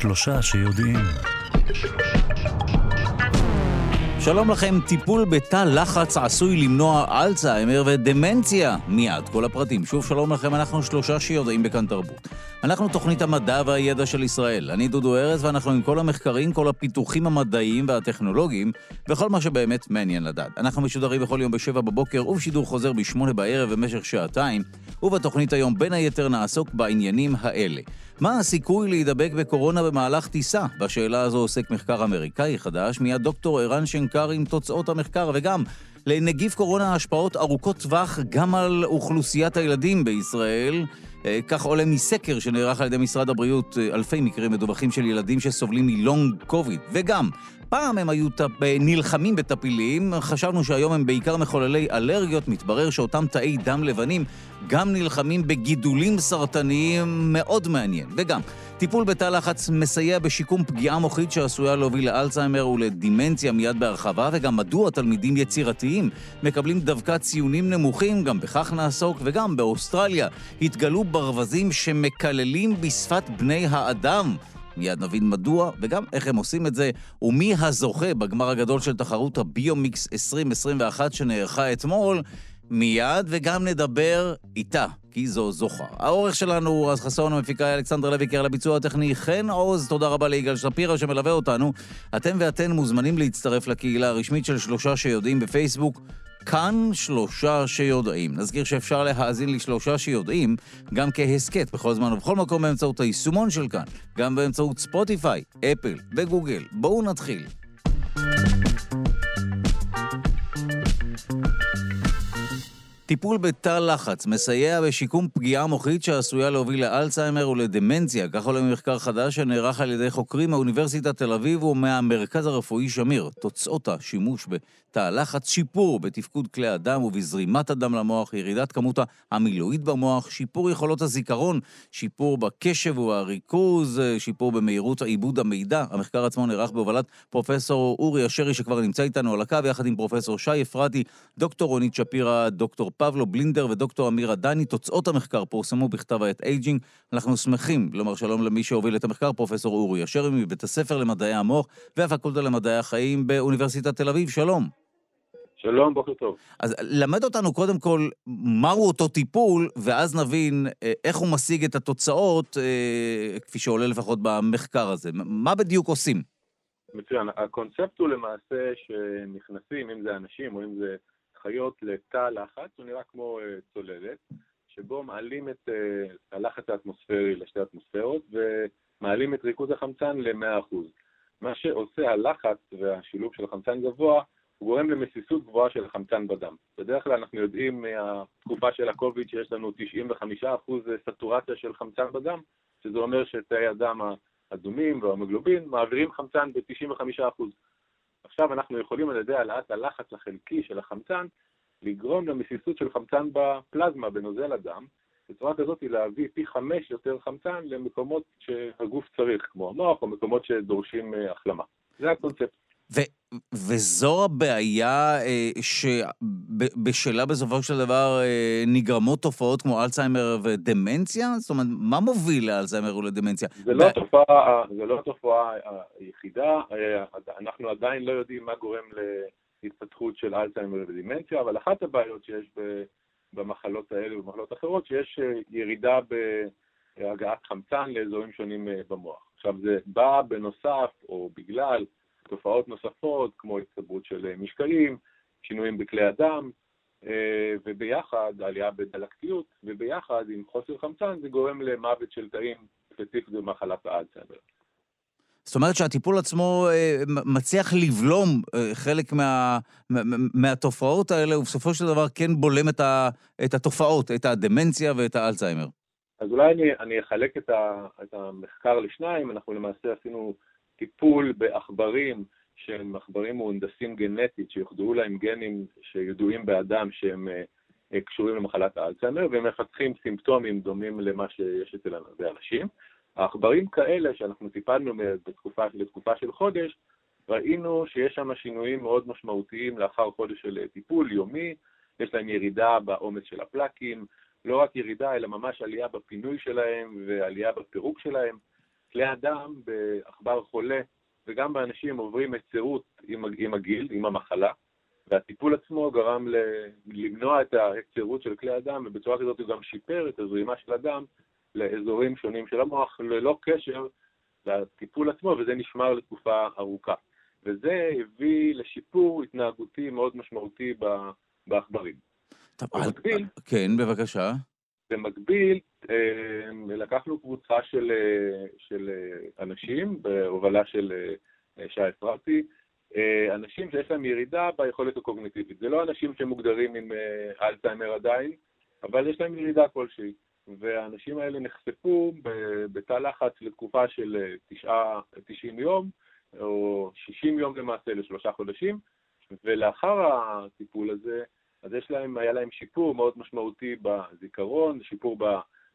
שלושה שיודעים. שלום לכם, טיפול בתא לחץ עשוי למנוע אלצהיימר ודמנציה. מיד, כל הפרטים. שוב שלום לכם, אנחנו שלושה שיודעים בכאן תרבות. אנחנו תוכנית המדע והידע של ישראל. אני דודו ארז, ואנחנו עם כל המחקרים, כל הפיתוחים המדעיים והטכנולוגיים, וכל מה שבאמת מעניין לדעת. אנחנו משודרים בכל יום בשבע בבוקר, ובשידור חוזר בשמונה בערב במשך שעתיים, ובתוכנית היום בין היתר נעסוק בעניינים האלה. מה הסיכוי להידבק בקורונה במהלך טיסה? בשאלה הזו עוסק מחקר אמריקאי חדש, מיד דוקטור ערן שנקר עם תוצאות המחקר, וגם לנגיף קורונה השפעות ארוכות טווח גם על אוכלוסיית הילדים בישראל. אה, כך עולה מסקר שנערך על ידי משרד הבריאות, אה, אלפי מקרים מדווחים של ילדים שסובלים מלונג קוביד. וגם, פעם הם היו טפ... נלחמים בטפילים, חשבנו שהיום הם בעיקר מחוללי אלרגיות, מתברר שאותם תאי דם לבנים גם נלחמים בגידולים סרטניים. מאוד מעניין. וגם, טיפול בתא לחץ מסייע בשיקום פגיעה מוחית שעשויה להוביל לאלצהיימר ולדימנציה מיד בהרחבה, וגם מדוע תלמידים יצירתיים מקבלים דווקא ציונים נמוכים, גם בכך נעסוק, וגם באוסטרליה התגלו ברווזים שמקללים בשפת בני האדם. מיד נבין מדוע, וגם איך הם עושים את זה, ומי הזוכה בגמר הגדול של תחרות הביומיקס 2021 שנערכה אתמול. מיד, וגם נדבר איתה, כי זו זוכה. העורך שלנו הוא רז חסון, המפיקה אלכסנדר לוי, קרא לביצוע הטכני חן עוז, תודה רבה ליגאל שפירא שמלווה אותנו. אתם ואתן מוזמנים להצטרף לקהילה הרשמית של שלושה שיודעים בפייסבוק. כאן שלושה שיודעים. נזכיר שאפשר להאזין לשלושה שיודעים גם כהסכת בכל זמן ובכל מקום באמצעות היישומון של כאן, גם באמצעות ספוטיפיי, אפל וגוגל. בואו נתחיל. טיפול בתא לחץ מסייע בשיקום פגיעה מוחית שעשויה להוביל לאלצהיימר ולדמנציה, כך עולה ממחקר חדש שנערך על ידי חוקרים מאוניברסיטת תל אביב ומהמרכז הרפואי שמיר. תוצאות השימוש תא לחץ, שיפור בתפקוד כלי הדם ובזרימת הדם למוח, ירידת כמות המילואית במוח, שיפור יכולות הזיכרון, שיפור בקשב ובריכוז, שיפור במהירות עיבוד המידע. המחקר עצמו נערך בהובלת פרופסור אורי אשרי שכבר נמצא איתנו על הקו, יחד עם פרופסור שי אפרתי, דוקטור רונית שפירא, דוקטור פבלו בלינדר ודוקטור אמירה דני. תוצאות המחקר פורסמו בכתב העת Aging. אנחנו שמחים לומר שלום למי שהוביל את המחקר, פרופסור אורי אשרי מבית הספר למדעי המוח והפקולטה למדעי החיים באוניברסיטת תל אביב. שלום. שלום, בוקר טוב. אז למד אותנו קודם כל מהו אותו טיפול, ואז נבין אה, איך הוא משיג את התוצאות, אה, כפי שעולה לפחות במחקר הזה. מה בדיוק עושים? מצוין. הקונספט הוא למעשה שנכנסים, אם זה אנשים או אם זה חיות, לתא לחץ, הוא נראה כמו אה, צוללת, שבו מעלים את הלחץ האטמוספרי לשתי אטמוספירות ומעלים את ריכוז החמצן ל-100%. מה שעושה הלחץ והשילוב של החמצן גבוה, הוא גורם למסיסות גבוהה של החמצן בדם. בדרך כלל אנחנו יודעים מהתקופה של הקוביד שיש לנו 95% סטורציה של חמצן בדם, שזה אומר שתאי הדם האדומים וההמוגלובין מעבירים חמצן ב-95%. עכשיו אנחנו יכולים על ידי העלאת הלחץ החלקי של החמצן לגרום למסיסות של חמצן בפלזמה, בנוזל הדם, בצורה כזאת להביא פי חמש יותר חמצן למקומות שהגוף צריך, כמו המוח או מקומות שדורשים אה, החלמה. זה הקונספט. וזו הבעיה אה, שבשלה בסופו של דבר אה, נגרמות תופעות כמו אלצהיימר ודמנציה? זאת אומרת, מה מוביל לאלצהיימר ולדמנציה? זה לא, ב- תופעה, זה לא התופעה היחידה, אה, אנחנו עדיין לא יודעים מה גורם להתפתחות של אלצהיימר ודמנציה, אבל אחת הבעיות שיש במחלות האלה ובמחלות אחרות, שיש ירידה בהגעת חמצן לאזורים שונים במוח. עכשיו, זה בא בנוסף או בגלל תופעות נוספות, כמו הצטברות של אה, משקלים, שינויים בכלי הדם, אה, וביחד, עלייה בדלקתיות, וביחד עם חוסר חמצן זה גורם למוות של תאים ספציפית במחלת האלצהיימר. זאת אומרת שהטיפול עצמו אה, מצליח לבלום חלק מה, מהתופעות האלה, ובסופו של דבר כן בולם את, ה, את התופעות, את הדמנציה ואת האלצהיימר. אז אולי אני, אני אחלק את, ה, את המחקר לשניים, אנחנו למעשה עשינו טיפול בעכברים שהם עכברים מהונדסים גנטית, שיוחדרו להם גנים שידועים באדם שהם אה, קשורים למחלת האלצהיימר, והם מפתחים סימפטומים דומים למה שיש אצל אנשים. העכברים כאלה שאנחנו טיפלנו בתקופה, לתקופה של חודש, ראינו שיש שם שינויים מאוד משמעותיים לאחר חודש של טיפול יומי, יש להם ירידה בעומס של הפלקים, לא רק ירידה, אלא ממש עלייה בפינוי שלהם ועלייה בפירוק שלהם. כלי הדם בעכבר חולה וגם באנשים עוברים היצרות עם, עם הגיל, עם המחלה, והטיפול עצמו גרם ל, למנוע את ההיצרות של כלי הדם, ובצורה כזאת הוא גם שיפר את הזרימה של הדם לאזורים שונים של המוח, ללא קשר לטיפול עצמו, וזה נשמר לתקופה ארוכה. וזה הביא לשיפור התנהגותי מאוד משמעותי בעכברים. במקביל, כן, בבקשה. במקביל, לקחנו קבוצה של, אה, של אה, אנשים בהובלה של שי אפרתי, אנשים שיש להם ירידה ביכולת הקוגניטיבית. זה לא אנשים שמוגדרים עם אלצהיימר עדיין, אבל יש להם ירידה כלשהי. והאנשים האלה נחשפו בתא לחץ לתקופה של 90 יום, או 60 יום למעשה לשלושה חודשים, ולאחר הטיפול הזה, אז יש להם, היה להם שיפור מאוד משמעותי בזיכרון, שיפור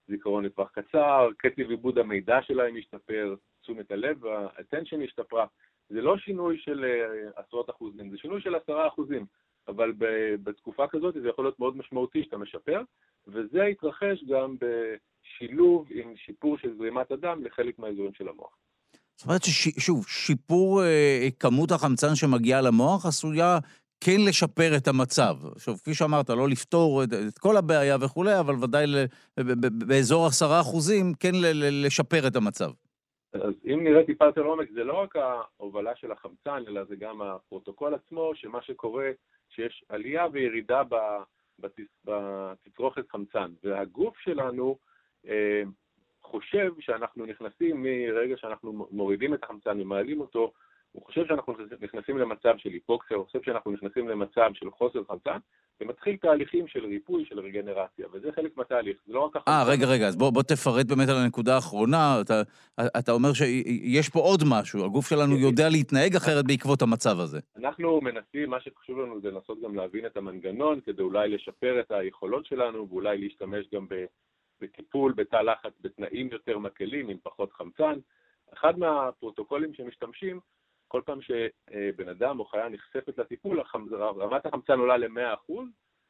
בזיכרון לטווח קצר, קצב עיבוד המידע שלהם השתפר, תשומת הלב, ה-attention השתפרה. זה לא שינוי של אה, עשרות אחוזים, זה שינוי של עשרה אחוזים, אבל בתקופה כזאת זה יכול להיות מאוד משמעותי שאתה משפר, וזה התרחש גם בשילוב עם שיפור של זרימת הדם לחלק מהאזורים של המוח. זאת אומרת ששוב, שיפור אה, כמות החמצן שמגיעה למוח עשויה כן לשפר את המצב. עכשיו, כפי שאמרת, לא לפתור את, את כל הבעיה וכולי, אבל ודאי ל, באזור עשרה אחוזים כן ל, לשפר את המצב. אז אם נראה טיפה יותר לעומק, זה לא רק ההובלה של החמצן, אלא זה גם הפרוטוקול עצמו, שמה שקורה, שיש עלייה וירידה בתצרוכת חמצן, והגוף שלנו אה, חושב שאנחנו נכנסים מרגע שאנחנו מורידים את החמצן ומעלים אותו, הוא חושב שאנחנו נכנסים למצב של היפוקסיה, הוא חושב שאנחנו נכנסים למצב של חוסר חמצן, ומתחיל תהליכים של ריפוי, של רגנרציה, וזה חלק מהתהליך, זה לא רק החמצן. אה, רגע, רגע, אז בוא, בוא תפרט באמת על הנקודה האחרונה. אתה, אתה אומר שיש פה עוד משהו, הגוף שלנו כן. יודע להתנהג אחרת בעקבות המצב הזה. אנחנו מנסים, מה שחשוב לנו זה לנסות גם להבין את המנגנון, כדי אולי לשפר את היכולות שלנו, ואולי להשתמש גם בטיפול, בתא לחץ, בתנאים יותר מקלים, עם פחות חמצן. אחד מהפרוטוקולים שמשתמשים, כל פעם שבן אדם או חיה נחשפת לטיפול, רמת החמצן עולה ל-100%,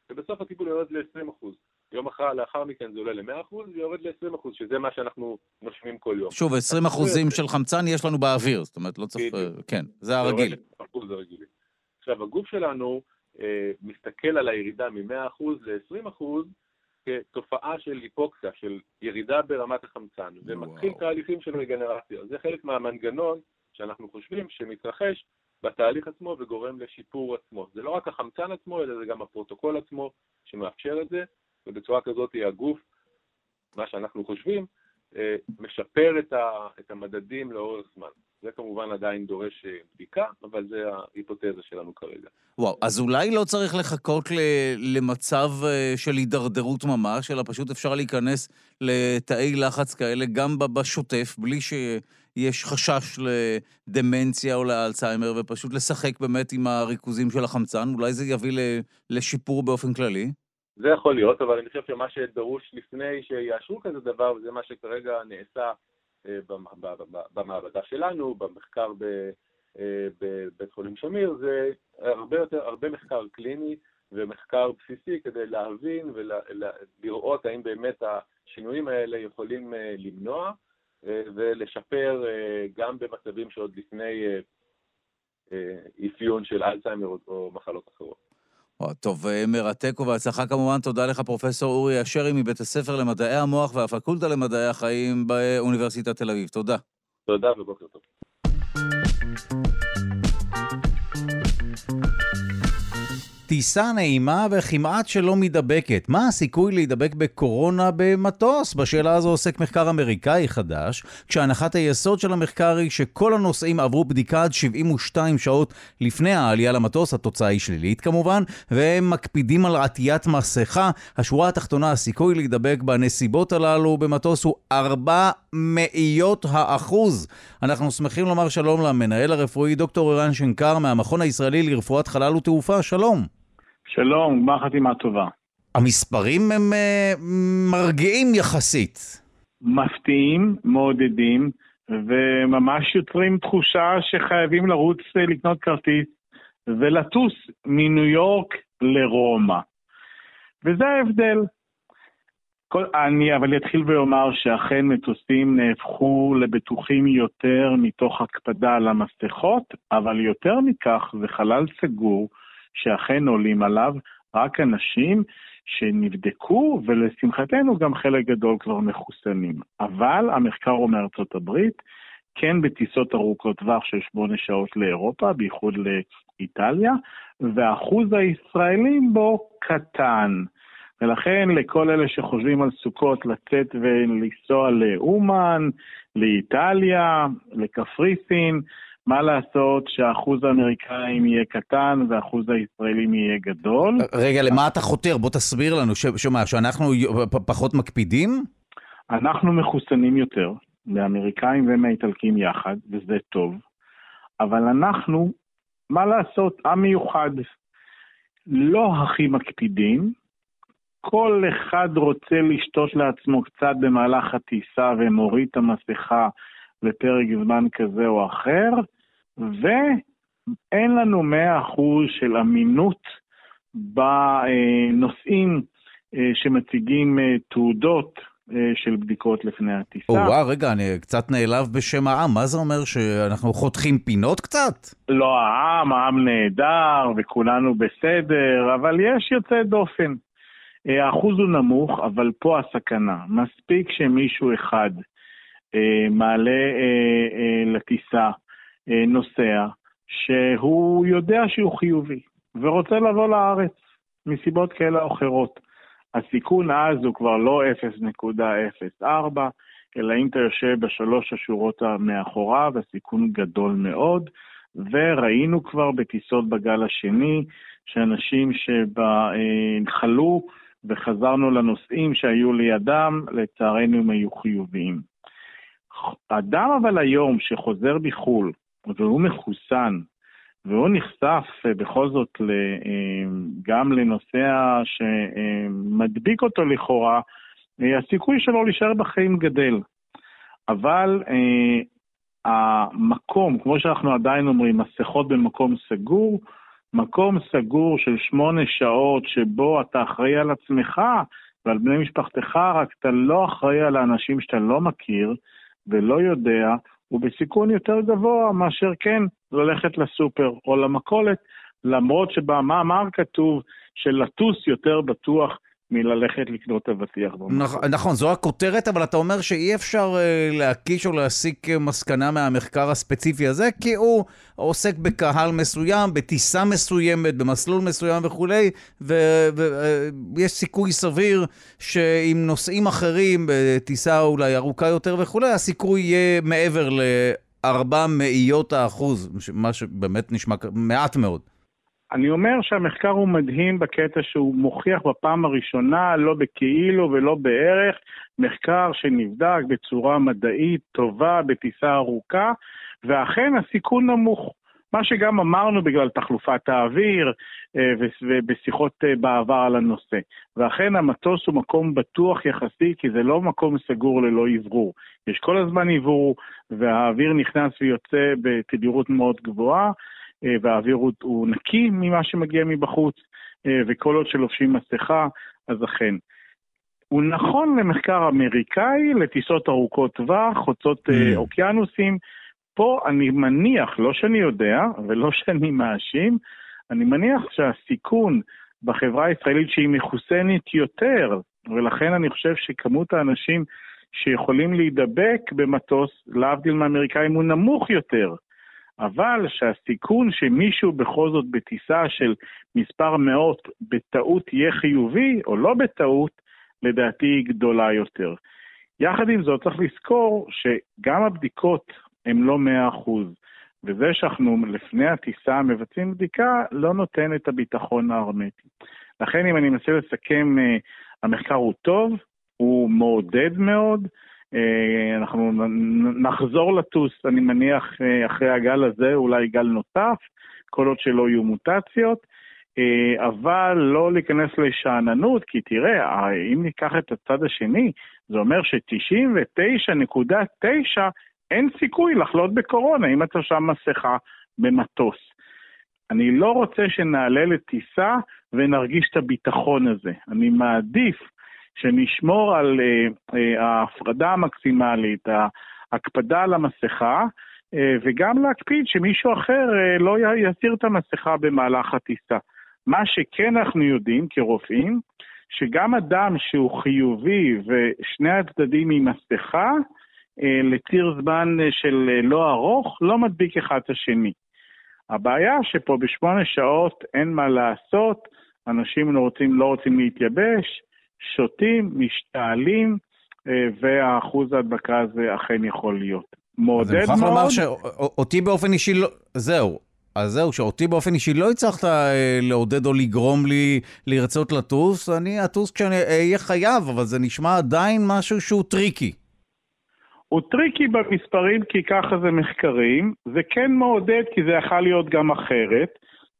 ובסוף הטיפול יורד ל-20%. יום אחר, לאחר מכן זה עולה ל-100% ויורד ל-20%, שזה מה שאנחנו נושמים כל יום. שוב, 20% אחוזים של חמצן יש לנו באוויר, זאת אומרת, לא צריך... כן, זה הרגיל. זה הרגיל. עכשיו, הגוף שלנו אה, מסתכל על הירידה מ-100% ל-20% כתופעה של היפוקסיה, של ירידה ברמת החמצן, ומתחיל תהליכים של רגנרציה. זה חלק מהמנגנון שאנחנו חושבים שמתרחש בתהליך עצמו וגורם לשיפור עצמו. זה לא רק החמצן עצמו, אלא זה גם הפרוטוקול עצמו שמאפשר את זה, ובצורה כזאת הגוף, מה שאנחנו חושבים, אה, משפר את המדדים לאורך זמן. זה כמובן עדיין דורש אה, בדיקה, אבל זה ההיפותזה שלנו כרגע. וואו, אז אולי לא צריך לחכות למצב אה, של הידרדרות ממש, אלא פשוט אפשר להיכנס לתאי לחץ כאלה גם בשוטף, בלי שיש חשש לדמנציה או לאלצהיימר, ופשוט לשחק באמת עם הריכוזים של החמצן. אולי זה יביא לשיפור באופן כללי? זה יכול להיות, אבל אני חושב שמה שדרוש לפני שיאשרו כזה דבר, וזה מה שכרגע נעשה אה, במעבדה שלנו, במחקר אה, בבית חולים שמיר, זה הרבה יותר, הרבה מחקר קליני ומחקר בסיסי כדי להבין ולראות האם באמת השינויים האלה יכולים אה, למנוע ולשפר גם במצבים שעוד לפני אפיון של אלצהיימר או מחלות אחרות. טוב, מרתק ובהצלחה כמובן. תודה לך, פרופ' אורי אשרי מבית הספר למדעי המוח והפקולטה למדעי החיים באוניברסיטת תל אביב. תודה. תודה ובוקר טוב. טיסה נעימה וכמעט שלא מידבקת. מה הסיכוי להידבק בקורונה במטוס? בשאלה הזו עוסק מחקר אמריקאי חדש, כשהנחת היסוד של המחקר היא שכל הנוסעים עברו בדיקה עד 72 שעות לפני העלייה למטוס, התוצאה היא שלילית כמובן, והם מקפידים על עטיית מסכה. השורה התחתונה, הסיכוי להידבק בנסיבות הללו במטוס הוא 4 מאיות האחוז. אנחנו שמחים לומר שלום למנהל הרפואי דוקטור ערן שנקר מהמכון הישראלי לרפואת חלל ותעופה. שלום. שלום, גמר חתימה טובה. המספרים הם uh, מרגיעים יחסית. מפתיעים, מעודדים, וממש יוצרים תחושה שחייבים לרוץ uh, לקנות כרטיס ולטוס מניו יורק לרומא. וזה ההבדל. אני אבל אתחיל ואומר שאכן מטוסים נהפכו לבטוחים יותר מתוך הקפדה על המסכות, אבל יותר מכך זה חלל סגור שאכן עולים עליו רק אנשים שנבדקו, ולשמחתנו גם חלק גדול כבר מחוסנים. אבל המחקר הוא מארצות הברית, כן בטיסות ארוכות טווח של שמונה שעות לאירופה, בייחוד לאיטליה, ואחוז הישראלים בו קטן. ולכן לכל אלה שחושבים על סוכות לצאת ולנסוע לאומן, לאיטליה, לקפריסין, מה לעשות שאחוז האמריקאים יהיה קטן ואחוז הישראלים יהיה גדול. רגע, למה אתה חותר? בוא תסביר לנו. שמה, שאנחנו פחות מקפידים? אנחנו מחוסנים יותר, מאמריקאים ומאיטלקים יחד, וזה טוב. אבל אנחנו, מה לעשות, עם מיוחד. לא הכי מקפידים, כל אחד רוצה לשתות לעצמו קצת במהלך הטיסה ומוריד את המסכה לפרק זמן כזה או אחר, ואין לנו 100% של אמינות בנושאים אה, שמציגים אה, תעודות אה, של בדיקות לפני הטיסה. או וואו, רגע, אני קצת נעלב בשם העם. מה זה אומר, שאנחנו חותכים פינות קצת? לא העם, העם נהדר וכולנו בסדר, אבל יש יוצא דופן. האחוז הוא נמוך, אבל פה הסכנה. מספיק שמישהו אחד מעלה לטיסה אה, נוסע שהוא יודע שהוא חיובי ורוצה לבוא לארץ מסיבות כאלה או אחרות. הסיכון אז הוא כבר לא 0.04, אלא אם אתה יושב בשלוש השורות מאחוריו, הסיכון גדול מאוד, וראינו כבר בטיסות בגל השני, שאנשים שחלו וחזרנו לנוסעים שהיו לידם, לצערנו הם היו חיוביים. אדם אבל היום שחוזר מחו"ל, והוא מחוסן, והוא נחשף אה, בכל זאת אה, גם לנוסע שמדביק אותו לכאורה, אה, הסיכוי שלו להישאר בחיים גדל. אבל המקום, כמו שאנחנו עדיין אומרים, מסכות במקום סגור, מקום סגור של שמונה שעות שבו אתה אחראי על עצמך ועל בני משפחתך, רק אתה לא אחראי על האנשים שאתה לא מכיר ולא יודע, הוא בסיכון יותר גבוה מאשר כן ללכת לסופר או למכולת, למרות שבמאמר כתוב שלטוס יותר בטוח מללכת לקנות אבטיח. נכון, נכון, זו הכותרת, אבל אתה אומר שאי אפשר uh, להקיש או להסיק מסקנה מהמחקר הספציפי הזה, כי הוא עוסק בקהל מסוים, בטיסה מסוימת, במסלול מסוים וכולי, ויש uh, סיכוי סביר שעם נוסעים אחרים, בטיסה אולי ארוכה יותר וכולי, הסיכוי יהיה מעבר לארבע מאיות האחוז, מה שבאמת נשמע מעט מאוד. אני אומר שהמחקר הוא מדהים בקטע שהוא מוכיח בפעם הראשונה, לא בכאילו ולא בערך, מחקר שנבדק בצורה מדעית טובה, בטיסה ארוכה, ואכן הסיכון נמוך. מה שגם אמרנו בגלל תחלופת האוויר אה, ובשיחות אה, בעבר על הנושא. ואכן המטוס הוא מקום בטוח יחסי, כי זה לא מקום סגור ללא אוורור. יש כל הזמן אוורור, והאוויר נכנס ויוצא בתדירות מאוד גבוהה, והאוויר הוא, הוא נקי ממה שמגיע מבחוץ, אה, וכל עוד שלובשים מסכה, אז אכן. הוא נכון למחקר אמריקאי, לטיסות ארוכות טווח, חוצות אה, mm. אוקיינוסים. פה אני מניח, לא שאני יודע ולא שאני מאשים, אני מניח שהסיכון בחברה הישראלית שהיא מחוסנת יותר, ולכן אני חושב שכמות האנשים שיכולים להידבק במטוס, להבדיל מאמריקאים, הוא נמוך יותר. אבל שהסיכון שמישהו בכל זאת בטיסה של מספר מאות בטעות יהיה חיובי או לא בטעות, לדעתי היא גדולה יותר. יחד עם זאת צריך לזכור שגם הבדיקות הן לא 100%, וזה שאנחנו לפני הטיסה מבצעים בדיקה לא נותן את הביטחון ההרמטי. לכן אם אני מנסה לסכם, אה, המחקר הוא טוב, הוא מעודד מאוד, אנחנו נחזור לטוס, אני מניח, אה, אחרי הגל הזה, אולי גל נוסף, כל עוד שלא יהיו מוטציות, אה, אבל לא להיכנס לשאננות, כי תראה, אם ניקח את הצד השני, זה אומר ש-99.9 אין סיכוי לחלות בקורונה אם אתה שם מסכה במטוס. אני לא רוצה שנעלה לטיסה ונרגיש את הביטחון הזה. אני מעדיף שנשמור על ההפרדה המקסימלית, ההקפדה על המסכה, וגם להקפיד שמישהו אחר לא יסיר את המסכה במהלך הטיסה. מה שכן אנחנו יודעים כרופאים, שגם אדם שהוא חיובי ושני הצדדים עם מסכה, אה, לציר זמן של אה, לא ארוך, לא מדביק אחד את השני. הבעיה שפה בשמונה שעות אין מה לעשות, אנשים לא רוצים, לא רוצים להתייבש, שותים, משתעלים, אה, והאחוז ההדבקה הזה אכן יכול להיות. מעודד מאוד. אז אני מוכרח לומר שאותי באופן אישי לא... זהו, אז זהו, שאותי באופן אישי לא הצלחת אה, לעודד או לגרום לי לרצות לטוס, אני אטוס כשאני אהיה חייב, אבל זה נשמע עדיין משהו שהוא טריקי. הוא טריקי במספרים כי ככה זה מחקרים, זה כן מעודד כי זה יכול להיות גם אחרת.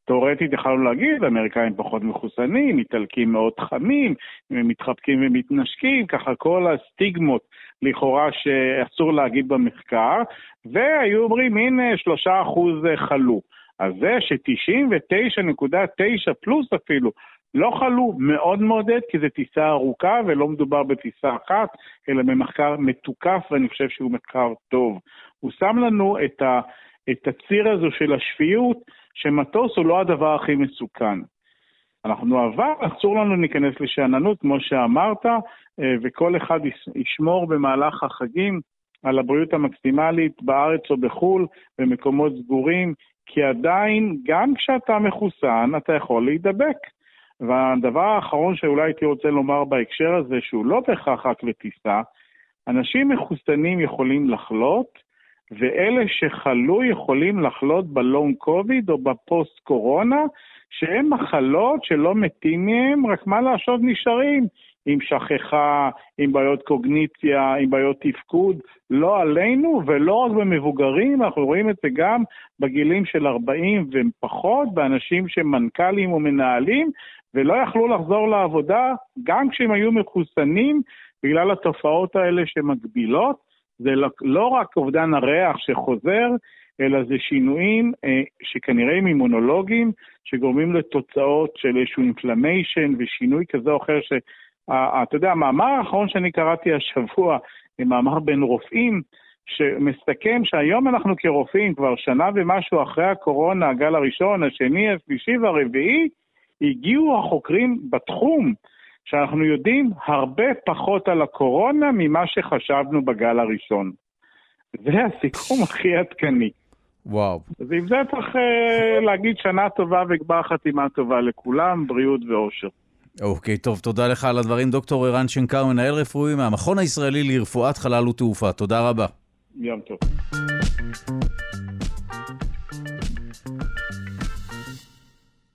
תאורטית יכולנו להגיד, האמריקאים פחות מחוסנים, איטלקים מאוד חמים, מתחבקים ומתנשקים, ככה כל הסטיגמות לכאורה שאסור להגיד במחקר, והיו אומרים, הנה, שלושה אחוז חלו. אז זה ש-99.9 פלוס אפילו לא חלו, מאוד מעודד, כי זו טיסה ארוכה ולא מדובר בטיסה אחת, אלא במחקר מתוקף, ואני חושב שהוא מחקר טוב. הוא שם לנו את, ה, את הציר הזו של השפיות, שמטוס הוא לא הדבר הכי מסוכן. אנחנו אבל, אסור לנו להיכנס לשאננות, כמו שאמרת, אה, וכל אחד ישמור במהלך החגים על הבריאות המקסימלית בארץ או בחו"ל, במקומות סגורים, כי עדיין, גם כשאתה מחוסן, אתה יכול להידבק. והדבר האחרון שאולי הייתי רוצה לומר בהקשר הזה, שהוא לא בהכרח רק לטיסה, אנשים מחוסנים יכולים לחלות, ואלה שחלו יכולים לחלות בלונג קוביד או בפוסט קורונה, שהן מחלות שלא מתים מהם, רק מה לעשות נשארים. עם שכחה, עם בעיות קוגניציה, עם בעיות תפקוד, לא עלינו ולא רק במבוגרים, אנחנו רואים את זה גם בגילים של 40 ופחות, באנשים שהם מנכ"לים או מנהלים, ולא יכלו לחזור לעבודה גם כשהם היו מחוסנים, בגלל התופעות האלה שמגבילות. זה לא, לא רק אובדן הריח שחוזר, אלא זה שינויים אה, שכנראה הם אימונולוגיים, שגורמים לתוצאות של איזשהו אינפלמיישן ושינוי כזה או אחר, אתה יודע, המאמר האחרון שאני קראתי השבוע, מאמר בין רופאים, שמסכם שהיום אנחנו כרופאים, כבר שנה ומשהו אחרי הקורונה, הגל הראשון, השני, השלישי והרביעי, הגיעו החוקרים בתחום שאנחנו יודעים הרבה פחות על הקורונה ממה שחשבנו בגל הראשון. זה הסיכום הכי עדכני. וואו. אז עם זה צריך uh, להגיד שנה טובה וגמר חתימה טובה לכולם, בריאות ואושר. אוקיי, טוב, תודה לך על הדברים. דוקטור ערן שנקר, מנהל רפואי מהמכון הישראלי לרפואת חלל ותעופה. תודה רבה. יום טוב.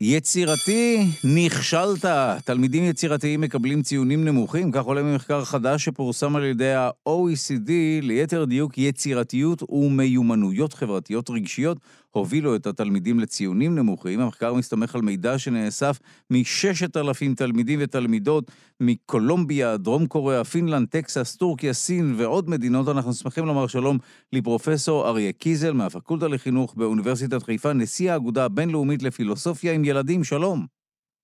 יצירתי, נכשלת. תלמידים יצירתיים מקבלים ציונים נמוכים, כך עולה ממחקר חדש שפורסם על ידי ה-OECD, ליתר דיוק יצירתיות ומיומנויות חברתיות רגשיות, הובילו את התלמידים לציונים נמוכים. המחקר מסתמך על מידע שנאסף מ-6,000 תלמידים ותלמידות מקולומביה, דרום קוריאה, פינלנד, טקסס, טורקיה, סין ועוד מדינות. אנחנו שמחים לומר שלום לפרופסור אריה קיזל מהפקולטה לחינוך באוניברסיטת חיפה, נשיא האגודה הבינלאומית לפילוסופיה עם ילדים. שלום.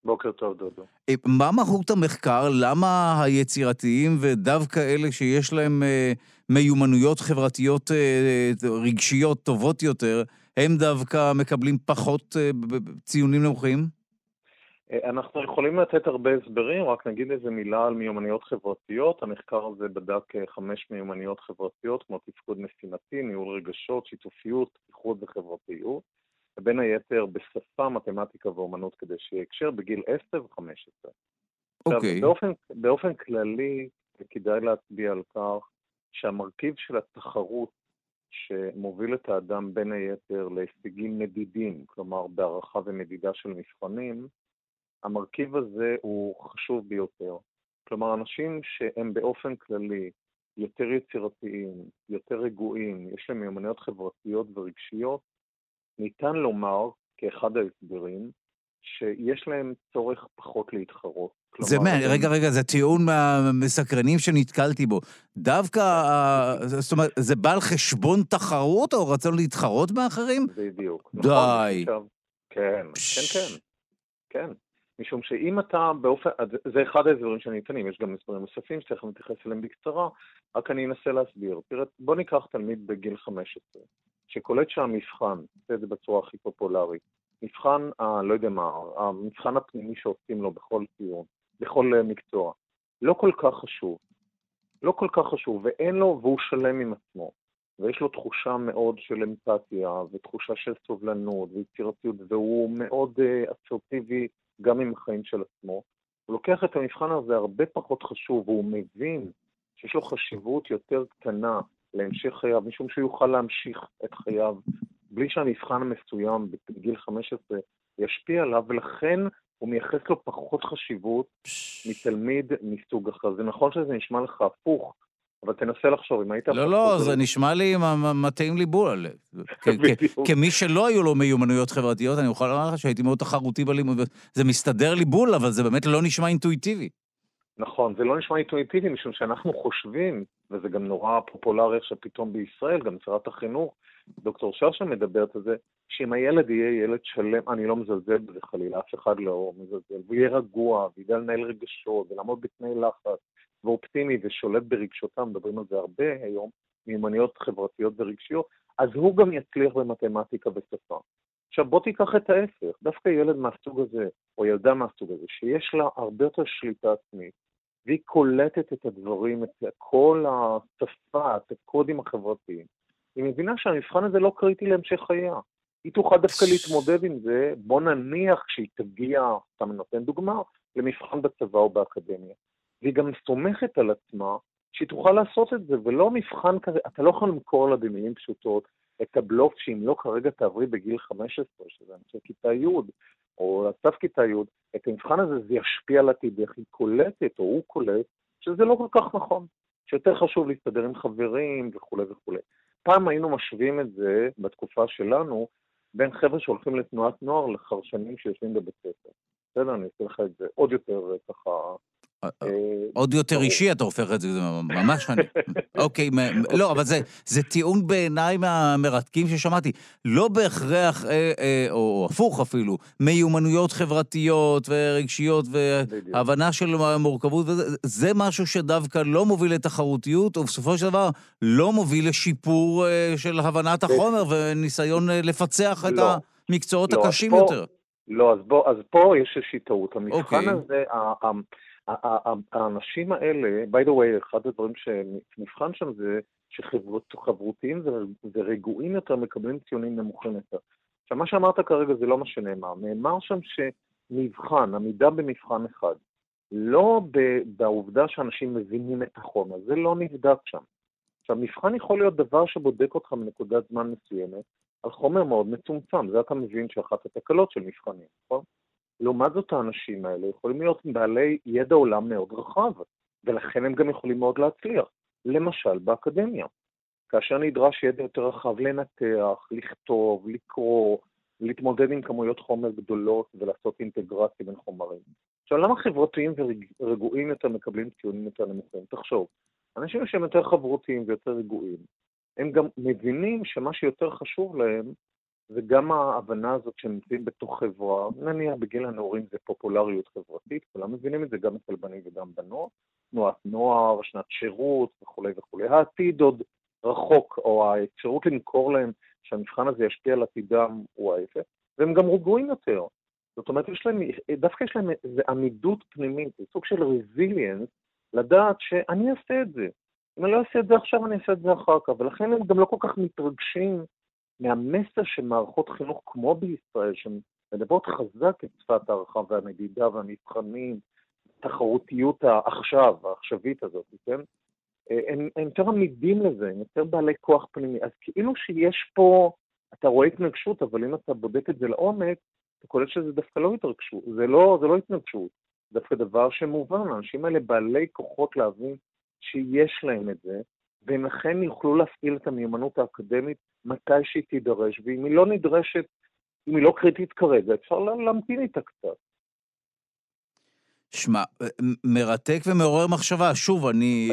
בוקר טוב, דודו. אה, מה מהות המחקר? למה היצירתיים ודווקא אלה שיש להם אה, מיומנויות חברתיות אה, רגשיות טובות יותר, הם דווקא מקבלים פחות אה, ציונים נמוכים? אה, אנחנו יכולים לתת הרבה הסברים, רק נגיד איזה מילה על מיומנויות חברתיות. המחקר הזה בדק אה, חמש מיומנויות חברתיות, כמו תפקוד משימתי, ניהול רגשות, שיתופיות, איחוד וחברתיות, ובין היתר בשפה, מתמטיקה ואומנות כדי שיהיה הקשר בגיל 10 ו-15. אוקיי. באופן, באופן כללי, כדאי להצביע על כך שהמרכיב של התחרות שמוביל את האדם בין היתר להישגים מדידים, כלומר בהערכה ומדידה של מבחנים, המרכיב הזה הוא חשוב ביותר. כלומר, אנשים שהם באופן כללי יותר יצירתיים, יותר רגועים, יש להם מיומנויות חברתיות ורגשיות, ניתן לומר, כאחד ההסברים, שיש להם צורך פחות להתחרות. זה מה, רגע, רגע, זה טיעון מהמסקרנים שנתקלתי בו. דווקא, זאת אומרת, זה בא על חשבון תחרות או רצון להתחרות באחרים? בדיוק. די. נכון, כן, כן, כן. כן. משום שאם אתה באופן, זה אחד ההסברים שניתנים, יש גם הסברים נוספים שצריך להתייחס אליהם בקצרה, רק אני אנסה להסביר. תראה, בוא ניקח תלמיד בגיל 15, שקולט שהמבחן, זה בצורה הכי פופולרית, מבחן, ה, לא יודע מה, המבחן הפנימי שעושים לו בכל ציון, בכל אה, מקצוע, לא כל כך חשוב. לא כל כך חשוב, ואין לו, והוא שלם עם עצמו. ויש לו תחושה מאוד של אמפתיה, ותחושה של סובלנות, ויצירתיות, והוא מאוד uh, אסרטיבי גם עם החיים של עצמו. הוא לוקח את המבחן הזה הרבה פחות חשוב, והוא מבין שיש לו חשיבות יותר קטנה להמשך חייו, משום שהוא יוכל להמשיך את חייו בלי שהמבחן המסוים בגיל 15 ישפיע עליו, ולכן הוא מייחס לו פחות חשיבות מתלמיד מסוג אחר. זה נכון שזה נשמע לך הפוך, אבל תנסה לחשוב, אם היית... לא, לא, זה נשמע לי מטעים לי בול. כמי שלא היו לו מיומנויות חברתיות, אני יכול לומר לך שהייתי מאוד תחרותי בלימוד. זה מסתדר לי בול, אבל זה באמת לא נשמע אינטואיטיבי. נכון, זה לא נשמע אינטואיטיבי, משום שאנחנו חושבים, וזה גם נורא פופולרי עכשיו פתאום בישראל, גם שרת החינוך, דוקטור שרשה מדברת על זה, שאם הילד יהיה ילד שלם, אני לא מזלזל בזה חלילה, אף אחד לא מזלזל, והוא יהיה רגוע, וידע לנהל רגשות, ולעמוד בתנאי לחץ, ואופטימי ושולט ברגשותיו, מדברים על זה הרבה היום, מיומנויות חברתיות ורגשיות, אז הוא גם יצליח במתמטיקה ושפה. עכשיו בוא תיקח את ההפך, דווקא ילד מהסוג הזה, או ילדה מהסוג הזה, שיש לה הרבה יותר שליטה עצמית, והיא קולטת את הדברים, את כל השפה, את הקודים החברתיים, היא מבינה שהמבחן הזה לא קריטי להמשך חייה. היא תוכל דווקא להתמודד עם זה, בוא נניח שהיא תגיע, סתם נותן דוגמה, למבחן בצבא או באקדמיה. והיא גם סומכת על עצמה שהיא תוכל לעשות את זה, ולא מבחן כזה, אתה לא יכול למכור לה במילים פשוטות את הבלוף שאם לא כרגע תעברי בגיל 15, שזה חושב כיתה י', או סף כיתה י', את המבחן הזה זה ישפיע על עתיד, איך היא קולטת, או הוא קולט, שזה לא כל כך נכון, שיותר חשוב להסתדר עם חברים וכולי וכולי. פעם היינו משווים את זה, בתקופה שלנו, בין חבר'ה שהולכים לתנועת נוער לחרשנים שיושבים בבית ספר. בסדר, אני אעשה לך את זה עוד יותר ככה אה, אה, עוד יותר אישי אתה הופך את זה, זה ממש אני. אוקיי, לא, אבל זה טיעון בעיניי מהמרתקים ששמעתי. לא בהכרח, אה, או הפוך אפילו, מיומנויות חברתיות ורגשיות והבנה של מורכבות, זה משהו שדווקא לא מוביל לתחרותיות, ובסופו של דבר לא מוביל לשיפור של הבנת החומר וניסיון לפצח את לא. המקצועות לא, הקשים יותר. לא, אז פה יש איזושהי טעות. המבחן אוקיי. הזה, האנשים האלה, by the way, אחד הדברים שנבחן שם זה שחברותיים ורגועים יותר מקבלים ציונים נמוכים יותר. עכשיו, מה שאמרת כרגע זה לא מה שנאמר. נאמר שם שנבחן, עמידה במבחן אחד, לא בעובדה שאנשים מבינים את החומר, זה לא נבדק שם. עכשיו, מבחן יכול להיות דבר שבודק אותך מנקודת זמן מסוימת על חומר מאוד מצומצם, זה אתה מבין שאחת התקלות של מבחנים, נכון? לעומת זאת האנשים האלה יכולים להיות בעלי ידע עולם מאוד רחב, ולכן הם גם יכולים מאוד להצליח, למשל באקדמיה. כאשר נדרש ידע יותר רחב לנתח, לכתוב, לקרוא, להתמודד עם כמויות חומר גדולות ולעשות אינטגרציה בין חומרים. עכשיו, למה חברתיים ורגועים יותר מקבלים ציונים יותר נמוכים? תחשוב, אנשים שהם יותר חברותיים ויותר רגועים, הם גם מבינים שמה שיותר חשוב להם וגם ההבנה הזאת שהם נמצאים בתוך חברה, נניח בגיל הנעורים זה פופולריות חברתית, כולם מבינים את זה גם אצל בנים וגם בנות, תנועת נוער, שנת שירות וכולי וכולי. העתיד עוד רחוק, או האפשרות למכור להם שהמבחן הזה ישפיע על עתידם הוא ההפך, והם גם רגועים יותר. זאת אומרת, יש להם, דווקא יש להם איזו עמידות פנימית, זה סוג של רזיליאנס, לדעת שאני אעשה את זה. אם אני לא אעשה את זה עכשיו, אני אעשה את זה אחר כך, ולכן הם גם לא כל כך מתרגשים מהמסר של מערכות חינוך כמו בישראל, שמדברות חזק את שפת הערכה והמדידה והמבחנים, תחרותיות העכשיו, העכשווית הזאת, כן? הם, הם יותר עמידים לזה, הם יותר בעלי כוח פנימי. אז כאילו שיש פה, אתה רואה התנגשות, אבל אם אתה בודק את זה לעומק, אתה קולט שזה דווקא לא התרגשות, זה לא, זה לא התנגשות, דווקא דבר שמובן, האנשים האלה בעלי כוחות להבין שיש להם את זה, והם אכן יוכלו להפעיל את המיומנות האקדמית מתי שהיא תידרש, ואם היא לא נדרשת, אם היא לא קריטית כרגע, אפשר להמתין איתה קצת. שמע, מרתק ומעורר מחשבה. שוב, אני.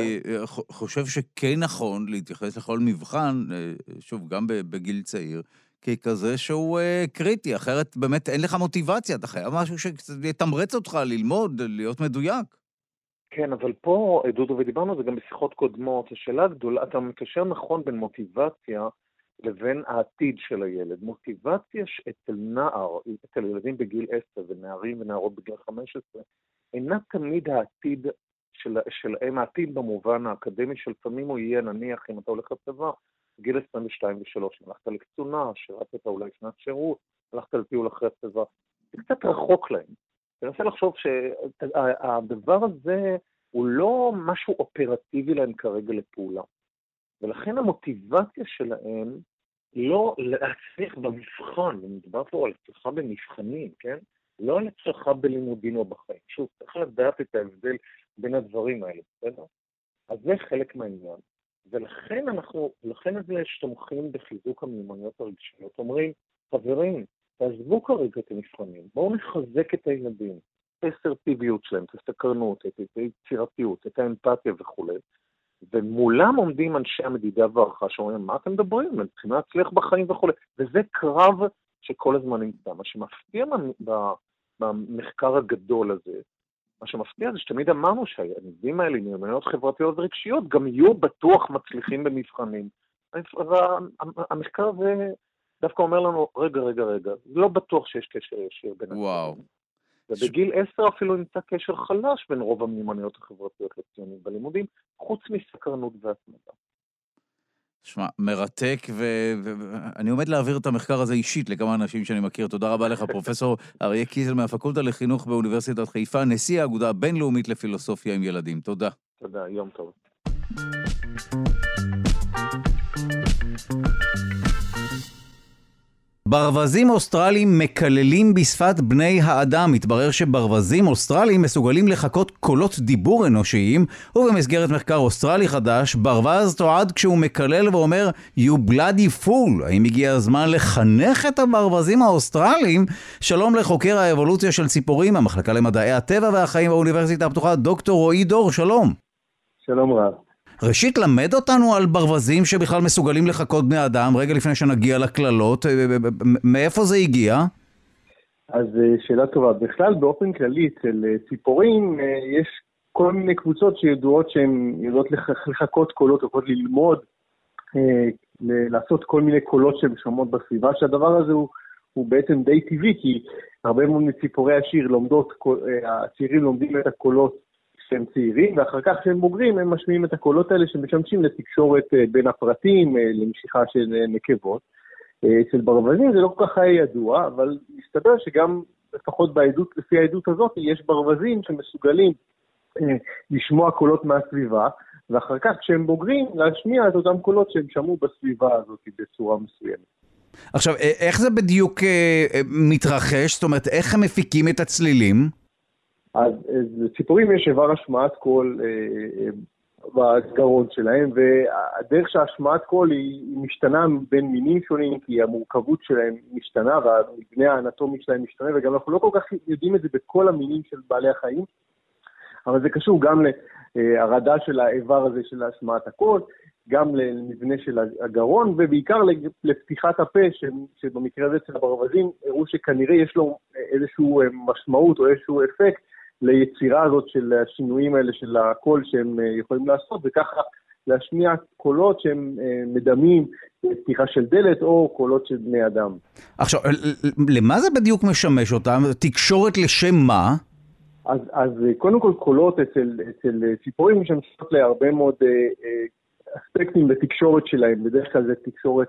חושב שכן נכון להתייחס לכל מבחן, שוב, גם בגיל צעיר, ככזה שהוא uh, קריטי, אחרת באמת אין לך מוטיבציה, אתה חייב משהו שיתמרץ אותך ללמוד, להיות מדויק. כן, אבל פה, דודו, ודיברנו על זה גם בשיחות קודמות, השאלה הגדולה, אתה מקשר נכון בין מוטיבציה לבין העתיד של הילד. מוטיבציה אצל נער, אצל ילדים בגיל 10 ונערים ונערות בגיל 15, אינה תמיד העתיד של, שלהם, העתיד במובן האקדמי, שלפעמים הוא יהיה, נניח, אם אתה הולך לצבא, גיל 22 ו-3, הלכת לקצונה, שירתת אולי שנת שירות, הלכת לטיול אחרי הצבא, זה קצת רחוק להם. תנסה לחשוב שהדבר הזה הוא לא משהו אופרטיבי להם כרגע לפעולה. ולכן המוטיבציה שלהם לא להצליח במבחן, ומדובר פה על הצלחה במבחנים, כן? לא על הצלחה בלימודים או בחיים. שוב, צריך לדעת את ההבדל בין הדברים האלה, בסדר? אז זה חלק מהעניין. ולכן אנחנו, לכן זה תומכים בחיזוק המיומנויות הרגשיות. אומרים, חברים, תעזבו כרגע את המבחנים, בואו נחזק את הילדים, את האסרטיביות שלהם, את הסקרנות, את היצירתיות, את האמפתיה וכולי. ומולם עומדים אנשי המדידה והערכה שאומרים, מה אתם מדברים? הם צריכים להצליח בחיים וכולי. וזה קרב שכל הזמן נמצא. מה שמפתיע במחקר הגדול הזה, מה שמפתיע זה שתמיד אמרנו שהילדים האלה מיומנויות חברתיות ורגשיות גם יהיו בטוח מצליחים במבחנים. והמחקר הזה דווקא אומר לנו, רגע, רגע, רגע, לא בטוח שיש קשר ישיר בין וואו. ובגיל עשר אפילו נמצא קשר חלש בין רוב המיומנויות החברתיות לציונים בלימודים, חוץ מסקרנות והתמדה. שמע, מרתק, ואני עומד להעביר את המחקר הזה אישית לכמה אנשים שאני מכיר. תודה רבה לך, פרופסור אריה קיזל מהפקולטה לחינוך באוניברסיטת חיפה, נשיא האגודה הבינלאומית לפילוסופיה עם ילדים. תודה. תודה, יום טוב. ברווזים אוסטרליים מקללים בשפת בני האדם. מתברר שברווזים אוסטרליים מסוגלים לחקות קולות דיבור אנושיים, ובמסגרת מחקר אוסטרלי חדש, ברווז תועד כשהוא מקלל ואומר You bloody fool. האם הגיע הזמן לחנך את הברווזים האוסטרליים? שלום לחוקר האבולוציה של ציפורים, המחלקה למדעי הטבע והחיים באוניברסיטה הפתוחה, דוקטור רועי דור, שלום. שלום רב. ראשית, למד אותנו על ברווזים שבכלל מסוגלים לחקות בני אדם, רגע לפני שנגיע לקללות. אה, אה, אה, מאיפה זה הגיע? אז שאלה טובה. בכלל, באופן כללי, אצל ציפורים יש כל מיני קבוצות שידועות שהן יודעות לחקות קולות, יכולות ללמוד, לעשות כל מיני קולות שהן שומעות בסביבה, שהדבר הזה הוא, הוא בעצם די טבעי, כי הרבה מאוד מציפורי השיר לומדות, הצעירים לומדים את הקולות כשהם צעירים, ואחר כך כשהם בוגרים הם משמיעים את הקולות האלה שמשמשים לתקשורת אה, בין הפרטים, אה, למשיכה של אה, נקבות. אצל ברווזים זה לא כל כך היה ידוע, אבל מסתבר שגם, לפחות בעדות, לפי העדות הזאת, יש ברווזים שמסוגלים לשמוע קולות מהסביבה, ואחר כך כשהם בוגרים, להשמיע את אותם קולות שהם שמעו בסביבה הזאת בצורה מסוימת. עכשיו, איך זה בדיוק מתרחש? זאת אומרת, איך הם מפיקים את הצלילים? אז, אז ציפורים יש איבר השמעת קול אה, אה, בגרון שלהם, והדרך שהשמעת קול היא, משתנה בין מינים שונים, כי המורכבות שלהם משתנה והמבנה האנטומי שלהם משתנה, וגם אנחנו לא כל כך יודעים את זה בכל המינים של בעלי החיים, אבל זה קשור גם להרעדה של האיבר הזה של השמעת הקול, גם למבנה של הגרון, ובעיקר לפתיחת הפה, שבמקרה הזה אצל הברווזים הראו שכנראה יש לו איזושהי משמעות או איזשהו אפקט ליצירה הזאת של השינויים האלה של הקול שהם אה, יכולים לעשות, וככה להשמיע קולות שהם אה, מדמים פתיחה של דלת או קולות של בני אדם. עכשיו, למה זה בדיוק משמש אותם? תקשורת לשם מה? אז, אז אה, קודם כל קולות אצל, אצל ציפורים משמשות להרבה מאוד אספקטים בתקשורת שלהם, בדרך כלל זה תקשורת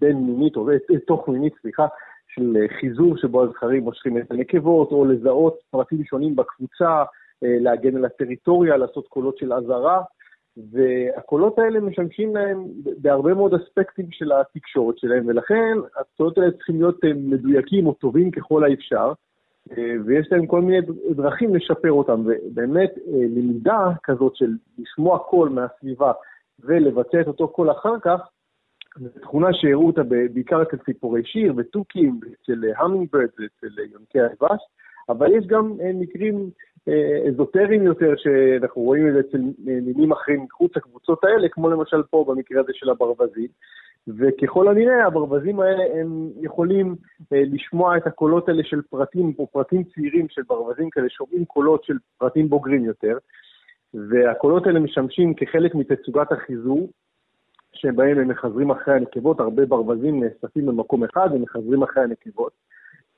בין-מינית, או תוך-מינית, סליחה, של אה, חיזור שבו הזכרים מושכים את הנקבות, או לזהות פרטים שונים בקבוצה, אה, להגן על הטריטוריה, לעשות קולות של אזהרה, והקולות האלה משמשים להם בהרבה מאוד אספקטים של התקשורת שלהם, ולכן הקולות האלה צריכים להיות אה, מדויקים או טובים ככל האפשר, ויש להם כל מיני דרכים לשפר אותם, ובאמת למידה כזאת של לשמוע קול מהסביבה ולבצע את אותו קול אחר כך, תכונה שהראו אותה בעיקר אצל ציפורי שיר ותוכים, אצל hummingbird ואצל יונקי הדבש, אבל יש גם אה, מקרים אזוטריים יותר, שאנחנו רואים את זה אצל מינים אחרים מחוץ לקבוצות האלה, כמו למשל פה במקרה הזה של הברווזים. וככל הנראה הברווזים האלה הם יכולים אה, לשמוע את הקולות האלה של פרטים או פרטים צעירים של ברווזים כאלה, שומעים קולות של פרטים בוגרים יותר, והקולות האלה משמשים כחלק מתצוגת החיזור, שבהם הם מחזרים אחרי הנקבות, הרבה ברווזים נאספים במקום אחד ומחזרים אחרי הנקבות.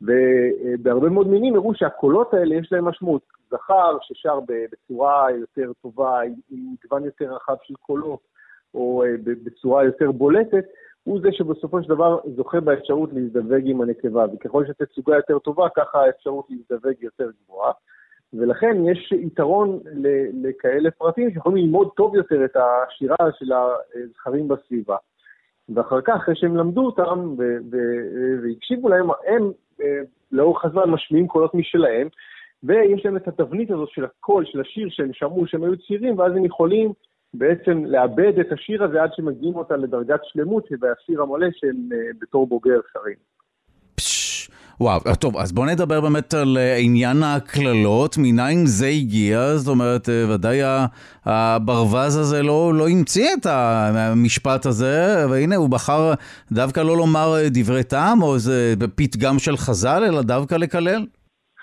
ובהרבה מאוד מינים הראו שהקולות האלה יש להם משמעות. זכר ששר בצורה יותר טובה, עם מגוון יותר רחב של קולות, או אה, בצורה יותר בולטת, הוא זה שבסופו של דבר זוכה באפשרות להזדווג עם הנקבה, וככל שהתצוגה יותר טובה, ככה האפשרות להזדווג יותר גבוהה. ולכן יש יתרון לכאלה פרטים שיכולים ללמוד טוב יותר את השירה של הזכרים בסביבה. ואחר כך, אחרי שהם למדו אותם והקשיבו להם, הם אה, לאורך הזמן משמיעים קולות משלהם, ויש להם את התבנית הזאת של הקול, של השיר שהם שמעו שהם היו צעירים, ואז הם יכולים בעצם לאבד את השיר הזה עד שמגיעים אותה לדרגת שלמות, והשיר המלא שהם אה, בתור בוגר שרים. וואו, טוב, אז בואו נדבר באמת על אה, עניין הקללות, מניין זה הגיע, זאת אומרת, אה, ודאי הברווז הזה לא, לא המציא את המשפט הזה, והנה הוא בחר דווקא לא לומר דברי טעם או איזה פתגם של חז"ל, אלא דווקא לקלל.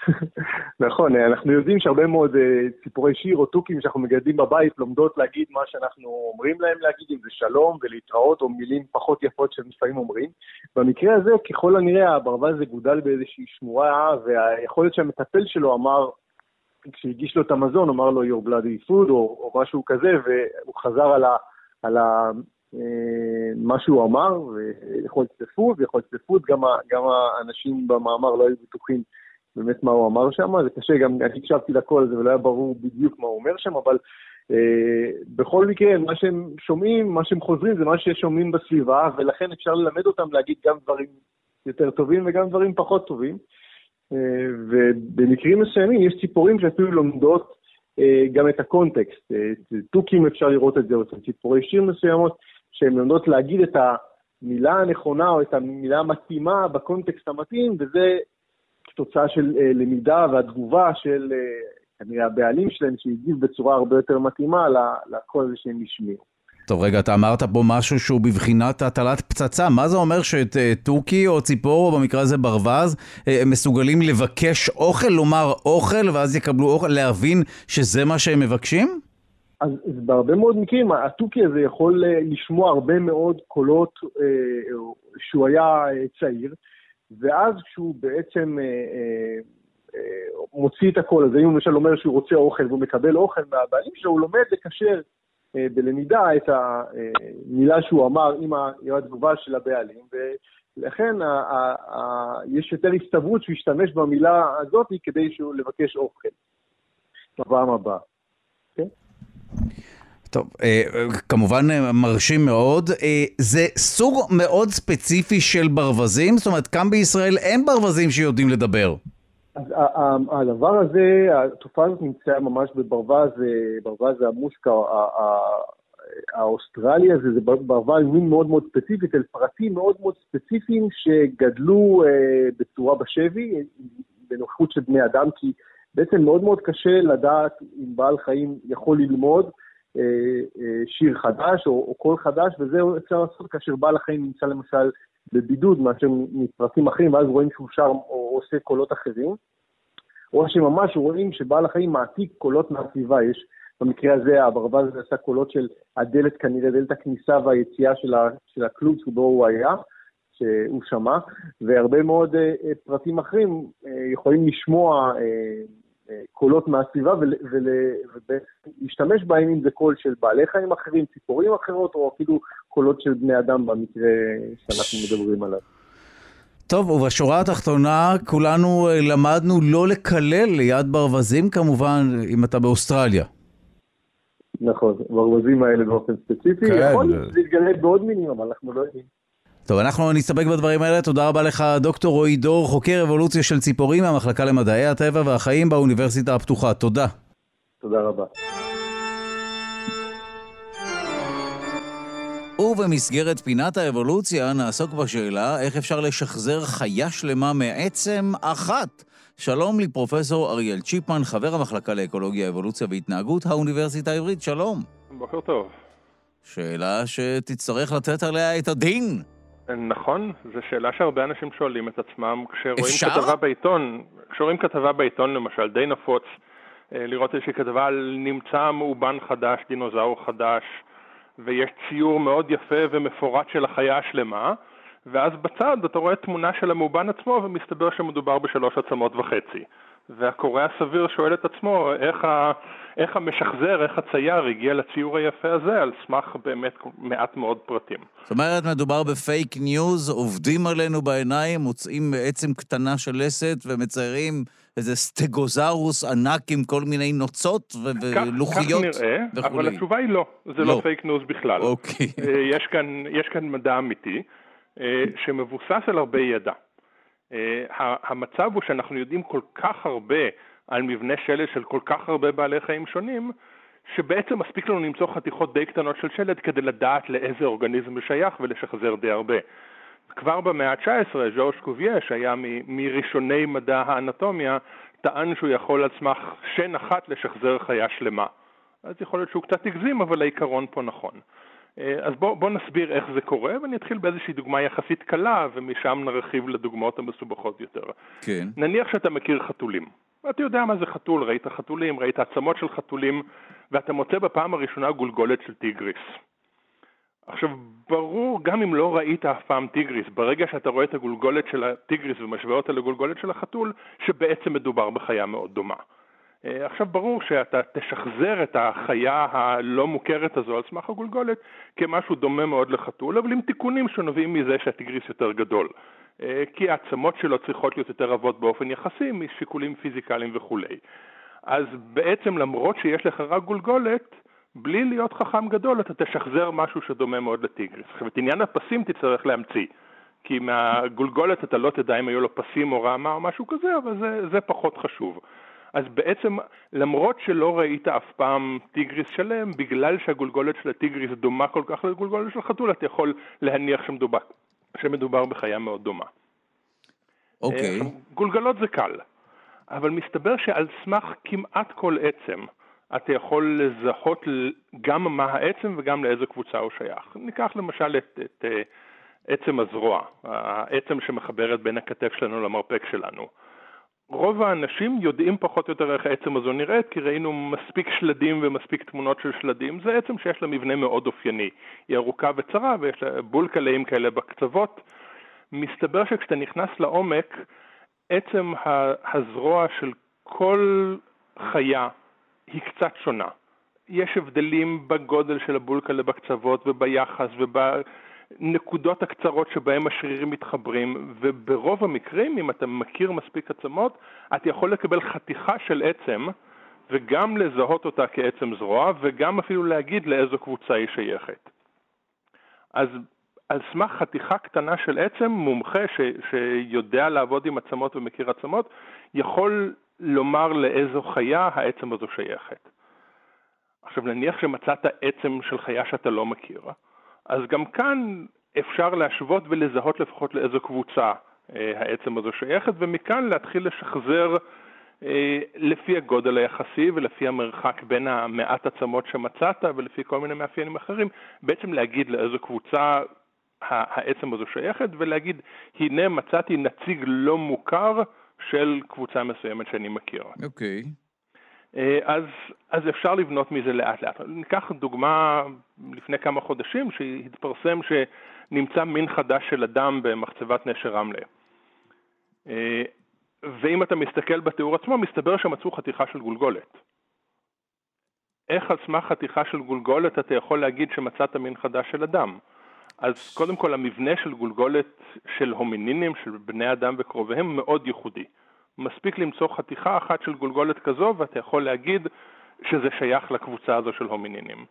נכון, אנחנו יודעים שהרבה מאוד אה, ציפורי שיר או תוכים שאנחנו מגדלים בבית לומדות להגיד מה שאנחנו אומרים להם להגיד, אם זה שלום ולהתראות או מילים פחות יפות שהם לפעמים אומרים. במקרה הזה, ככל הנראה, הברווז הזה גודל באיזושהי שמורה, ויכול להיות שהמטפל שלו אמר, כשהגיש לו את המזון, אמר לו your bloody food או, או משהו כזה, והוא חזר על ה... על ה אה, מה שהוא אמר, ויכול להיות שזה food, ויכול להיות fool, גם, גם האנשים במאמר לא היו בטוחים באמת מה הוא אמר שם, זה קשה, גם אני הקשבתי לכל הזה ולא היה ברור בדיוק מה הוא אומר שם, אבל אה, בכל מקרה, מה שהם שומעים, מה שהם חוזרים זה מה ששומעים בסביבה, ולכן אפשר ללמד אותם להגיד גם דברים יותר טובים וגם דברים פחות טובים. אה, ובמקרים מסוימים יש ציפורים שאפילו לומדות אה, גם את הקונטקסט. אה, תוכים אפשר לראות את זה, או ציפורי שיר מסוימות, שהן לומדות להגיד את המילה הנכונה או את המילה המתאימה בקונטקסט המתאים, וזה תוצאה של uh, למידה והתגובה של uh, כנראה הבעלים שלהם, שהגיב בצורה הרבה יותר מתאימה לקול הזה שהם השמיעו. טוב, רגע, אתה אמרת פה משהו שהוא בבחינת הטלת פצצה. מה זה אומר שתוכי או ציפור, או במקרה הזה ברווז, אה, מסוגלים לבקש אוכל, לומר אוכל, ואז יקבלו אוכל, להבין שזה מה שהם מבקשים? אז בהרבה מאוד מקרים, התוכי הזה יכול לשמוע הרבה מאוד קולות שהוא היה צעיר, ואז כשהוא בעצם אה, אה, אה, מוציא את הכל, אז אם למשל אומר שהוא רוצה אוכל והוא מקבל אוכל מהבעלים שלו, הוא לומד לקשר אה, בלמידה את המילה שהוא אמר עם התגובה של הבעלים, ולכן ה- ה- ה- יש יותר הסתברות שהוא ישתמש במילה הזאת כדי שהוא לבקש אוכל בפעם הבאה. Okay? טוב, אה, כמובן אה, מרשים מאוד. אה, זה סוג מאוד ספציפי של ברווזים? זאת אומרת, כאן בישראל אין ברווזים שיודעים לדבר. אז הדבר הזה, התופעה הזאת נמצאה ממש בברווז, ברווז המוסקה האוסטרלי הזה, זה ברווז מין מאוד מאוד ספציפי, אל פרטים מאוד מאוד ספציפיים שגדלו בצורה בשבי, בנוכחות של בני אדם, כי בעצם מאוד מאוד קשה לדעת אם בעל חיים יכול ללמוד. אה, אה, שיר חדש או, או קול חדש, וזה אפשר לעשות כאשר בעל החיים נמצא למשל בבידוד מאשר מפרטים אחרים, ואז רואים שהוא שר או עושה קולות אחרים, או שממש רואים שבעל החיים מעתיק קולות מהסביבה. יש במקרה הזה, הברווז עשה קולות של הדלת כנראה, דלת הכניסה והיציאה של, ה, של הכלוב שבו הוא היה, שהוא שמע, והרבה מאוד uh, פרטים אחרים uh, יכולים לשמוע uh, קולות מהסביבה ולהשתמש בהם אם זה קול של בעלי חיים אחרים, ציפורים אחרות, או אפילו קולות של בני אדם במקרה שאנחנו מדברים עליו. טוב, ובשורה התחתונה, כולנו אה, למדנו לא לקלל ליד ברווזים כמובן, אם אתה באוסטרליה. נכון, ברווזים האלה באופן ספציפי. כן. יכול להתגלה בעוד מינים, אבל אנחנו לא יודעים. טוב, אנחנו נסתפק בדברים האלה. תודה רבה לך, דוקטור רועי דור, חוקר אבולוציה של ציפורים מהמחלקה למדעי הטבע והחיים באוניברסיטה הפתוחה. תודה. תודה רבה. ובמסגרת פינת האבולוציה נעסוק בשאלה איך אפשר לשחזר חיה שלמה מעצם אחת. שלום לפרופסור אריאל צ'יפמן, חבר המחלקה לאקולוגיה, אבולוציה והתנהגות, האוניברסיטה העברית, שלום. בוקר טוב. שאלה שתצטרך לתת עליה את הדין. נכון, זו שאלה שהרבה אנשים שואלים את עצמם כשרואים אפשר? כתבה בעיתון, כשרואים כתבה בעיתון למשל, די נפוץ אה, לראות איזושהי כתבה על נמצא מאובן חדש, דינוזאור חדש, ויש ציור מאוד יפה ומפורט של החיה השלמה, ואז בצד אתה רואה תמונה של המאובן עצמו ומסתבר שמדובר בשלוש עצמות וחצי. והקורא הסביר שואל את עצמו איך, ה, איך המשחזר, איך הצייר הגיע לציור היפה הזה על סמך באמת מעט מאוד פרטים. זאת אומרת, מדובר בפייק ניוז, עובדים עלינו בעיניים, מוצאים עצם קטנה של לסת ומציירים איזה סטגוזרוס ענק עם כל מיני נוצות ו- ולוחיות כך נראה, וכולי. אבל התשובה היא לא, זה לא. לא פייק ניוז בכלל. אוקיי. אה, יש כאן, יש כאן מדע אמיתי אה, שמבוסס על הרבה ידע. אה, המצב הוא שאנחנו יודעים כל כך הרבה על מבנה שלד של כל כך הרבה בעלי חיים שונים, שבעצם מספיק לנו למצוא חתיכות די קטנות של שלד כדי לדעת לאיזה אורגניזם זה שייך ולשחזר די הרבה. כבר במאה ה-19, ז'ורז' קובייה, שהיה מ- מראשוני מדע האנטומיה, טען שהוא יכול על סמך שן אחת לשחזר חיה שלמה. אז יכול להיות שהוא קצת הגזים, אבל העיקרון פה נכון. אה, אז בואו בוא נסביר איך זה קורה, ואני אתחיל באיזושהי דוגמה יחסית קלה, ומשם נרחיב לדוגמאות המסובכות יותר. כן. נניח שאתה מכיר חתולים. ואתה יודע מה זה חתול, ראית חתולים, ראית עצמות של חתולים, ואתה מוצא בפעם הראשונה גולגולת של טיגריס. עכשיו, ברור, גם אם לא ראית אף פעם טיגריס, ברגע שאתה רואה את הגולגולת של הטיגריס ומשווה אותה לגולגולת של החתול, שבעצם מדובר בחיה מאוד דומה. אה, עכשיו, ברור שאתה תשחזר את החיה הלא מוכרת הזו על סמך הגולגולת כמשהו דומה מאוד לחתול, אבל עם תיקונים שנובעים מזה שהטיגריס יותר גדול. אה, כי העצמות שלו צריכות להיות יותר רבות באופן יחסי משיקולים פיזיקליים וכולי. אז בעצם למרות שיש לך רק גולגולת, בלי להיות חכם גדול אתה תשחזר משהו שדומה מאוד לטיגריס. עכשיו את עניין הפסים תצטרך להמציא, כי מהגולגולת אתה לא תדע אם היו לו פסים או רעמה או משהו כזה, אבל זה, זה פחות חשוב. אז בעצם, למרות שלא ראית אף פעם טיגריס שלם, בגלל שהגולגולת של הטיגריס דומה כל כך לגולגולת של חתול, אתה יכול להניח שמדובר, שמדובר בחיה מאוד דומה. אוקיי. אה, עכשיו, גולגלות זה קל, אבל מסתבר שעל סמך כמעט כל עצם, אתה יכול לזהות גם מה העצם וגם לאיזה קבוצה הוא שייך. ניקח למשל את, את אה, עצם הזרוע, העצם שמחברת בין הכתף שלנו למרפק שלנו. רוב האנשים יודעים פחות או יותר איך העצם הזו נראית, כי ראינו מספיק שלדים ומספיק תמונות של שלדים. זה עצם שיש לה מבנה מאוד אופייני. היא ארוכה וצרה ויש לה בולקליים כאלה בקצוות. מסתבר שכשאתה נכנס לעומק, עצם הזרוע של כל חיה היא קצת שונה. יש הבדלים בגודל של הבולקלה בקצוות וביחס ובנקודות הקצרות שבהם השרירים מתחברים, וברוב המקרים, אם אתה מכיר מספיק עצמות, אתה יכול לקבל חתיכה של עצם וגם לזהות אותה כעצם זרוע וגם אפילו להגיד לאיזו קבוצה היא שייכת. אז על סמך חתיכה קטנה של עצם, מומחה ש, שיודע לעבוד עם עצמות ומכיר עצמות, יכול לומר לאיזו חיה העצם הזו שייכת. עכשיו נניח שמצאת עצם של חיה שאתה לא מכיר, אז גם כאן אפשר להשוות ולזהות לפחות לאיזו קבוצה אה, העצם הזו שייכת, ומכאן להתחיל לשחזר אה, לפי הגודל היחסי ולפי המרחק בין המעט עצמות שמצאת ולפי כל מיני מאפיינים אחרים, בעצם להגיד לאיזו קבוצה העצם הזו שייכת ולהגיד הנה מצאתי נציג לא מוכר של קבוצה מסוימת שאני מכיר. אוקיי. אה, אז, אז אפשר לבנות מזה לאט לאט. ניקח דוגמה לפני כמה חודשים שהתפרסם שנמצא מין חדש של אדם במחצבת נשר רמלה. אה, ואם אתה מסתכל בתיאור עצמו, מסתבר שמצאו חתיכה של גולגולת. איך על סמך חתיכה של גולגולת אתה יכול להגיד שמצאת מין חדש של אדם? אז קודם כל המבנה של גולגולת של הומינינים, של בני אדם וקרוביהם, מאוד ייחודי. מספיק למצוא חתיכה אחת של גולגולת כזו ואתה יכול להגיד שזה שייך לקבוצה הזו של הומינינים.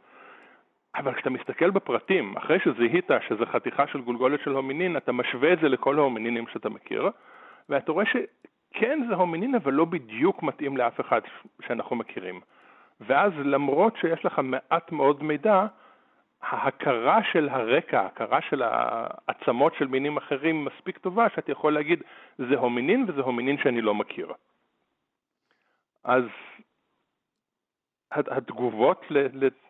אבל כשאתה מסתכל בפרטים, אחרי שזיהית שזה חתיכה של גולגולת של הומינין, אתה משווה את זה לכל ההומינינים שאתה מכיר, ואתה רואה שכן זה הומינין, אבל לא בדיוק מתאים לאף אחד שאנחנו מכירים. ואז למרות שיש לך מעט מאוד מידע, ההכרה של הרקע, ההכרה של העצמות של מינים אחרים מספיק טובה, שאתה יכול להגיד, זה הומינין וזה הומינין שאני לא מכיר. אז התגובות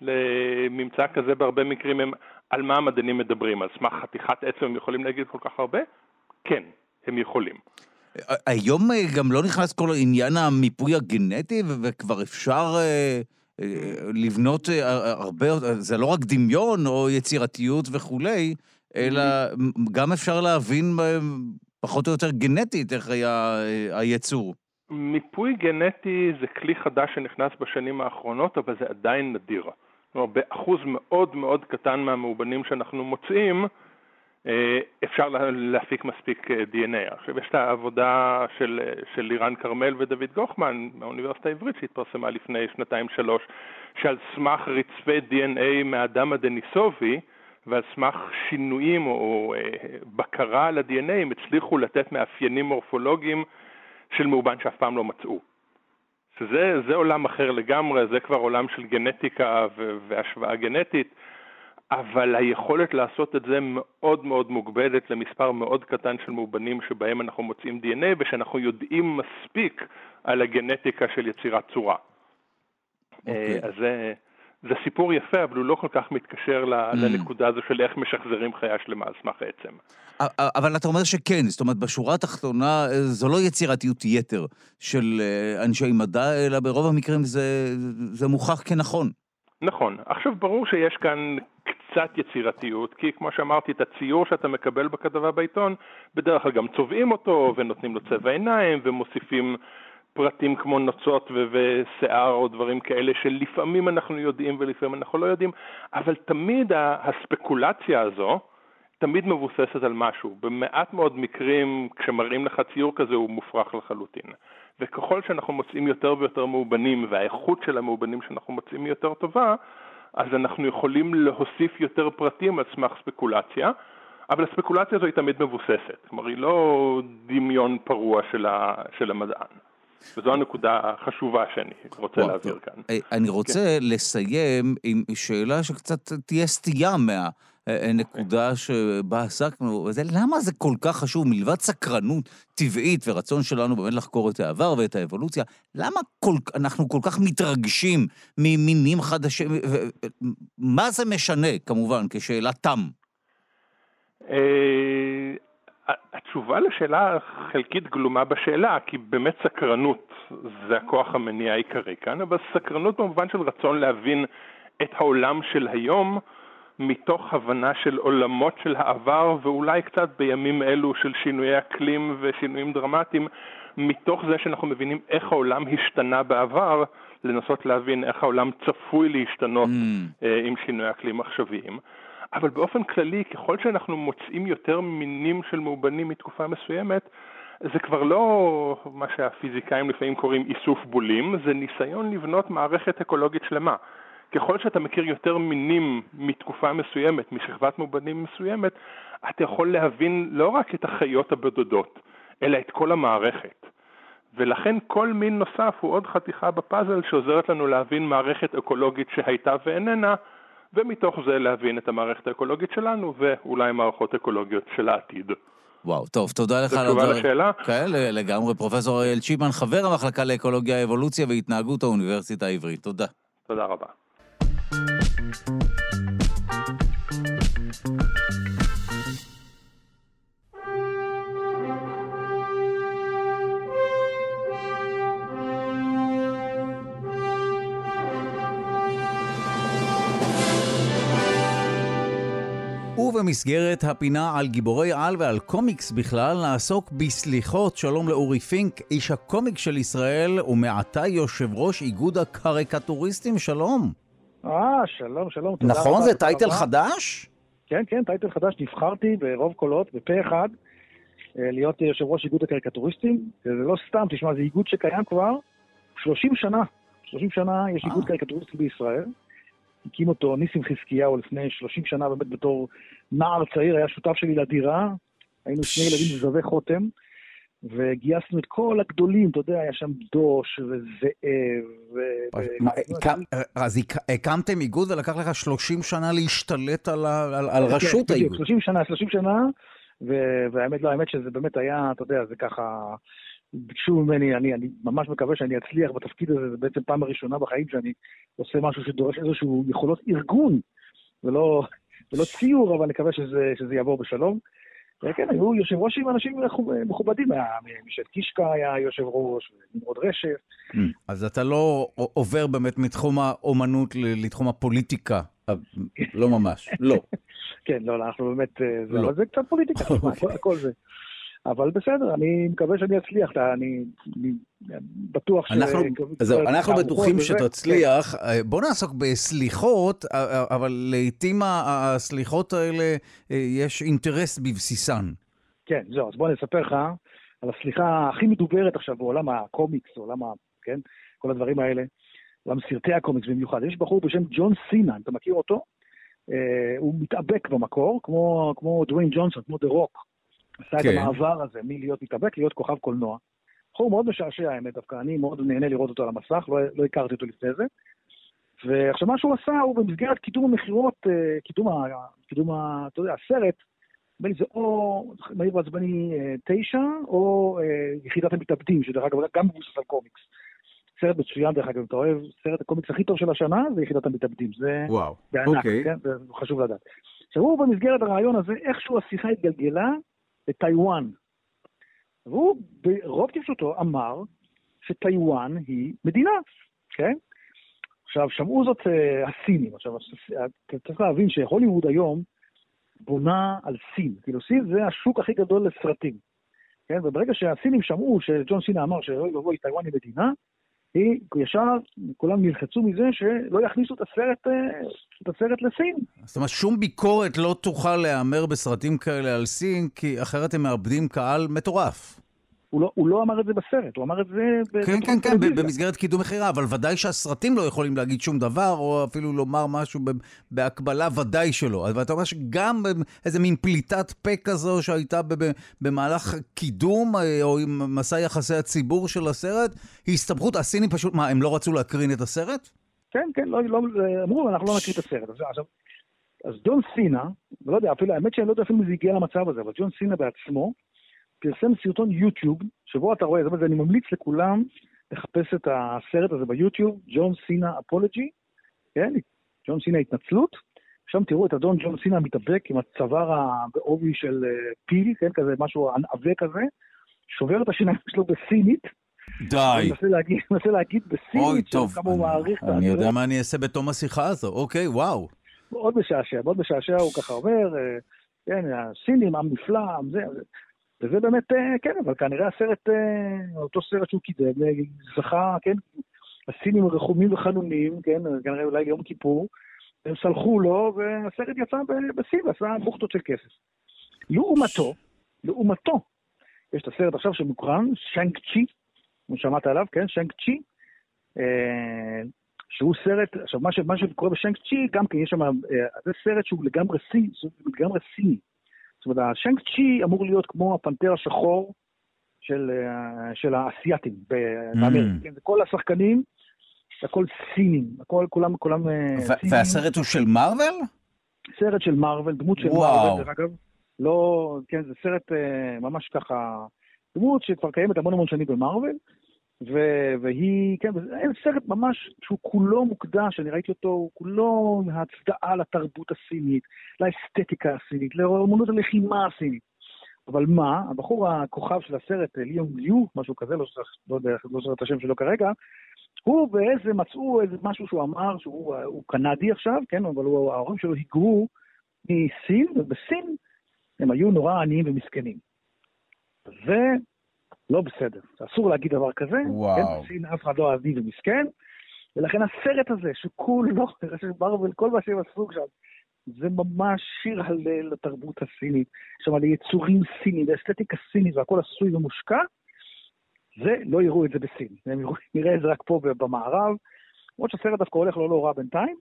לממצא כזה בהרבה מקרים הם על מה המדענים מדברים, על סמך חתיכת עצם הם יכולים להגיד כל כך הרבה? כן, הם יכולים. היום גם לא נכנס כל עניין המיפוי הגנטי, וכבר אפשר אה, לבנות אה, הרבה, זה לא רק דמיון או יצירתיות וכולי, אלא גם אפשר להבין פחות או יותר גנטית איך היה היצור. מיפוי גנטי זה כלי חדש שנכנס בשנים האחרונות, אבל זה עדיין נדיר. כלומר, באחוז מאוד מאוד קטן מהמאובנים שאנחנו מוצאים, אה, אפשר להפיק מספיק אה, DNA. עכשיו, יש את העבודה של, של לירן כרמל ודוד גוחמן מהאוניברסיטה העברית שהתפרסמה לפני שנתיים-שלוש, שעל סמך רצפי DNA מהאדם הדניסובי, ועל סמך שינויים או אה, בקרה על ה-DNA הם הצליחו לתת מאפיינים מורפולוגיים של מאובן שאף פעם לא מצאו. שזה עולם אחר לגמרי, זה כבר עולם של גנטיקה והשוואה גנטית, אבל היכולת לעשות את זה מאוד מאוד מוגבלת למספר מאוד קטן של מאובנים שבהם אנחנו מוצאים DNA ושאנחנו יודעים מספיק על הגנטיקה של יצירת צורה. Okay. אוקיי. אז זה... זה סיפור יפה, אבל הוא לא כל כך מתקשר mm. לנקודה הזו של איך משחזרים חיה שלמה על סמך עצם. אבל אתה אומר שכן, זאת אומרת, בשורה התחתונה זו לא יצירתיות יתר של אה, אנשי מדע, אלא ברוב המקרים זה, זה מוכח כנכון. נכון. עכשיו, ברור שיש כאן קצת יצירתיות, כי כמו שאמרתי, את הציור שאתה מקבל בכתבה בעיתון, בדרך כלל גם צובעים אותו, ונותנים לו צבע עיניים, ומוסיפים פרטים כמו נוצות ושיער או דברים כאלה שלפעמים אנחנו יודעים ולפעמים אנחנו לא יודעים, אבל תמיד הספקולציה הזו תמיד מבוססת על משהו. במעט מאוד מקרים כשמראים לך ציור כזה הוא מופרך לחלוטין. וככל שאנחנו מוצאים יותר ויותר מאובנים והאיכות של המאובנים שאנחנו מוצאים היא יותר טובה, אז אנחנו יכולים להוסיף יותר פרטים על סמך ספקולציה, אבל הספקולציה הזו היא תמיד מבוססת, כלומר היא לא דמיון פרוע של, ה, של המדען. וזו הנקודה החשובה שאני רוצה להעביר כאן. אה, אני רוצה כן. לסיים עם שאלה שקצת תהיה סטייה מהנקודה שבה עסקנו, וזה למה זה כל כך חשוב, מלבד סקרנות טבעית ורצון שלנו באמת לחקור את העבר ואת האבולוציה, למה כל, אנחנו כל כך מתרגשים ממינים חדשים, מה זה משנה, כמובן, כשאלת תם? אה, התשובה לשאלה חלקית גלומה בשאלה, כי באמת סקרנות זה הכוח המניע העיקרי כאן, אבל סקרנות במובן של רצון להבין את העולם של היום מתוך הבנה של עולמות של העבר ואולי קצת בימים אלו של שינויי אקלים ושינויים דרמטיים, מתוך זה שאנחנו מבינים איך העולם השתנה בעבר, לנסות להבין איך העולם צפוי להשתנות mm. עם שינויי אקלים עכשוויים. אבל באופן כללי, ככל שאנחנו מוצאים יותר מינים של מאובנים מתקופה מסוימת, זה כבר לא מה שהפיזיקאים לפעמים קוראים איסוף בולים, זה ניסיון לבנות מערכת אקולוגית שלמה. ככל שאתה מכיר יותר מינים מתקופה מסוימת, משכבת מאובנים מסוימת, אתה יכול להבין לא רק את החיות הבודדות, אלא את כל המערכת. ולכן כל מין נוסף הוא עוד חתיכה בפאזל שעוזרת לנו להבין מערכת אקולוגית שהייתה ואיננה, ומתוך זה להבין את המערכת האקולוגית שלנו ואולי מערכות אקולוגיות של העתיד. וואו, טוב, תודה לך על הדברים. זו תשובה לשאלה? כן, לגמרי. פרופסור אריאל צ'יפמן, חבר המחלקה לאקולוגיה, אבולוציה והתנהגות האוניברסיטה העברית. תודה. תודה רבה. ובמסגרת הפינה על גיבורי על ועל קומיקס בכלל, נעסוק בסליחות. שלום לאורי פינק, איש הקומיק של ישראל, ומעתה יושב ראש איגוד הקריקטוריסטים, שלום. אה, שלום, שלום, נכון, זה title חדש? כן, כן, title חדש. נבחרתי ברוב קולות, בפה אחד, אה, להיות יושב ראש איגוד הקריקטוריסטים. זה לא סתם, תשמע, זה איגוד שקיים כבר 30 שנה. 30 שנה יש איגוד. קריקטוריסטים בישראל. הקים אותו ניסים חזקיהו לפני 30 שנה, באמת בתור נער צעיר, היה שותף שלי לדירה, היינו שני ילדים זבי חותם, וגייסנו את כל הגדולים, אתה יודע, היה שם דוש וזאב. אז הקמתם איגוד ולקח לך 30 שנה להשתלט על כן, רשות האיגוד. 30 שנה, 30 שנה, והאמת, לא, האמת שזה באמת היה, אתה יודע, זה ככה... ביקשו ממני, אני, אני ממש מקווה שאני אצליח בתפקיד הזה, זה בעצם פעם הראשונה בחיים שאני עושה משהו שדורש איזשהו יכולות ארגון, ולא, ולא ציור, אבל נקווה שזה, שזה יעבור בשלום. וכן, היו יושב ראש עם אנשים מכובדים, מישל קישקה היה יושב ראש, נמרוד רשף. Mm. אז אתה לא עובר באמת מתחום האומנות לתחום הפוליטיקה, לא ממש, לא. כן, לא, אנחנו באמת, אה, לא. זה קצת פוליטיקה, הכל זה. אבל בסדר, אני מקווה שאני אצליח, אני, אני בטוח ש... אנחנו, זהו, אנחנו בטוחים שתצליח. כן. בוא נעסוק בסליחות, אבל לעיתים הסליחות האלה, יש אינטרס בבסיסן. כן, זהו, אז בוא אני אספר לך על הסליחה הכי מדוברת עכשיו בעולם הקומיקס, עולם ה... כן? כל הדברים האלה, עולם סרטי הקומיקס במיוחד. יש בחור בשם ג'ון סינה, אתה מכיר אותו? הוא מתאבק במקור, כמו, כמו דוויין ג'ונסון, כמו דה רוק. עשה כן. את המעבר הזה מלהיות מתאבק להיות כוכב קולנוע. בחור מאוד משעשע האמת דווקא, אני מאוד נהנה לראות אותו על המסך, לא, לא הכרתי אותו לפני זה. ועכשיו מה שהוא עשה הוא במסגרת קידום המכירות, אה, קידום, ה, קידום ה, אתה יודע, הסרט, נדמה לי זה או מהיר ועצבני אה, תשע, או אה, יחידת המתאבדים, שדרך אגב גם מבוסס על קומיקס. סרט מצוין דרך אגב, אתה אוהב, סרט הקומיקס הכי טוב של השנה זה יחידת המתאבדים, זה וואו, בענק, אוקיי. כן? זה חשוב לדעת. עכשיו הוא במסגרת הרעיון הזה, איכשהו השיחה התגלגלה לטיוואן. והוא ברוב טיפשותו אמר שטיוואן היא מדינה, כן? עכשיו, שמעו זאת uh, הסינים. עכשיו, אתה צריך להבין שהוליווד היום בונה על סין. כאילו, סין זה השוק הכי גדול לסרטים. כן? וברגע שהסינים שמעו שג'ון סינה אמר שאוי ואבוי, טיוואן היא מדינה, היא ישר, כולם נלחצו מזה שלא יכניסו את הסרט, אה, את הסרט לסין. זאת אומרת, שום ביקורת לא תוכל להיאמר בסרטים כאלה על סין, כי אחרת הם מאבדים קהל מטורף. הוא לא, הוא לא אמר את זה בסרט, הוא אמר את זה... כן, כן, כן, במסגרת קידום מכירה, אבל ודאי שהסרטים לא יכולים להגיד שום דבר, או אפילו לומר משהו בהקבלה, ודאי שלא. אבל אתה אומר שגם איזה מין פליטת פה כזו שהייתה במהלך קידום, אה, או עם מסע יחסי הציבור של הסרט, היא הסתבכות, הסינים פשוט, מה, הם לא רצו להקרין את הסרט? כן, כן, לא, לא, אמרו, אנחנו לא נקריא את הסרט. עכשיו, אז ג'ון סינה, לא יודע, אפילו, האמת שאני לא יודע אפילו אם זה הגיע למצב הזה, אבל ג'ון סינה בעצמו, פרסם סרטון יוטיוב, שבו אתה רואה, זאת אומרת, אני ממליץ לכולם לחפש את הסרט הזה ביוטיוב, ג'ון סינה אפולוגי, כן? ג'ון סינה התנצלות. שם תראו את אדון ג'ון סינה מתאבק עם הצוואר בעובי של אה, פיל, כן? כזה משהו עבה כזה, שובר את השיניים שלו בסינית. די. אני מנסה להגיד בסינית, כמה הוא מעריך את אני יודע מה אני אעשה בתום השיחה הזו, אוקיי, וואו. מאוד משעשע, מאוד משעשע, הוא ככה אומר, אה, כן, הסינים, עם נפלא, זה, וזה באמת, אה, כן, אבל כנראה הסרט, אה, אותו סרט שהוא קידם, אה, זכה, כן, הסינים רחומים וחנונים, כן, כנראה אולי ליום כיפור, הם סלחו לו, והסרט יצא בסין ועשה בוכטות של כסף. לעומתו, לעומתו, יש את הסרט עכשיו שמוקרן, שנק צ'י, כמו שמעת עליו, כן, שנק צ'י, שהוא סרט, עכשיו מה, ש, מה שקורה בשנק צ'י, גם כן יש שם, זה סרט שהוא לגמרי סיני, לגמרי סיני. זאת אומרת, השנק צ'י אמור להיות כמו הפנתר השחור של, אה, של האסייתים באמריקה. Mm. כן, זה כל השחקנים, הכל סינים, הכל, כולם, כולם אה, סינים. והסרט הוא של מארוול? סרט של מארוול, דמות של מארוול, דרך אגב. לא, כן, זה סרט אה, ממש ככה, דמות שכבר קיימת המון המון שנים במארוול. ו- והיא, כן, אין סרט ממש שהוא כולו מוקדש, אני ראיתי אותו, הוא כולו מהצדעה לתרבות הסינית, לאסתטיקה הסינית, לאמנות הלחימה הסינית. אבל מה, הבחור הכוכב של הסרט, ליאון ליו, משהו כזה, לא, לא יודע, לא זוכר את השם שלו כרגע, הוא באיזה, מצאו איזה משהו שהוא אמר, שהוא קנדי עכשיו, כן, אבל הוא, ההורים שלו היגרו מסין, ובסין הם היו נורא עניים ומסכנים. ו... לא בסדר. אסור להגיד דבר כזה. וואו. כן, בסין אף אחד לא עדיף ומסכן. ולכן הסרט הזה, שכולו, מרוויל, כל מה שהם עשו שם, זה ממש שיר הלל לתרבות הסינית. שם על יצורים סינים ואסתטיקה סינית והכל עשוי ומושקע, זה, לא יראו את זה בסין. נראה את זה רק פה במערב. למרות שהסרט דווקא הולך לא לא רע בינתיים.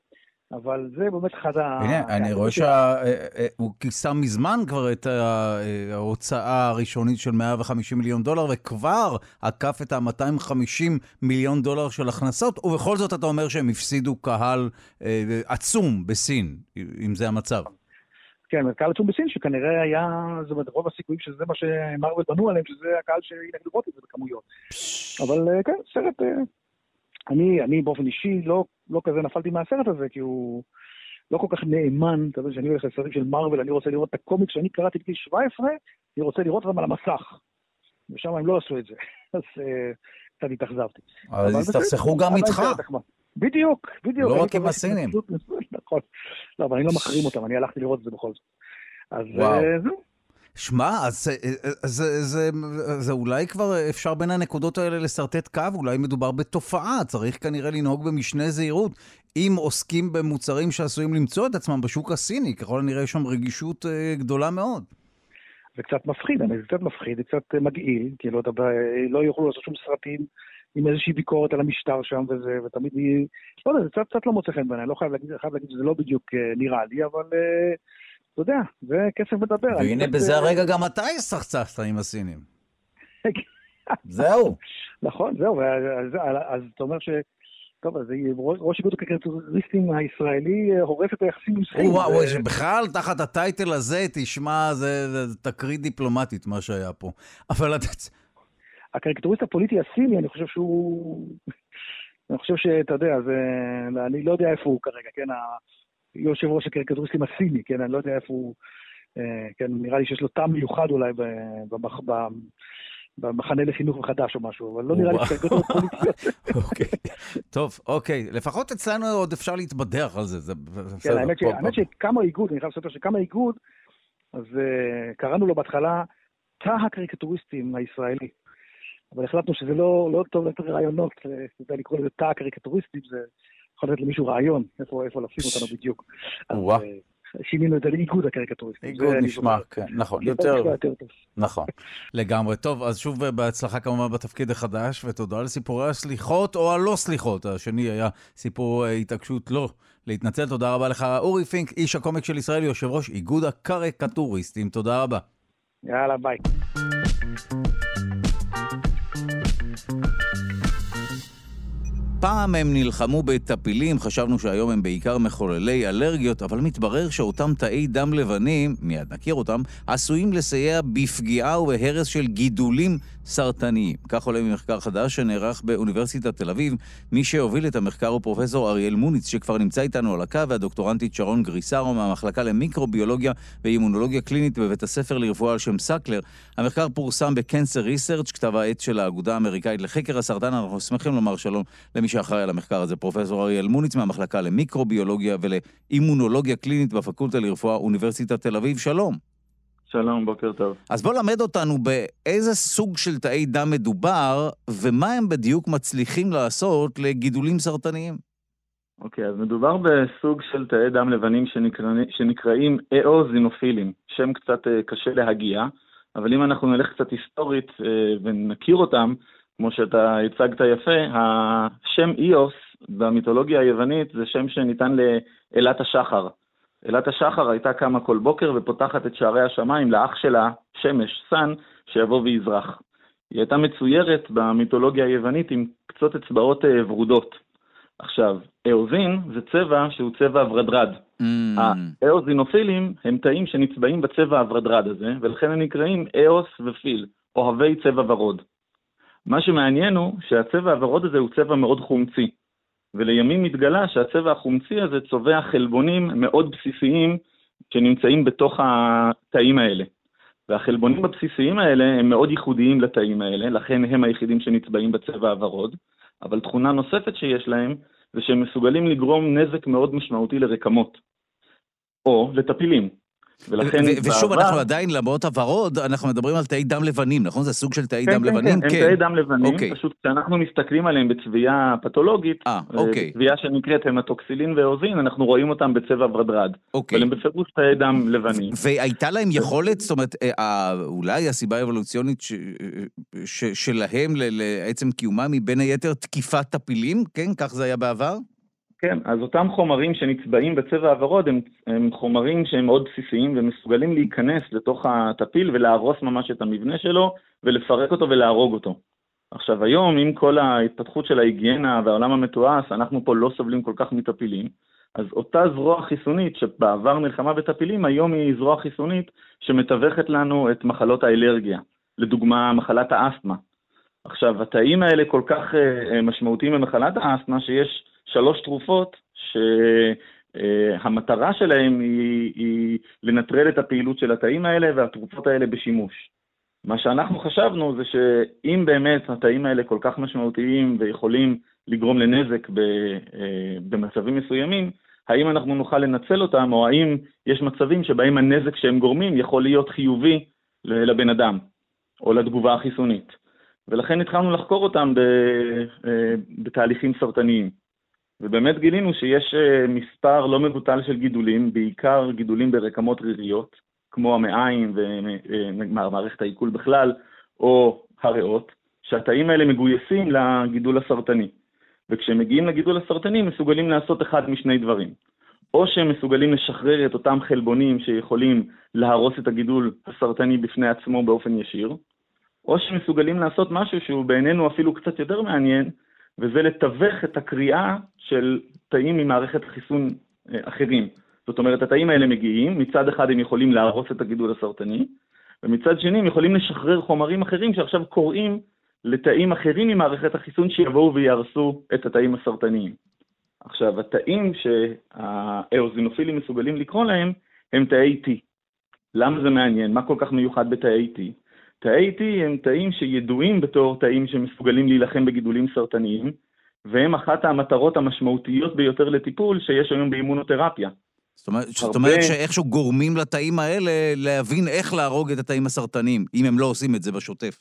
אבל זה באמת אחד ה... הנה, אני רואה שהוא אה, אה, כיסה מזמן כבר את אה, ההוצאה הראשונית של 150 מיליון דולר, וכבר עקף את ה-250 מיליון דולר של הכנסות, ובכל זאת אתה אומר שהם הפסידו קהל עצום בסין, אם זה המצב. כן, קהל עצום בסין שכנראה היה, זאת אומרת, רוב הסיכויים שזה מה שמרוויל בנו עליהם, שזה הקהל לראות את זה בכמויות. אבל אה, כן, סרט, אה, אני, אני באופן אישי לא, לא כזה נפלתי מהסרט הזה, כי הוא לא כל כך נאמן, אתה יודע, כשאני הולך לסרטים של מרוויל, אני רוצה לראות את הקומיק שאני קראתי בגיל 17, אני רוצה לראות אותם על המסך. ושם הם לא עשו את זה, אז אה, קצת התאכזבתי. אבל הסתכסכו גם איתך. בדיוק, בדיוק. לא רק עם הסינים. נכון. לא, אבל אני לא מחרים אותם, אני הלכתי לראות את זה בכל זאת. אז אה, זהו. שמע, אז אה, אה, זה, זה, זה, זה אולי כבר אפשר בין הנקודות האלה לשרטט קו, אולי מדובר בתופעה, צריך כנראה לנהוג במשנה זהירות. אם עוסקים במוצרים שעשויים למצוא את עצמם בשוק הסיני, ככל הנראה יש שם רגישות גדולה מאוד. זה קצת מפחיד, זה קצת מפחיד, זה קצת מגעיל, כאילו, אתה, לא יוכלו לעשות שום סרטים עם איזושהי ביקורת על המשטר שם וזה, ותמיד היא... לא יודע, זה קצת, קצת לא מוצא חן בעיניי, לא חייב להגיד, חייב להגיד שזה לא בדיוק אה, נראה לי, אבל אה, אתה יודע, זה כסף מדבר. והנה בזה אה, הרגע גם אתה הסתכסכת עם הסינים. זהו. נכון, זהו, אז, אז אתה אומר ש... טוב, אז ראש איגוד הקרקטוריסטים הישראלי הורס את היחסים עם סין. וואו, בכלל, תחת הטייטל הזה, תשמע, זה תקרית דיפלומטית, מה שהיה פה. אבל אתה... הקריקטוריסט הפוליטי הסיני, אני חושב שהוא... אני חושב שאתה יודע, זה... אני לא יודע איפה הוא כרגע, כן? יושב ראש הקריקטוריסטים הסיני, כן? אני לא יודע איפה הוא... אה, כן, נראה לי שיש לו טעם מיוחד אולי במח... במחנה לחינוך מחדש או משהו, אבל לא נראה לי שקריקטורות פוליטיות. אוקיי, טוב, אוקיי. לפחות אצלנו עוד אפשר להתבדח על זה. כן, האמת שקמה איגוד, אני חייב לספר שקמה איגוד, אז אה, קראנו לו בהתחלה תא הקריקטוריסטים הישראלי. אבל החלטנו שזה לא, לא טוב לתת רעיונות, אתה יודע, לקרוא לזה תא קריקטוריסטי, זה יכול לתת למישהו רעיון, איפה, איפה לשים אותנו בדיוק. אז אה, שינינו את זה לאיגוד הקריקטוריסטי. איגוד נשמע, כן, נכון, יותר, יותר טוב. נכון, לגמרי. טוב, אז שוב בהצלחה כמובן בתפקיד החדש, ותודה על סיפורי הסליחות או הלא סליחות. השני היה סיפור אה, התעקשות לא להתנצל. תודה רבה לך, אורי פינק, איש הקומק של ישראל, יושב ראש איגוד הקריקטוריסטים. תודה רבה. יאללה, ביי. פעם הם נלחמו בטפילים, חשבנו שהיום הם בעיקר מחוללי אלרגיות, אבל מתברר שאותם תאי דם לבנים, מיד נכיר אותם, עשויים לסייע בפגיעה ובהרס של גידולים סרטניים. כך עולה ממחקר חדש שנערך באוניברסיטת תל אביב. מי שהוביל את המחקר הוא פרופסור אריאל מוניץ, שכבר נמצא איתנו על הקו, והדוקטורנטית שרון גריסרו מהמחלקה למיקרוביולוגיה ואימונולוגיה קלינית בבית הספר לרפואה על שם סקלר. המחקר פורסם בקנסר ריסרצ', כתב העת של האגודה האמריקאית לחקר הסרטן. אנחנו שמחים לומר שלום למי שאחראי על המחקר הזה, פרופסור אריאל מוניץ מהמחלקה למיקרוביולוגיה ולאימונולוגיה קלינית בפקולטה לרפואה אוניברסיטת תל אביב. שלום. שלום, בוקר טוב. אז בוא למד אותנו באיזה סוג של תאי דם מדובר, ומה הם בדיוק מצליחים לעשות לגידולים סרטניים. אוקיי, אז מדובר בסוג של תאי דם לבנים שנקרא, שנקראים אאוזינופילים, שם קצת אה, קשה להגיע, אבל אם אנחנו נלך קצת היסטורית אה, ונכיר אותם, כמו שאתה הצגת יפה, השם איוס במיתולוגיה היוונית זה שם שניתן לאלת השחר. אלת השחר הייתה קמה כל בוקר ופותחת את שערי השמיים לאח שלה, שמש, סן, שיבוא ויזרח. היא הייתה מצוירת במיתולוגיה היוונית עם קצות אצבעות אה, ורודות. עכשיו, אאוזין זה צבע שהוא צבע הוורדרד. Mm. האאוזינופילים הם תאים שנצבעים בצבע הוורדרד הזה, ולכן הם נקראים אאוס ופיל, אוהבי צבע ורוד. מה שמעניין הוא שהצבע הוורוד הזה הוא צבע מאוד חומצי. ולימים התגלה שהצבע החומצי הזה צובע חלבונים מאוד בסיסיים שנמצאים בתוך התאים האלה. והחלבונים הבסיסיים האלה הם מאוד ייחודיים לתאים האלה, לכן הם היחידים שנצבעים בצבע הוורוד, אבל תכונה נוספת שיש להם זה שהם מסוגלים לגרום נזק מאוד משמעותי לרקמות, או לטפילים. ולכן ושוב, בעבר... אנחנו עדיין, למרות הוורוד, אנחנו מדברים על תאי דם לבנים, נכון? זה סוג של תאי כן, דם כן, לבנים? כן, כן, הם תאי דם לבנים, אוקיי. פשוט כשאנחנו מסתכלים עליהם בצביעה פתולוגית, 아, אה, אוקיי. צביעה שנקראת המטוקסילין ואוזין, אנחנו רואים אותם בצבע ורדרד. אוקיי. אבל הם בפירוש תאי דם לבנים. והייתה להם יכולת, זאת אומרת, אה, אולי הסיבה האבולוציונית ש... ש... שלהם לעצם קיומם היא בין היתר תקיפת טפילים, כן? כך זה היה בעבר? כן, אז אותם חומרים שנצבעים בצבע הוורוד הם, הם חומרים שהם מאוד בסיסיים ומסוגלים להיכנס לתוך הטפיל ולהרוס ממש את המבנה שלו ולפרק אותו ולהרוג אותו. עכשיו היום עם כל ההתפתחות של ההיגיינה והעולם המתועש, אנחנו פה לא סובלים כל כך מטפילים, אז אותה זרוע חיסונית שבעבר נלחמה בטפילים, היום היא זרוע חיסונית שמתווכת לנו את מחלות האלרגיה. לדוגמה, מחלת האסתמה. עכשיו, התאים האלה כל כך uh, משמעותיים במחלת האסתמה, שיש שלוש תרופות שהמטרה שלהם היא, היא לנטרל את הפעילות של התאים האלה, והתרופות האלה בשימוש. מה שאנחנו חשבנו זה שאם באמת התאים האלה כל כך משמעותיים ויכולים לגרום לנזק uh, במצבים מסוימים, האם אנחנו נוכל לנצל אותם, או האם יש מצבים שבהם הנזק שהם גורמים יכול להיות חיובי לבן אדם, או לתגובה החיסונית. ולכן התחלנו לחקור אותם אה, בתהליכים סרטניים. ובאמת גילינו שיש אה, מספר לא מבוטל של גידולים, בעיקר גידולים ברקמות ריריות, כמו המעיים ומערכת העיכול בכלל, או הריאות, שהתאים האלה מגויסים לגידול הסרטני. וכשהם מגיעים לגידול הסרטני, מסוגלים לעשות אחד משני דברים. או שהם מסוגלים לשחרר את אותם חלבונים שיכולים להרוס את הגידול הסרטני בפני עצמו באופן ישיר, או שמסוגלים לעשות משהו שהוא בעינינו אפילו קצת יותר מעניין, וזה לתווך את הקריאה של תאים ממערכת חיסון אה, אחרים. זאת אומרת, התאים האלה מגיעים, מצד אחד הם יכולים להרוס את הגידול הסרטני, ומצד שני הם יכולים לשחרר חומרים אחרים שעכשיו קוראים לתאים אחרים ממערכת החיסון שיבואו ויהרסו את התאים הסרטניים. עכשיו, התאים שהאוזינופילים מסוגלים לקרוא להם הם תאי T. למה זה מעניין? מה כל כך מיוחד בתאי T? תאי T הם תאים שידועים בתור תאים שמסוגלים להילחם בגידולים סרטניים, והם אחת המטרות המשמעותיות ביותר לטיפול שיש היום באימונותרפיה. זאת אומרת, זאת אומרת שאיכשהו גורמים לתאים האלה להבין איך להרוג את התאים הסרטניים, אם הם לא עושים את זה בשוטף.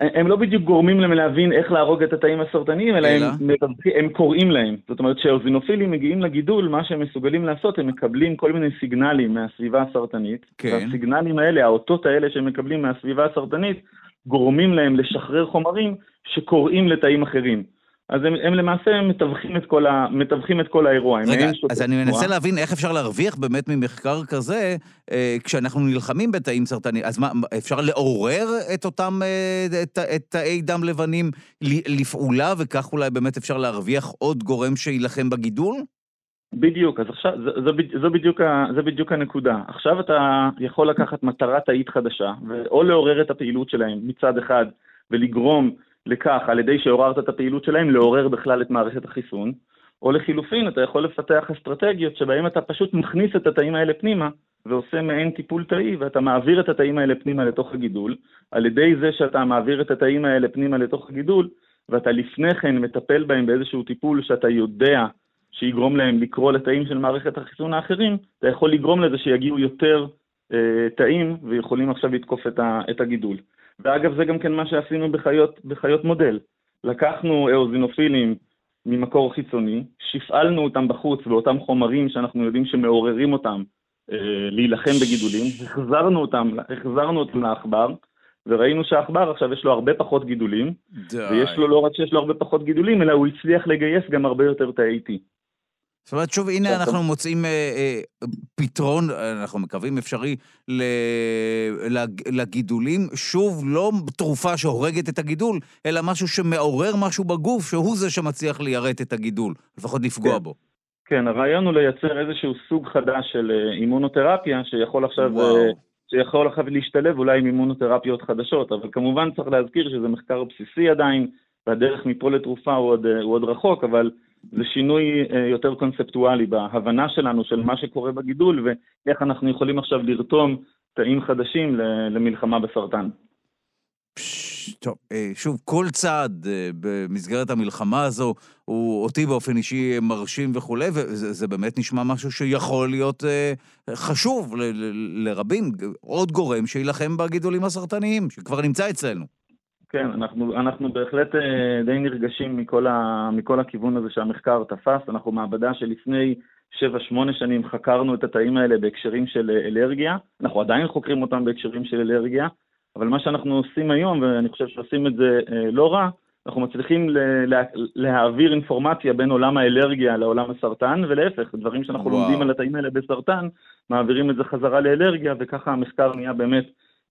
הם לא בדיוק גורמים להם להבין איך להרוג את התאים הסרטניים, אלא, אלא? הם, הם קוראים להם. זאת אומרת, כשהאוזינופילים מגיעים לגידול, מה שהם מסוגלים לעשות, הם מקבלים כל מיני סיגנלים מהסביבה הסרטנית. כן. והסיגנלים האלה, האותות האלה שהם מקבלים מהסביבה הסרטנית, גורמים להם לשחרר חומרים שקוראים לתאים אחרים. אז הם, הם למעשה מתווכים את כל, ה, מתווכים את כל האירוע. רגע, אז אני מנסה. להבין איך אפשר להרוויח באמת ממחקר כזה, אה, כשאנחנו נלחמים בתאים סרטניים. אז מה, אפשר לעורר את אותם, אה, את, את תאי דם לבנים לפעולה, וכך אולי באמת אפשר להרוויח עוד גורם שיילחם בגידול? בדיוק, אז עכשיו, זו, זו, זו, בדיוק, זו בדיוק הנקודה. עכשיו אתה יכול לקחת מטרה תאית חדשה, או לעורר את הפעילות שלהם מצד אחד, ולגרום לכך, על ידי שעוררת את הפעילות שלהם, לעורר בכלל את מערכת החיסון, או לחילופין, אתה יכול לפתח אסטרטגיות שבהן אתה פשוט מכניס את התאים האלה פנימה, ועושה מעין טיפול תאי, ואתה מעביר את התאים האלה פנימה לתוך הגידול. על ידי זה שאתה מעביר את התאים האלה פנימה לתוך הגידול, ואתה לפני כן מטפל בהם באיזשהו טיפול שאתה יודע שיגרום להם לקרוא לתאים של מערכת החיסון האחרים, אתה יכול לגרום לזה שיגיעו יותר אה, תאים ויכולים עכשיו לתקוף את, ה, את הגידול. ואגב, זה גם כן מה שעשינו בחיות, בחיות מודל. לקחנו אאוזינופילים ממקור חיצוני, שפעלנו אותם בחוץ באותם חומרים שאנחנו יודעים שמעוררים אותם אה, להילחם בגידולים, החזרנו אותם, החזרנו אותם לעכבר, וראינו שהעכבר עכשיו יש לו הרבה פחות גידולים, די. ויש לו לא רק שיש לו הרבה פחות גידולים, אלא הוא הצליח לגייס גם הרבה יותר תאי T. זאת אומרת, שוב, הנה אנחנו מוצאים אה, אה, פתרון, אנחנו מקווים אפשרי, לגידולים. שוב, לא תרופה שהורגת את הגידול, אלא משהו שמעורר משהו בגוף, שהוא זה שמצליח ליירט את הגידול, לפחות לפגוע כן. בו. כן, הרעיון הוא לייצר איזשהו סוג חדש של אה, אימונותרפיה, שיכול עכשיו... וואו. אה, שיכול עכשיו להשתלב אולי עם אימונותרפיות חדשות, אבל כמובן צריך להזכיר שזה מחקר בסיסי עדיין, והדרך מפה לתרופה הוא עוד, הוא עוד רחוק, אבל זה שינוי אה, יותר קונספטואלי בהבנה שלנו של מה שקורה בגידול ואיך אנחנו יכולים עכשיו לרתום תאים חדשים למלחמה בסרטן. טוב, אה, שוב, כל צעד אה, במסגרת המלחמה הזו הוא אותי באופן אישי מרשים וכולי, וזה באמת נשמע משהו שיכול להיות חשוב לרבים, עוד גורם שיילחם בגידולים הסרטניים, שכבר נמצא אצלנו. כן, אנחנו, אנחנו בהחלט אה, די נרגשים מכל, ה, מכל הכיוון הזה שהמחקר תפס. אנחנו מעבדה שלפני 7-8 שנים חקרנו את התאים האלה בהקשרים של אה, אלרגיה. אנחנו עדיין חוקרים אותם בהקשרים של אלרגיה, אבל מה שאנחנו עושים היום, ואני חושב שעושים את זה אה, לא רע, אנחנו מצליחים לה, להעביר אינפורמציה בין עולם האלרגיה לעולם הסרטן, ולהפך, דברים שאנחנו וואו. לומדים על התאים האלה בסרטן, מעבירים את זה חזרה לאלרגיה, וככה המחקר נהיה באמת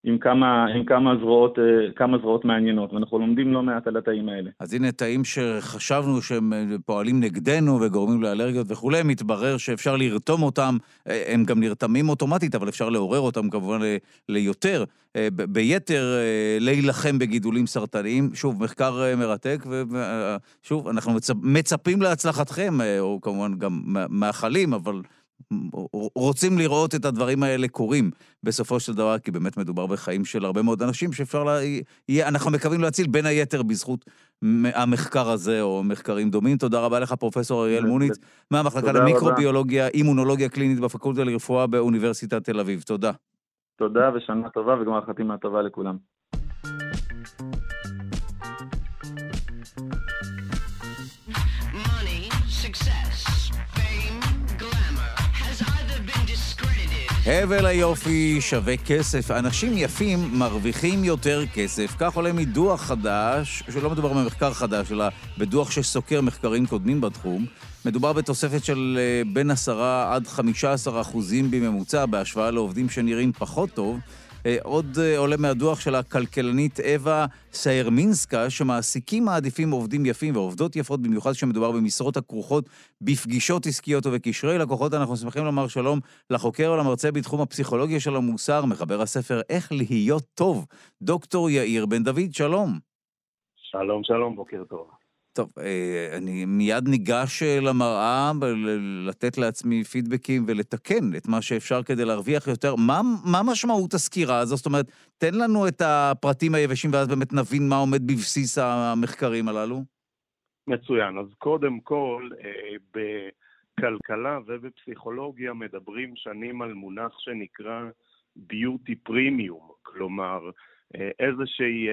עם כמה, עם כמה זרועות, אה, כמה זרועות מעניינות, ואנחנו לומדים לא מעט על התאים האלה. אז הנה תאים שחשבנו שהם אה, פועלים נגדנו וגורמים לאלרגיות וכולי, מתברר שאפשר לרתום אותם, אה, הם גם נרתמים אוטומטית, אבל אפשר לעורר אותם כמובן ליותר, ביתר להילחם בגידולים סרטניים. שוב, מחקר מרתק, ושוב, אנחנו מצפים להצלחתכם, או כמובן גם מאחלים, אבל... רוצים לראות את הדברים האלה קורים בסופו של דבר, כי באמת מדובר בחיים של הרבה מאוד אנשים שאפשר, לה... יהיה, אנחנו מקווים להציל בין היתר בזכות המחקר הזה או מחקרים דומים. תודה רבה לך, פרופ' אריאל מוניץ, מהמחלקה למיקרוביולוגיה, אימונולוגיה קלינית בפקולטה לרפואה באוניברסיטת תל אביב. תודה. תודה ושנה טובה וגמר חתימה טובה לכולם. הבל היופי שווה כסף. אנשים יפים מרוויחים יותר כסף. כך עולה מדוח חדש, שלא מדובר במחקר חדש, אלא בדוח שסוקר מחקרים קודמים בתחום. מדובר בתוספת של אה, בין 10 עד 15 אחוזים בממוצע בהשוואה לעובדים שנראים פחות טוב. אה, עוד אה, עולה מהדוח של הכלכלנית אווה סיירמינסקה, שמעסיקים מעדיפים עובדים יפים ועובדות יפות, במיוחד כשמדובר במשרות הכרוכות בפגישות עסקיות ובקשרי לקוחות. אנחנו שמחים לומר שלום לחוקר ולמרצה בתחום הפסיכולוגיה של המוסר, מחבר הספר איך להיות טוב, דוקטור יאיר בן דוד, שלום. שלום, שלום, בוקר טוב. טוב, אה, אני מיד ניגש אה, למראה לתת לעצמי פידבקים ולתקן את מה שאפשר כדי להרוויח יותר. מה, מה משמעות הסקירה הזו? זאת אומרת, תן לנו את הפרטים היבשים ואז באמת נבין מה עומד בבסיס המחקרים הללו. מצוין. אז קודם כל, אה, בכלכלה ובפסיכולוגיה מדברים שנים על מונח שנקרא ביוטי פרימיום, כלומר, איזושהי,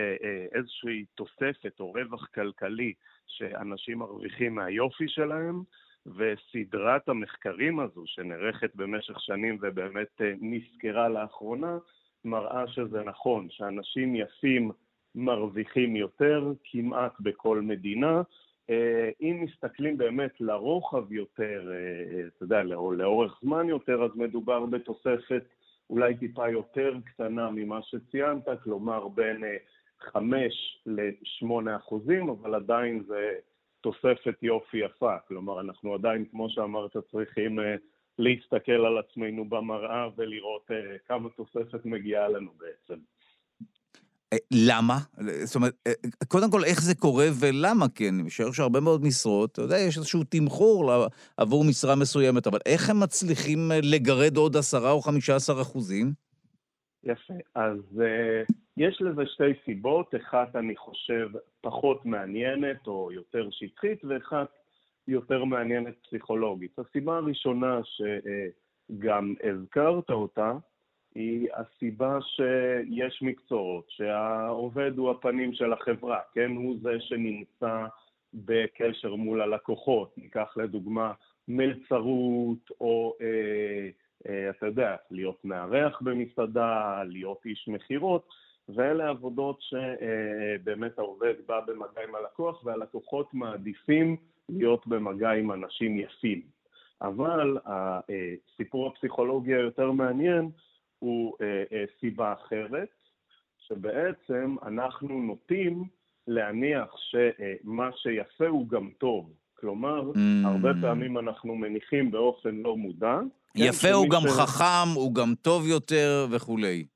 איזושהי תוספת או רווח כלכלי שאנשים מרוויחים מהיופי שלהם, וסדרת המחקרים הזו, שנערכת במשך שנים ובאמת אה, נסקרה לאחרונה, מראה שזה נכון, שאנשים יפים מרוויחים יותר כמעט בכל מדינה. אה, אם מסתכלים באמת לרוחב יותר, אה, אתה יודע, לאורך זמן יותר, אז מדובר בתוספת אולי טיפה יותר קטנה ממה שציינת, כלומר בין 5 ל-8 אחוזים, אבל עדיין זה תוספת יופי יפה. כלומר, אנחנו עדיין, כמו שאמרת, צריכים uh, להסתכל על עצמנו במראה ולראות uh, כמה תוספת מגיעה לנו בעצם. אה, למה? זאת אומרת, קודם כל, איך זה קורה ולמה? כי אני משער שהרבה מאוד משרות, אתה יודע, יש איזשהו תמחור עבור משרה מסוימת, אבל איך הם מצליחים לגרד עוד עשרה או חמישה עשר אחוזים? יפה. אז uh, יש לזה שתי סיבות, אחת אני חושב פחות מעניינת או יותר שטחית, ואחת יותר מעניינת פסיכולוגית. הסיבה הראשונה שגם הזכרת אותה, היא הסיבה שיש מקצועות, שהעובד הוא הפנים של החברה, כן? הוא זה שנמצא בקשר מול הלקוחות. ניקח לדוגמה מלצרות או, אה, אה, אתה יודע, להיות מארח במסעדה, להיות איש מכירות. ואלה עבודות שבאמת העובד בא במגע עם הלקוח והלקוחות מעדיפים להיות במגע עם אנשים יפים. אבל הסיפור הפסיכולוגי היותר מעניין הוא אה, אה, סיבה אחרת, שבעצם אנחנו נוטים להניח שמה שיפה הוא גם טוב. כלומר, mm. הרבה פעמים אנחנו מניחים באופן לא מודע. כן, יפה כן, הוא גם ש... חכם, הוא גם טוב יותר וכולי.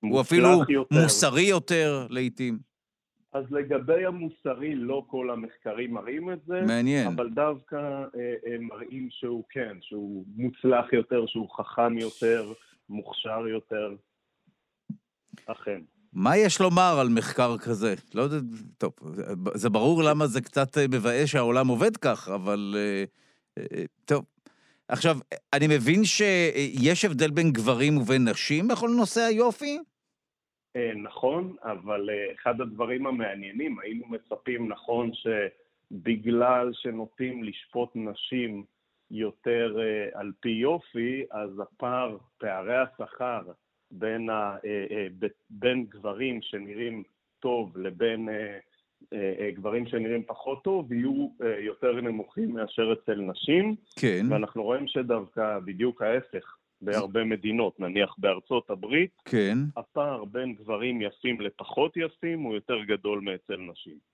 הוא אפילו יותר. מוסרי יותר לעיתים. אז לגבי המוסרי, לא כל המחקרים מראים את זה. מעניין. אבל דווקא אה, אה, מראים שהוא כן, שהוא מוצלח יותר, שהוא חכם יותר, מוכשר יותר. אכן. מה יש לומר על מחקר כזה? לא יודע, טוב, זה ברור למה זה קצת אה, מבאס שהעולם עובד כך, אבל... אה, אה, טוב, עכשיו, אני מבין שיש הבדל בין גברים ובין נשים בכל נושא היופי? נכון, אבל אחד הדברים המעניינים, היינו מצפים, נכון, שבגלל שנוטים לשפוט נשים יותר על פי יופי, אז הפער, פערי השכר בין, ה, בין גברים שנראים טוב לבין גברים שנראים פחות טוב יהיו יותר נמוכים מאשר אצל נשים. כן. ואנחנו רואים שדווקא בדיוק ההפך, בהרבה מדינות, נניח בארצות הברית, כן. הפער בין גברים יפים לפחות יפים הוא יותר גדול מאצל נשים.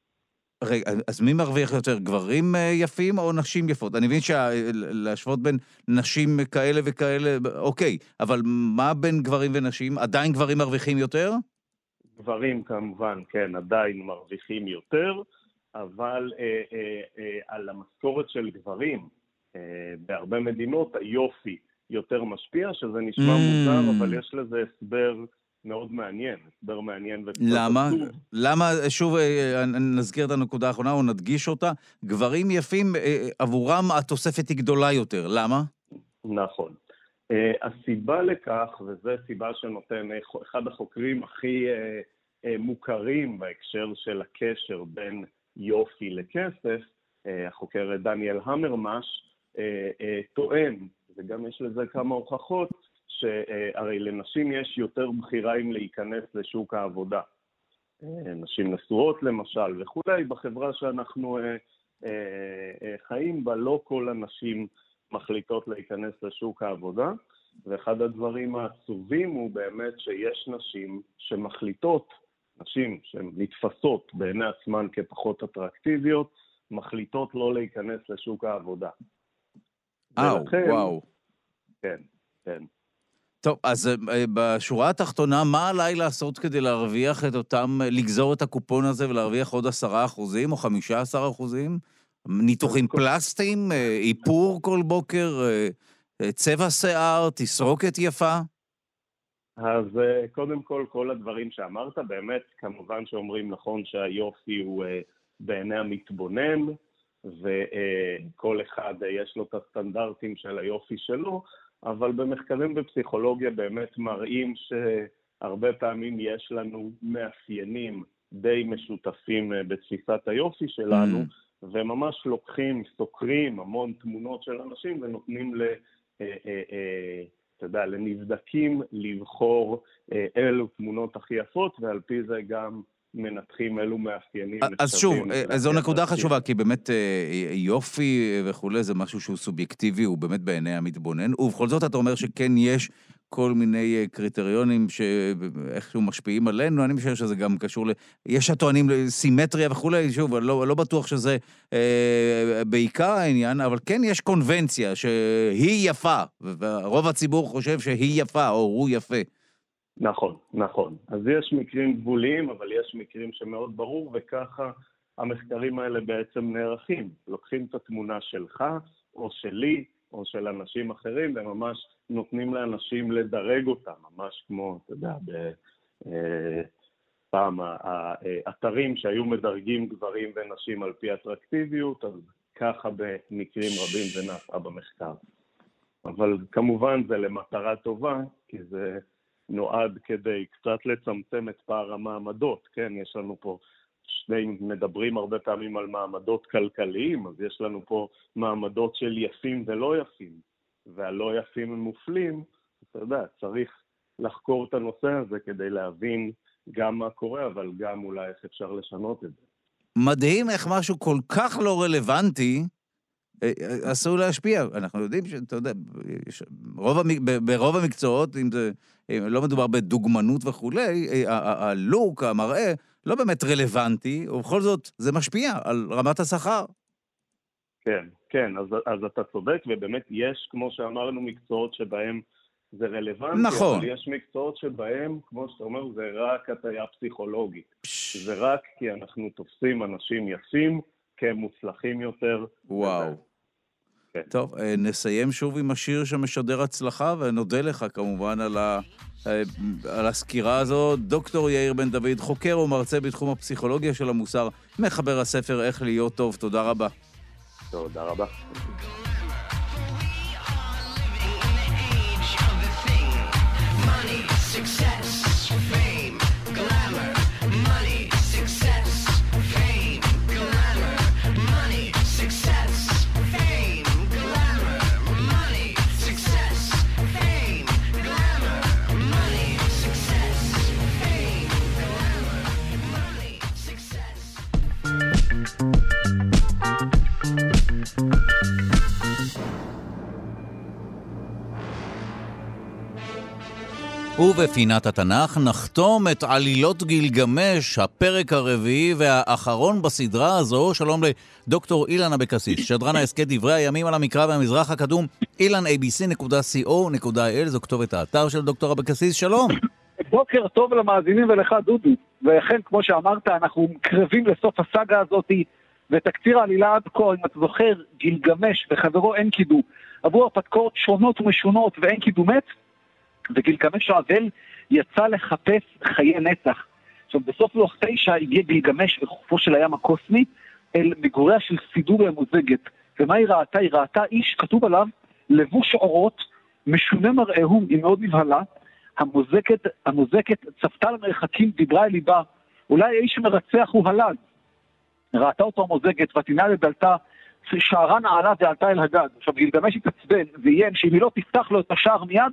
רגע, אז מי מרוויח יותר, גברים אה, יפים או נשים יפות? אני מבין שלהשוות בין נשים כאלה וכאלה, אוקיי, אבל מה בין גברים ונשים? עדיין גברים מרוויחים יותר? גברים כמובן, כן, עדיין מרוויחים יותר, אבל אה, אה, אה, על המשכורת של גברים, אה, בהרבה מדינות היופי יותר משפיע, שזה נשמע mm. מוזר, אבל יש לזה הסבר מאוד מעניין, הסבר מעניין וקצת למה? עצוב. למה, שוב אה, נזכיר את הנקודה האחרונה או נדגיש אותה, גברים יפים, אה, עבורם התוספת היא גדולה יותר, למה? נכון. הסיבה לכך, וזו סיבה שנותן אחד החוקרים הכי מוכרים בהקשר של הקשר בין יופי לכסף, החוקר דניאל המרמש, טוען, וגם יש לזה כמה הוכחות, שהרי לנשים יש יותר בחירה אם להיכנס לשוק העבודה. נשים נשואות למשל וכולי, בחברה שאנחנו חיים בה לא כל הנשים מחליטות להיכנס לשוק העבודה, ואחד הדברים העצובים הוא באמת שיש נשים שמחליטות, נשים שהן נתפסות בעיני עצמן כפחות אטרקטיביות, מחליטות לא להיכנס לשוק העבודה. אאו, וואו. כן, כן. טוב, אז אה, בשורה התחתונה, מה עליי לעשות כדי להרוויח את אותם, לגזור את הקופון הזה ולהרוויח עוד עשרה אחוזים או חמישה עשר אחוזים? ניתוחים פלסטיים, אה, איפור כל בוקר, אה, צבע שיער, תסרוקת יפה? אז קודם כל, כל הדברים שאמרת, באמת, כמובן שאומרים נכון שהיופי הוא בעיני המתבונן, וכל אחד יש לו את הסטנדרטים של היופי שלו, אבל במחקרים בפסיכולוגיה באמת מראים שהרבה פעמים יש לנו מאפיינים די משותפים אה, בתפיסת היופי שלנו, mm. וממש לוקחים, סוקרים המון תמונות של אנשים ונותנים ל... אה, אה, אתה יודע, לנבדקים לבחור אילו תמונות הכי יפות, ועל פי זה גם מנתחים אילו מאפיינים אז שוב, אה, זו נקודה חשובה, כי באמת אה, יופי וכולי זה משהו שהוא סובייקטיבי, הוא באמת בעיני המתבונן, ובכל זאת אתה אומר שכן יש כל מיני אה, קריטריונים שאיכשהו משפיעים עלינו, אני חושב שזה גם קשור ל... יש הטוענים לסימטריה וכולי, שוב, אני לא, לא בטוח שזה אה, בעיקר העניין, אבל כן יש קונבנציה שהיא יפה, ורוב הציבור חושב שהיא יפה, או הוא יפה. נכון, נכון. אז יש מקרים גבוליים, אבל יש מקרים שמאוד ברור, וככה המחקרים האלה בעצם נערכים. לוקחים את התמונה שלך, או שלי, או של אנשים אחרים, וממש נותנים לאנשים לדרג אותם, ממש כמו, אתה יודע, ב... אה, פעם האתרים שהיו מדרגים גברים ונשים על פי אטרקטיביות, אז ככה במקרים רבים זה נעשה במחקר. אבל כמובן זה למטרה טובה, כי זה נועד כדי קצת לצמצם את פער המעמדות, כן? יש לנו פה שני, מדברים הרבה פעמים על מעמדות כלכליים, אז יש לנו פה מעמדות של יפים ולא יפים, והלא יפים הם מופלים, אתה יודע, צריך לחקור את הנושא הזה כדי להבין גם מה קורה, אבל גם אולי איך אפשר לשנות את זה. מדהים איך משהו כל כך לא רלוונטי, אסור להשפיע. אנחנו יודעים שאתה יודע, רוב המק... ברוב המקצועות, אם זה לא מדובר בדוגמנות וכולי, הלוק, המראה, לא באמת רלוונטי, ובכל זאת זה משפיע על רמת השכר. כן, כן, אז, אז אתה צודק, ובאמת יש, כמו שאמרנו, מקצועות שבהם זה רלוונטי, נכון. אבל יש מקצועות שבהם, כמו שאתה אומר, זה רק הטיה פסיכולוגית. פש... זה רק כי אנחנו תופסים אנשים יפים כמוצלחים יותר. וואו. כן. טוב, אה, נסיים שוב עם השיר שמשדר הצלחה, ונודה לך כמובן על, ה, אה, על הסקירה הזו. דוקטור יאיר בן דוד, חוקר ומרצה בתחום הפסיכולוגיה של המוסר, מחבר הספר איך להיות טוב. תודה רבה. תודה רבה. ובפינת התנ"ך נחתום את עלילות גילגמש, הפרק הרביעי והאחרון בסדרה הזו. שלום לדוקטור אילן אבקסיס, שדרן ההסכת דברי הימים על המקרא והמזרח הקדום, אילן abc.co.il, זו כתובת האתר של דוקטור אבקסיס, שלום. בוקר טוב למאזינים ולך דודו. ואכן, כמו שאמרת, אנחנו קרבים לסוף הסאגה הזאתי, ותקציר העלילה עד כה, אם אתה זוכר, גילגמש וחברו אנקידו עברו הרפתקאות שונות ומשונות ואנקידו וגילגמש האבל יצא לחפש חיי נצח. עכשיו, בסוף לוח תשע הגיע גילגמש לחופו של הים הקוסמי אל מגוריה של סידורי המוזגת. ומה היא ראתה? היא ראתה איש, כתוב עליו, לבוש עורות, משונה מראהו, היא מאוד נבהלה. המוזקת, המוזקת צפתה למרחקים, דיברה אל ליבה. אולי האיש המרצח הוא הלד. ראתה אותו המוזגת, ותנעה לדלתה, שערה נעלה ועלתה אל הגג. עכשיו גילגמש התעצבן ואיים שאם היא לא תפתח לו את השער מיד,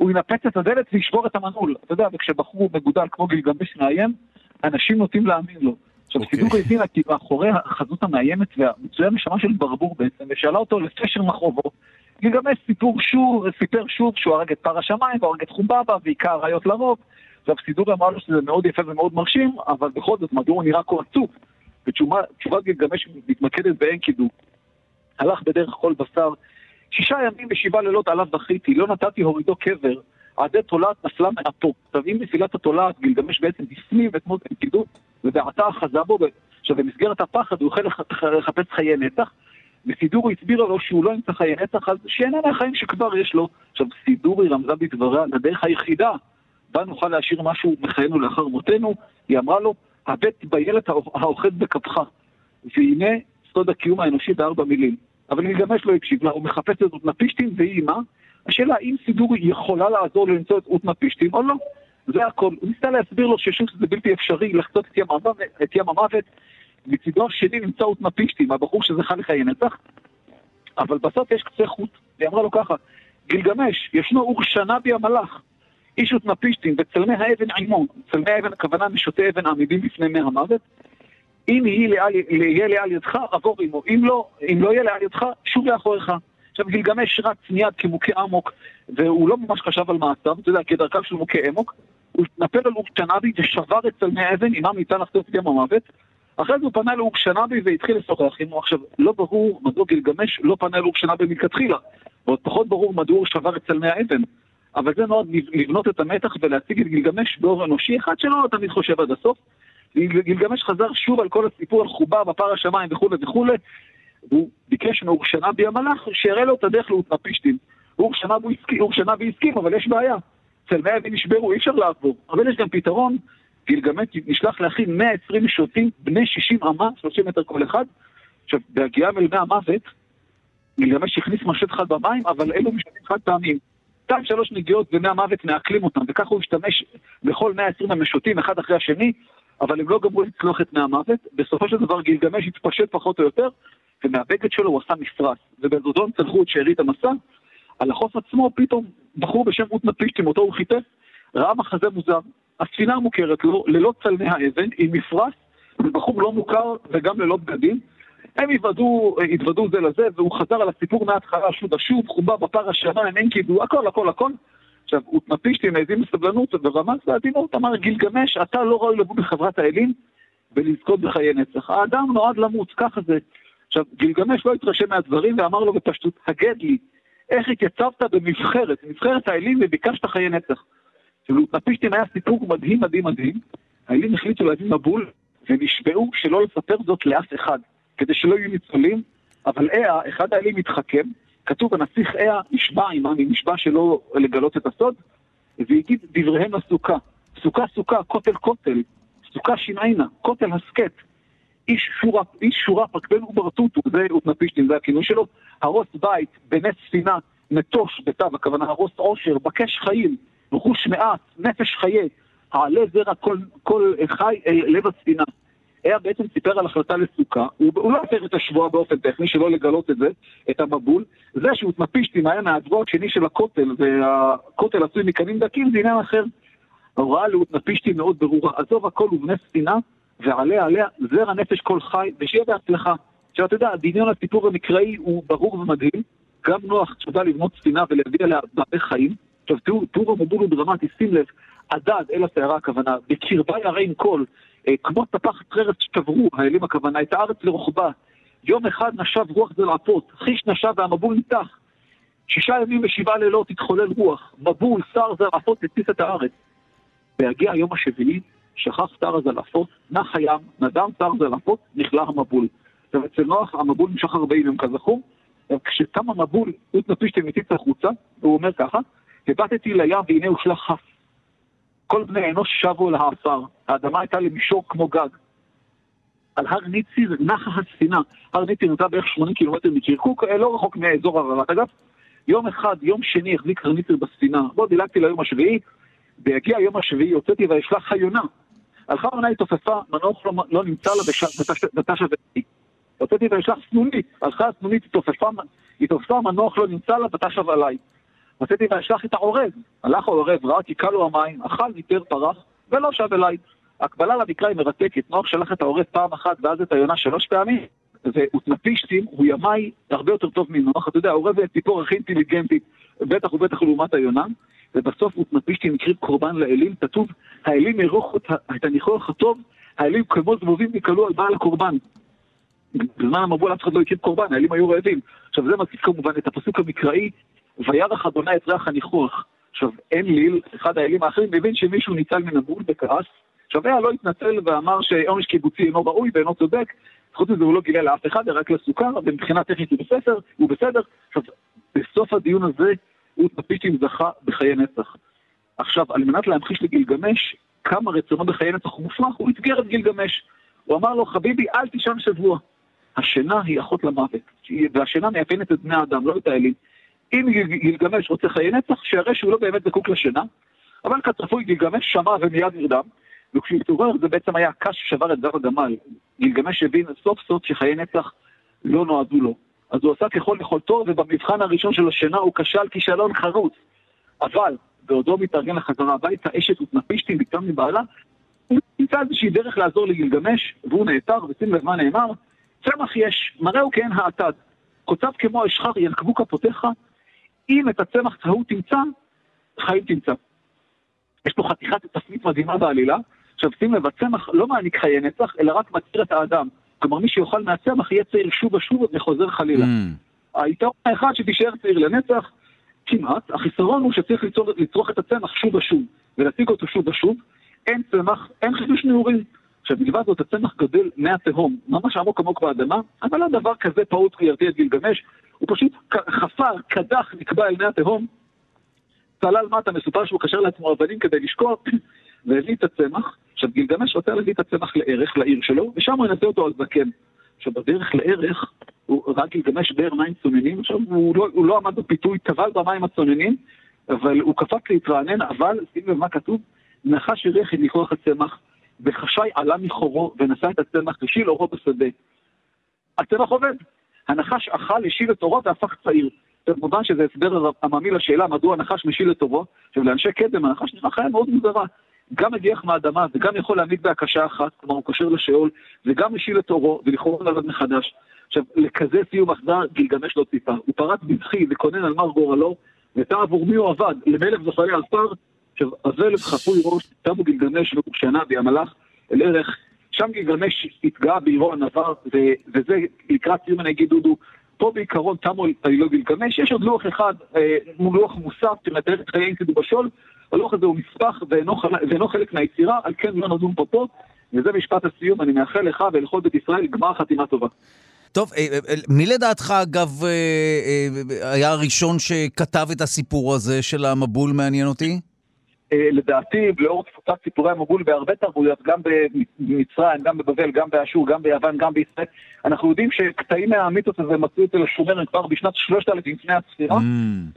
הוא ינפץ את הדלת וישבור את המנעול. אתה יודע, וכשבחור מגודל כמו גילגמש מאיים, אנשים נוטים להאמין לו. עכשיו, okay. אוקיי. סידור הבינה כי מאחורי החזות המאיימת והמצויה נשמה של ברבור בעצם, ושאלה אותו לפשר מחרובו. גילגמש סיפור שוב, סיפר שוב שהוא הרג את פר השמיים והרג את חומבבא ועיקר הראיות לרוב. עכשיו, סידור אמר לו שזה מאוד יפה ומאוד מרשים, אבל בכל זאת, מדוע הוא נראה כה עצוב? ותשובת גילגמש מתמקדת באין קידום. הלך בדרך כל בשר, שישה ימים ושבעה לילות עליו בכיתי, לא נתתי הורידו קבר, עדי תולעת נפלה מאפו. עכשיו, אם נפילת התולעת, גילגמש בעצם הפנים את מות הנקידות, ובעתה אחזה בו, עכשיו, במסגרת הפחד הוא החל לחפש חיי נצח, וסידורי הסבירה לו שהוא לא ימצא חיי נצח, אז שאיננה החיים שכבר יש לו. עכשיו, סידורי רמזה בדבריה לדרך היחידה, בה נוכל להשאיר משהו מחיינו לאחר מותנו, היא אמרה לו, הבט בילד האוחז בכפך, והנה סוד הקיום האנושי בארבע מילים. אבל גילגמש לא הקשיב לה, הוא מחפש את אוטנפישטים והיא אימה. השאלה האם סידורי יכולה לעזור לו למצוא את אוטנפישטים או לא. זה הכל. הוא ניסה להסביר לו ששוב זה בלתי אפשרי לחצות את ים את ים המוות. מצידו השני נמצא אוטנפישטים, הבחור שזכה לחיי נצח. אבל בסוף יש קצה חוט, והיא אמרה לו ככה, גילגמש, ישנו אור שנבי המלאך, איש אוטנפישטים, וצלמי האבן עימו, צלמי האבן הכוונה משוטי אבן עמידים בפני מי המוות, אם יהיה לאל ידך, עבור עמו. אם לא, אם לא יהיה לאל ידך, שוב לאחוריך. עכשיו גילגמש רץ מיד כמוכה אמוק, והוא לא ממש חשב על מעשיו, אתה יודע, כדרכיו של מוכה אמוק, הוא התנפל על אורקשנבי ושבר את צלמי האבן, עמם ניתן לחטוף את ים המוות. אחרי זה הוא פנה לאורקשנבי והתחיל לשוחח עמו. עכשיו, לא ברור מדוע גילגמש לא פנה לאורקשנבי מלכתחילה, ועוד פחות ברור מדוע הוא שבר את צלמי האבן. אבל זה נועד לבנות את המתח ולהציג את גילגמש באור אנושי אחד שלא תמיד חושב עד הסוף. גילגמש חזר שוב על כל הסיפור על חובה בפר השמיים וכולי וכולי, והוא ביקש מאורשנבי המלאך שיראה לו את הדרך לאוטנפישטים. אורשנבי הסכים, אבל יש בעיה. צלמי אבי נשברו, אי אפשר לעבור. אבל יש גם פתרון, גילגמש נשלח להכין 120 שוטים בני 60 אמה, 30 מטר כל אחד. עכשיו, בהגיעם אל מי המוות, גילגמש הכניס משט אחד במים, אבל אלו משטים חד פעמים. שתיים שלוש נגיעות ומי המוות מעכלים אותם, וככה הוא השתמש בכל 120 המשוטים אחד אחרי השני, אבל הם לא גמרו לצלוח את מהמוות. בסופו של דבר גילגמש התפשט פחות או יותר, ומהבגד שלו הוא עשה מפרס. ובזודון צלחו את שארית המסע. על החוף עצמו פתאום בחור בשם אוטנפישטים, אותו הוא חיפש, ראה מחזה מוזר. הספינה מוכרת לו, ללא צלמי האבן, עם מפרס, בחור לא מוכר וגם ללא בגדים. הם התוודו, התוודו זה לזה, והוא חזר על הסיפור מההתחלה שוב ושוב, חובה בפר השמיים, אין קידו, הכל, הכל, הכל. עכשיו, אוטנפישטים העזים בסבלנות ורמז בעדינות, אמר גילגמש, אתה לא ראוי לבוא בחברת האלים ולזכות בחיי נצח. האדם נועד למות, ככה זה. עכשיו, גילגמש לא התרשם מהדברים ואמר לו בפשטות, הגד לי, איך התייצבת במבחרת, במבחרת האלים וביקשת חיי נצח. עכשיו, לאוטנפישטים היה סיפור מדהים מדהים מדהים, האלים החליטו להביא מבול ונשבעו שלא לספר זאת לאף אחד, כדי שלא יהיו ניצולים, אבל אה, אחד האלים התחכם, כתוב, הנסיך אה נשבע עמם, נשבע שלא לגלות את הסוד, והגיד דבריהם לסוכה. סוכה סוכה, כותל כותל, סוכה שינעינה, כותל הסכת. איש שורה, איש שורה פקבן וברטוטו, זה אוטנפישטין, זה הכינוי שלו, הרוס בית, בנס ספינה, נטוש בתו, הכוונה הרוס עושר, בקש חיים, רכוש מעט, נפש חיי, העלה זרע כל, כל חי, אה, לב הספינה. היה בעצם סיפר על החלטה לסוכה, הוא, הוא לא הפר את השבועה באופן טכני, שלא לגלות את זה, את המבול. זה שהוא מפישטים היה מהגבוה השני של הכותל, והכותל עשוי מקנים דקים, זה עניין אחר. ההוראה לאותנפישטי מאוד ברורה, עזוב הכל ובני ספינה, ועליה עליה זרע נפש כל חי, ושיהיה בהצלחה. עכשיו אתה יודע, דמיון הסיפור המקראי הוא ברור ומדהים, גם נוח תשובה לבנות ספינה ולהביא עליה בעלי חיים, עכשיו תראו, טור המבול הוא דרמטי, שים לב, הדד אל הסערה הכוונה, בקרבה קול, אה, כמו טפחת חרס שברו, האלים הכוונה, את הארץ לרוחבה. יום אחד נשב רוח זלעפות, חיש נשב והמבול ניתח. שישה ימים ושבעה לילות התחולל רוח, מבול, שר זלעפות הציס את הארץ. בהגיע היום השביעי, שכח שר הזלעפות, נח הים, נדם שר זלעפות, נכלא המבול. עכשיו אצל נוח המבול נמשך 40 יום כזכור, כשקם המבול, אוטנפישטי מציץ החוצה, והוא אומר ככה, הבטתי לים והנה הושלך חף. כל בני אנוש שבו אל העפר, האדמה הייתה למישור כמו גג. על הר ניציר נחה הספינה, הר ניציר נמצא בערך 80 קילומטר מקירקוק, אה, לא רחוק מאזור ערערת אגב. יום אחד, יום שני, החזיק הר ניציר בספינה, בוא דילגתי ליום השביעי, בהגיע היום השביעי יוצאתי ואשלח היונה. הלכה עונה היא תופפה, מנוח לא, לא נמצא לה בתש הוואי. יוצאתי ואשלח סנונית, הלכה הסנונית, היא תופפה, מנוח לא נמצא לה בתש עליי. רציתי ואשלח את העורב. הלך העורב, ראה כי קלו המים, אכל, ניטר, פרח, ולא שב אליי. הקבלה למקרא היא מרתקת. נוח שלח את העורב פעם אחת ואז את היונה שלוש פעמים. ואותנפישטים הוא ימאי הרבה יותר טוב מנוח. אתה יודע, העורב זה ציפור הכי אינטליגנטית, בטח ובטח לעומת היונה. ובסוף אותנפישטים הקריב קורבן לאלים. כתוב, האלים ירוחו את הניחוח הטוב, האלים כמו זבובים נקלו על בעל הקורבן. בזמן המבול אף אחד לא הקריב קורבן, האלים היו רעבים. עכשיו זה מזכיר כמובן את הפסוק המקראי וירח אדוני את ריח הניחוח. עכשיו, אין ליל, אחד האלים האחרים מבין שמישהו ניצל מן הגבול וכעס. היה לא התנצל ואמר שעונש קיבוצי אינו ראוי ואינו צודק. חוץ מזה הוא לא גילה לאף אחד, רק לסוכר, ומבחינה טכנית הוא בסדר, הוא בסדר. עכשיו, בסוף הדיון הזה, הוא תפישטים זכה בחיי נצח. עכשיו, על מנת להמחיש לגילגמש כמה רצונו בחיי נצח הוא מופרך, הוא אתגר את גילגמש. הוא אמר לו, חביבי, אל תישן שבוע. השינה היא אחות למוות, והשינה מאפיינת את בני האדם, לא את האלים. אם גילגמש רוצה חיי נצח, שיראה שהוא לא באמת זקוק לשינה, אבל כצפוי גילגמש שמע ומיד נרדם, וכשהוא התעורר זה בעצם היה הקש ששבר את גב הגמל. גילגמש הבין סוף סוף שחיי נצח לא נועדו לו. אז הוא עשה ככל יכולתו, ובמבחן הראשון של השינה הוא כשל כישלון חרוץ. אבל, בעודו מתארגן לחזרה הביתה, אשת ותנפישתי מקדם מבעלה, הוא נמצא איזושהי דרך לעזור לגילגמש, והוא נעתר, ושים לב מה נאמר, צמח יש, מראהו כהן האטד. קוצב כמו אשחר ינקבו כפותיך, אם את הצמח ההוא תמצא, חיים תמצא. יש פה חתיכת תפנית מדהימה בעלילה. עכשיו שים לב, הצמח לא מעניק חיי נצח, אלא רק מצעיר את האדם. כלומר, מי שיאכל מהצמח יהיה צעיר שוב ושוב וחוזר חלילה. Mm. היתרון האחד שתישאר צעיר לנצח, כמעט, החיסרון הוא שצריך לצור, לצרוך את הצמח שוב ושוב, ולהשיג אותו שוב ושוב. אין צמח, אין חידוש נעורים. עכשיו, מלבד זאת, הצמח גדל מהתהום, ממש עמוק עמוק באדמה, אבל לא דבר כזה פעוט וירתיע את גילגמש, הוא פשוט חפר, קדח, נקבע אל מי התהום, צלל מטה, מסופר שהוא קשר לעצמו אבנים כדי לשקוע, והביא את הצמח. עכשיו, גילגמש רוצה להביא את הצמח לערך, לעיר שלו, ושם הוא ינשא אותו על זקן. עכשיו, בדרך לערך, הוא רק גילגמש באר מים צוננים, עכשיו, הוא לא, הוא לא עמד בפיתוי, טבל במים הצוננים, אבל הוא קפץ להתרענן, אבל, שים לב מה כתוב, נחש ירח את ניחוח הצמח, וחשי עלה מחורו ונשא את הצמח לשיל אורו בשדה. הצמח עובד. הנחש אכל, השיל את אורו והפך צעיר. כמובן שזה הסבר עממי לשאלה מדוע הנחש משיל את אורו. עכשיו לאנשי קדם הנחש נראה חיה מאוד מוזרה. גם מגיח מהאדמה וגם יכול להעמיד בהקשה אחת, כלומר הוא קושר לשאול, וגם משיל את אורו ולכאורה לעבוד מחדש. עכשיו, לכזה סיום אכזר גילגמש לא ציפה. הוא פרץ בבכי וכונן על מר גורלו, ותא עבור מי הוא עבד? למלך זוכרי עפר. עכשיו, אבלת חפוי ראש, תמו גילגמש ושנה המלאך אל ערך שם גילגמש התגאה בעירו הנבר, וזה לקראת סיום אני אגיד דודו, פה בעיקרון תמו עלילות גילגמש, יש עוד לוח אחד, אה, מול לוח מוסף שמתאר את חיי אינקדו בשול, הלוח הזה הוא נספח ואינו חלק מהיצירה, על כן לא נדון פה פה, וזה משפט הסיום, אני מאחל לך ולכל בית ישראל גמר חתימה טובה. טוב, אה, אה, מי לדעתך, אגב, היה הראשון שכתב את הסיפור הזה של המבול, מעניין אותי? אה, לדעתי, לאור תפוצת סיפורי המבול בהרבה תרבויות, גם במצרים, גם בבבל, גם באשור, גם ביוון, גם בישראל, אנחנו יודעים שקטעים מהמיתוס הזה מצאו אצל השומרים כבר בשנת 3000 לפני הספירה, mm.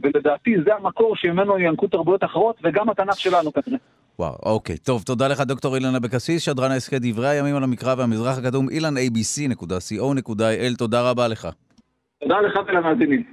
ולדעתי זה המקור שממנו ינקו תרבויות אחרות, וגם התנ"ך שלנו כנראה. וואו, אוקיי. טוב, תודה לך, דוקטור אילן אבקסיס, שדרן ההסכת דברי הימים על המקרא והמזרח הקדום, אילן abc.co.il, תודה רבה לך. תודה לך ולמאזינים.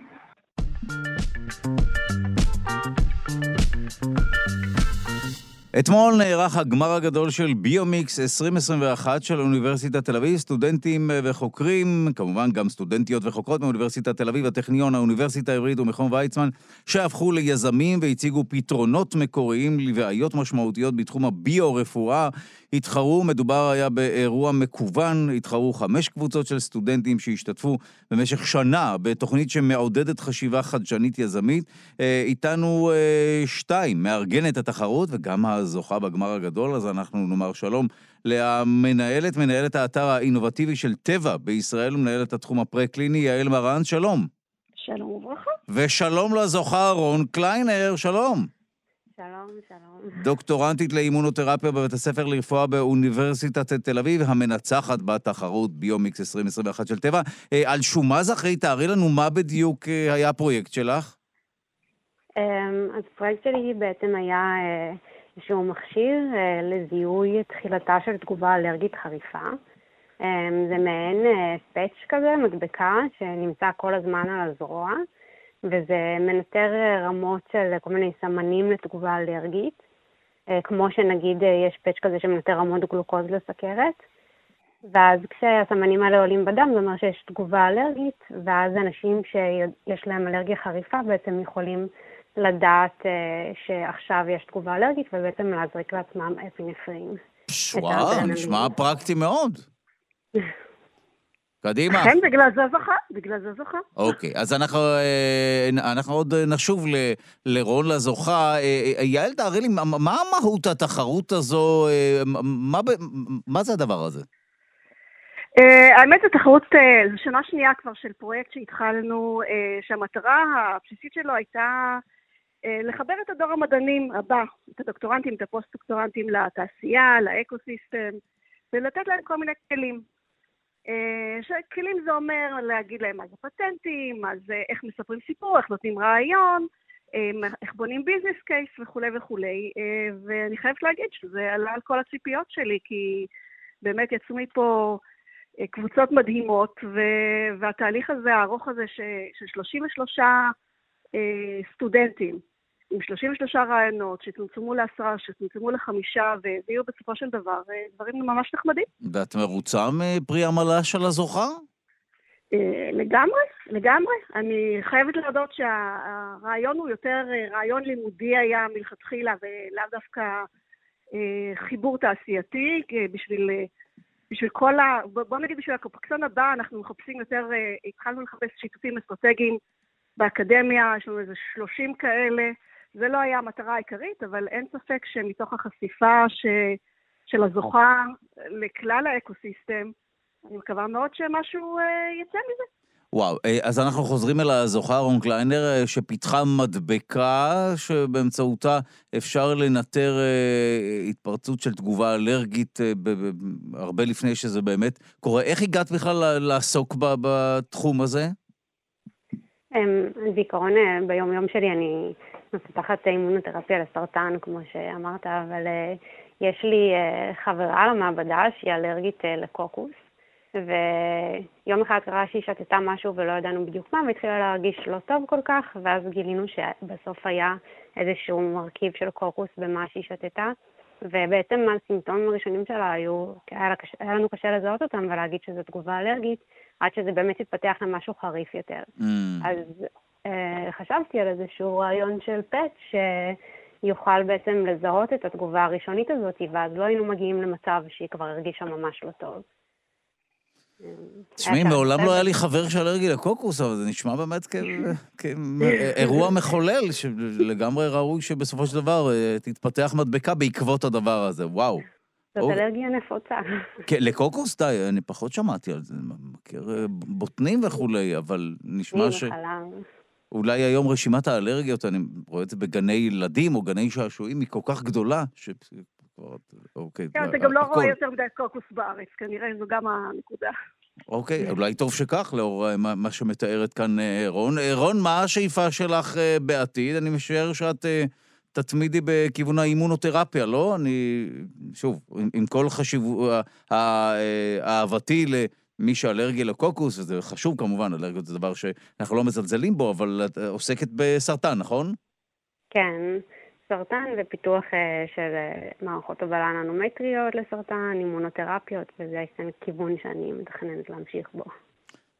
אתמול נערך הגמר הגדול של ביומיקס 2021 של אוניברסיטת תל אביב. סטודנטים וחוקרים, כמובן גם סטודנטיות וחוקרות מאוניברסיטת תל אביב, הטכניון, האוניברסיטה העברית ומכון ויצמן, שהפכו ליזמים והציגו פתרונות מקוריים לבעיות משמעותיות בתחום הביו-רפואה. התחרו, מדובר היה באירוע מקוון, התחרו חמש קבוצות של סטודנטים שהשתתפו במשך שנה בתוכנית שמעודדת חשיבה חדשנית יזמית. אה, איתנו אה, שתיים, מארגנת התחרות וגם הזוכה בגמר הגדול, אז אנחנו נאמר שלום למנהלת, מנהלת האתר האינובטיבי של טבע בישראל, מנהלת התחום הפרה-קליני, יעל מרן, שלום. שלום וברכה. ושלום לזוכה רון קליינר, שלום. שלום, שלום. דוקטורנטית לאימונותרפיה בבית הספר לרפואה באוניברסיטת תל אביב, המנצחת בתחרות ביומיקס 2021 של טבע. אה, על שומה זכרי, תארי לנו מה בדיוק אה, היה הפרויקט שלך. אמ, אז הפרויקט שלי בעצם היה אה, איזשהו מכשיר לזיהוי תחילתה של תגובה אלרגית חריפה. אמ, זה מעין פאץ' כזה, מדבקה, שנמצא כל הזמן על הזרוע. וזה מנטר רמות של כל מיני סמנים לתגובה אלרגית, אה, כמו שנגיד אה, יש פאץ' כזה שמנטר רמות גלוקוז לסכרת, ואז כשהסמנים האלה עולים בדם זה אומר שיש תגובה אלרגית, ואז אנשים שיש להם אלרגיה חריפה בעצם יכולים לדעת אה, שעכשיו יש תגובה אלרגית ובעצם להזריק לעצמם אפינפרין. וואו, נשמע פרקטי מאוד. קדימה. כן, בגלל זה זכה, בגלל זה זכה. אוקיי, אז אנחנו, אה, אנחנו עוד נשוב ל, לרון לזוכה. אה, אה, יעל, תארי לי, מה מהות התחרות הזו? מה, מה זה הדבר הזה? האמת, זו תחרות, זו שנה שנייה כבר של פרויקט שהתחלנו, שהמטרה הבסיסית שלו הייתה לחבר את הדור המדענים הבא, את הדוקטורנטים, את הפוסט-דוקטורנטים לתעשייה, ל-ecosystem, ולתת להם כל מיני כלים. אה, שכלים זה אומר להגיד להם מה זה פטנטים, מה זה איך מספרים סיפור, איך נותנים רעיון, אה, איך בונים business case וכולי וכולי, אה, ואני חייבת להגיד שזה עלה על כל הציפיות שלי, כי באמת יצאו מפה קבוצות מדהימות, והתהליך הזה, הארוך הזה, של 33 סטודנטים, עם 33 רעיונות שצומצמו לעשרה, שצומצמו לחמישה, והביאו בסופו של דבר אה, דברים ממש נחמדים. ואת מרוצה מפרי עמלה של הזוכה? אה, לגמרי, לגמרי. אני חייבת להודות שהרעיון הוא יותר אה, רעיון לימודי היה מלכתחילה, ולאו דווקא חיבור תעשייתי, בשביל, בשביל כל ה... בוא נגיד בשביל הקופקסון הבא, אנחנו מחפשים יותר, התחלנו לחפש שיתופים אסטרטגיים באקדמיה, יש לנו איזה 30 כאלה. זה לא היה המטרה העיקרית, אבל אין ספק שמתוך החשיפה ש... של הזוכה לכלל האקוסיסטם, אני מקווה מאוד שמשהו אה, יצא מזה. וואו, אה, אז אנחנו חוזרים אל הזוכה רון קליינר, אה, שפיתחה מדבקה שבאמצעותה אפשר לנטר התפרצות של תגובה אלרגית הרבה לפני שזה באמת קורה. איך הגעת בכלל לעסוק בתחום הזה? אמ, בעיקרון, ביום-יום שלי אני מפתחת אימונותרפיה לסרטן, כמו שאמרת, אבל uh, יש לי uh, חברה למעבדה שהיא אלרגית uh, לקוקוס, ויום אחד קרה שהיא שתתה משהו ולא ידענו בדיוק מה, והתחילה להרגיש לא טוב כל כך, ואז גילינו שבסוף היה איזשהו מרכיב של קוקוס במה שהיא שתתה. ובעצם הסימפטומים הראשונים שלה היו, היה, קשה, היה לנו קשה לזהות אותם ולהגיד שזו תגובה אלרגית, עד שזה באמת התפתח למשהו חריף יותר. Mm. אז אה, חשבתי על איזשהו רעיון של פט שיוכל בעצם לזהות את התגובה הראשונית הזאת, ואז לא היינו מגיעים למצב שהיא כבר הרגישה ממש לא טוב. תשמעי, מעולם לא היה לי חבר שאלרגי לקוקוס, אבל זה נשמע באמת כאירוע מחולל, שלגמרי ראוי שבסופו של דבר אה, תתפתח מדבקה בעקבות הדבר הזה, וואו. זאת אלרגיה נפוצה. כן, לקוקוס? די, אני פחות שמעתי על זה. מכיר אה, בוטנים וכולי, אבל נשמע ש... אולי היום רשימת האלרגיות, אני רואה את זה בגני ילדים או גני שעשועים, היא כל כך גדולה, ש... אוקיי. כן, אתה גם לא רואה יותר מדי קוקוס בארץ, כנראה זו גם הנקודה. אוקיי, אולי טוב שכך, לאור אה, מה שמתארת כאן אה, רון. אה, רון, מה השאיפה שלך בעתיד? אני משער שאת תתמידי בכיוון האימונותרפיה, לא? אני, שוב, עם כל חשיבות, אהבתי מי שאלרגי לקוקוס, וזה חשוב כמובן, אלרגיות זה דבר שאנחנו לא מזלזלים בו, אבל את עוסקת בסרטן, נכון? כן. סרטן ופיתוח של מערכות הובלה ננומטריות לסרטן, אימונותרפיות, וזה כיוון שאני מתכננת להמשיך בו.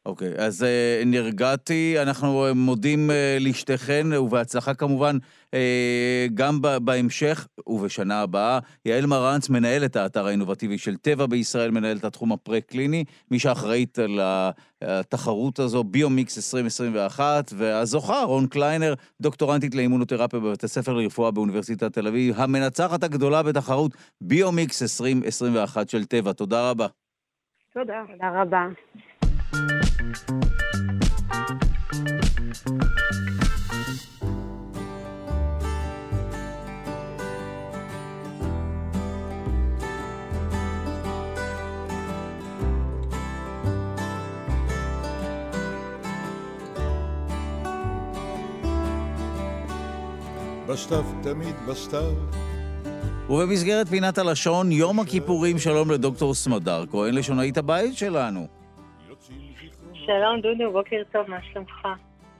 אוקיי, okay, אז uh, נרגעתי, אנחנו uh, מודים uh, לשתיכן, ובהצלחה כמובן uh, גם בהמשך ובשנה הבאה. יעל מרנץ, מנהלת האתר האינובטיבי של טבע בישראל, מנהלת התחום הפרה-קליני, מי שאחראית על התחרות הזו, ביומיקס 2021, והזוכה, רון קליינר, דוקטורנטית לאימונותרפיה בבית הספר לרפואה באוניברסיטת תל אביב, המנצחת הגדולה בתחרות ביומיקס 2021 של טבע. תודה רבה. תודה. תודה רבה. בסתיו, תמיד בסתיו. ובמסגרת פינת הלשון, יום הכיפורים, שלום לדוקטור סמדר כהן, לשונאית הבית שלנו. שלום דודו, בוקר טוב, מה שלומך?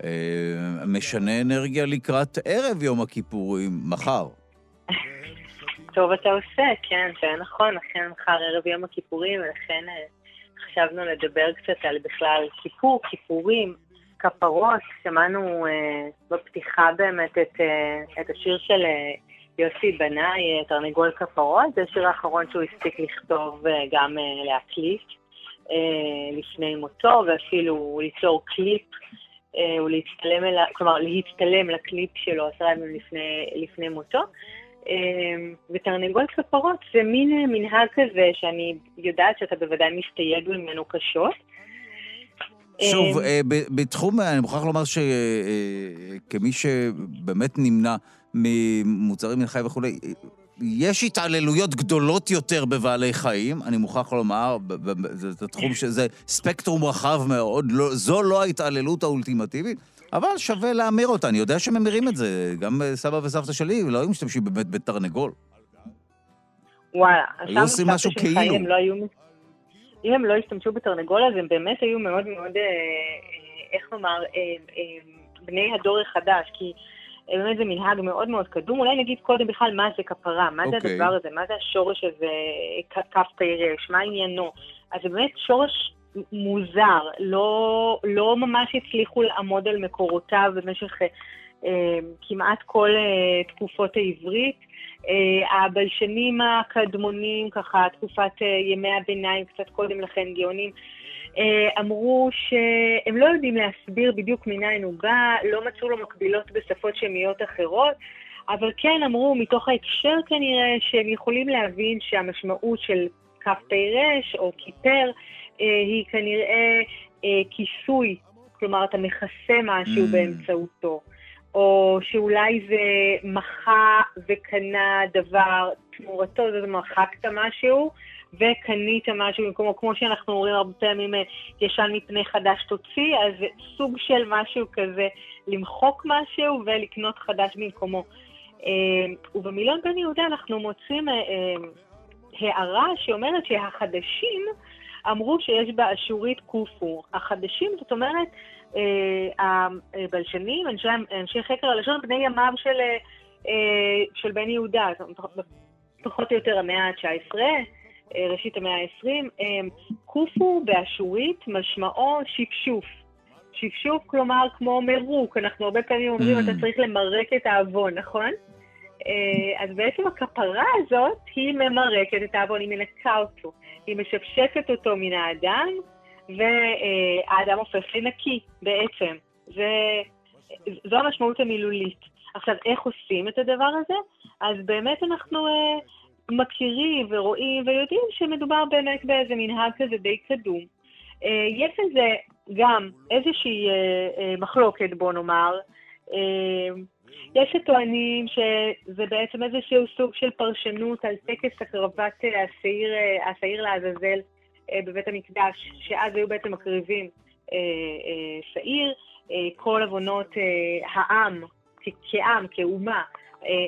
אה, משנה אנרגיה לקראת ערב יום הכיפורים, מחר. טוב אתה עושה, כן, זה נכון, אכן מחר ערב יום הכיפורים, ולכן אה, חשבנו לדבר קצת על בכלל כיפור, כיפורים, כפרות. שמענו אה, בפתיחה באמת את, אה, את השיר של אה, יוסי בנאי, תרנגול כפרות, זה השיר האחרון שהוא הספיק לכתוב וגם אה, אה, להקליט. אה, לפני מותו, ואפילו ליצור קליפ אה, ולהצטלם, אל, כלומר להצטלם לקליפ שלו עשרה ימים לפני, לפני מותו. אה, ותרנגול כפרות זה מין מנהג כזה שאני יודעת שאתה בוודאי מסתייג ממנו קשות. שוב, בתחום, אני מוכרח לומר שכמי שבאמת נמנע ממוצרים מן החי וכולי, יש התעללויות גדולות יותר בבעלי חיים, אני מוכרח לומר, זה תחום שזה ספקטרום רחב מאוד, לא, זו לא ההתעללות האולטימטיבית, אבל שווה להמיר אותה, אני יודע שממירים את זה, גם סבא וסבתא שלי לא היו משתמשים באמת בתרנגול. וואלה, היו עושים משהו כאילו. הם לא היו, אם הם לא השתמשו בתרנגול, אז הם באמת היו מאוד מאוד, אה, אה, איך נאמר, אה, בני הדור החדש, כי... באמת זה מנהג מאוד מאוד קדום. אולי נגיד קודם בכלל מה זה כפרה, מה זה okay. אוקיי. הדבר הזה, מה זה השורש הזה, כף פירש, מה עניינו. אז זה באמת שורש מוזר, לא, לא ממש הצליחו לעמוד על מקורותיו במשך אה, כמעט כל אה, תקופות העברית. אה, הבלשנים הקדמונים, ככה, תקופת אה, ימי הביניים, קצת קודם לכן, גאונים, אה, אמרו שהם לא יודעים להסביר בדיוק מניין הוא בא, לא מצאו לו מקבילות בשפות שמיות אחרות, אבל כן אמרו מתוך ההקשר כנראה שהם יכולים להבין שהמשמעות של פרש או כיפר אה, היא כנראה אה, כיסוי, כלומר אתה מכסה משהו mm. באמצעותו. או שאולי זה מחה וקנה דבר, תמורתו זה מחקת משהו, וקנית משהו במקומו, כמו שאנחנו אומרים הרבה פעמים, אה, ישן מפני חדש תוציא, אז סוג של משהו כזה, למחוק משהו ולקנות חדש במקומו. אה, ובמילון בן יהודה אנחנו מוצאים אה, הערה שאומרת שהחדשים אמרו שיש באשורית קופו. החדשים, זאת אומרת, הבלשנים, אנשי, אנשי חקר הלשון, בני ימיו של, של בן יהודה, פחות או יותר המאה ה-19. אה, ראשית המאה ה-20. אה, קופו באשורית משמעו שפשוף. שפשוף כלומר כמו מרוק, אנחנו הרבה פעמים אומרים, mm. אתה צריך למרק את העוון, נכון? אה, אז בעצם הכפרה הזאת, היא ממרקת את העוון, היא מנקה אותו, היא משפשפת אותו מן האדם, והאדם הופך לנקי בעצם. זה, זו המשמעות המילולית. עכשיו, איך עושים את הדבר הזה? אז באמת אנחנו מכירים ורואים ויודעים שמדובר באמת באיזה מנהג כזה די קדום. אה, יש לזה גם איזושהי אה, אה, מחלוקת, בוא נאמר. יש שטוענים שזה בעצם איזשהו סוג של פרשנות על טקס הקרבת השעיר, לעזאזל בבית המקדש, שאז היו בעצם מקריבים שעיר, כל עוונות העם, כעם, כאומה,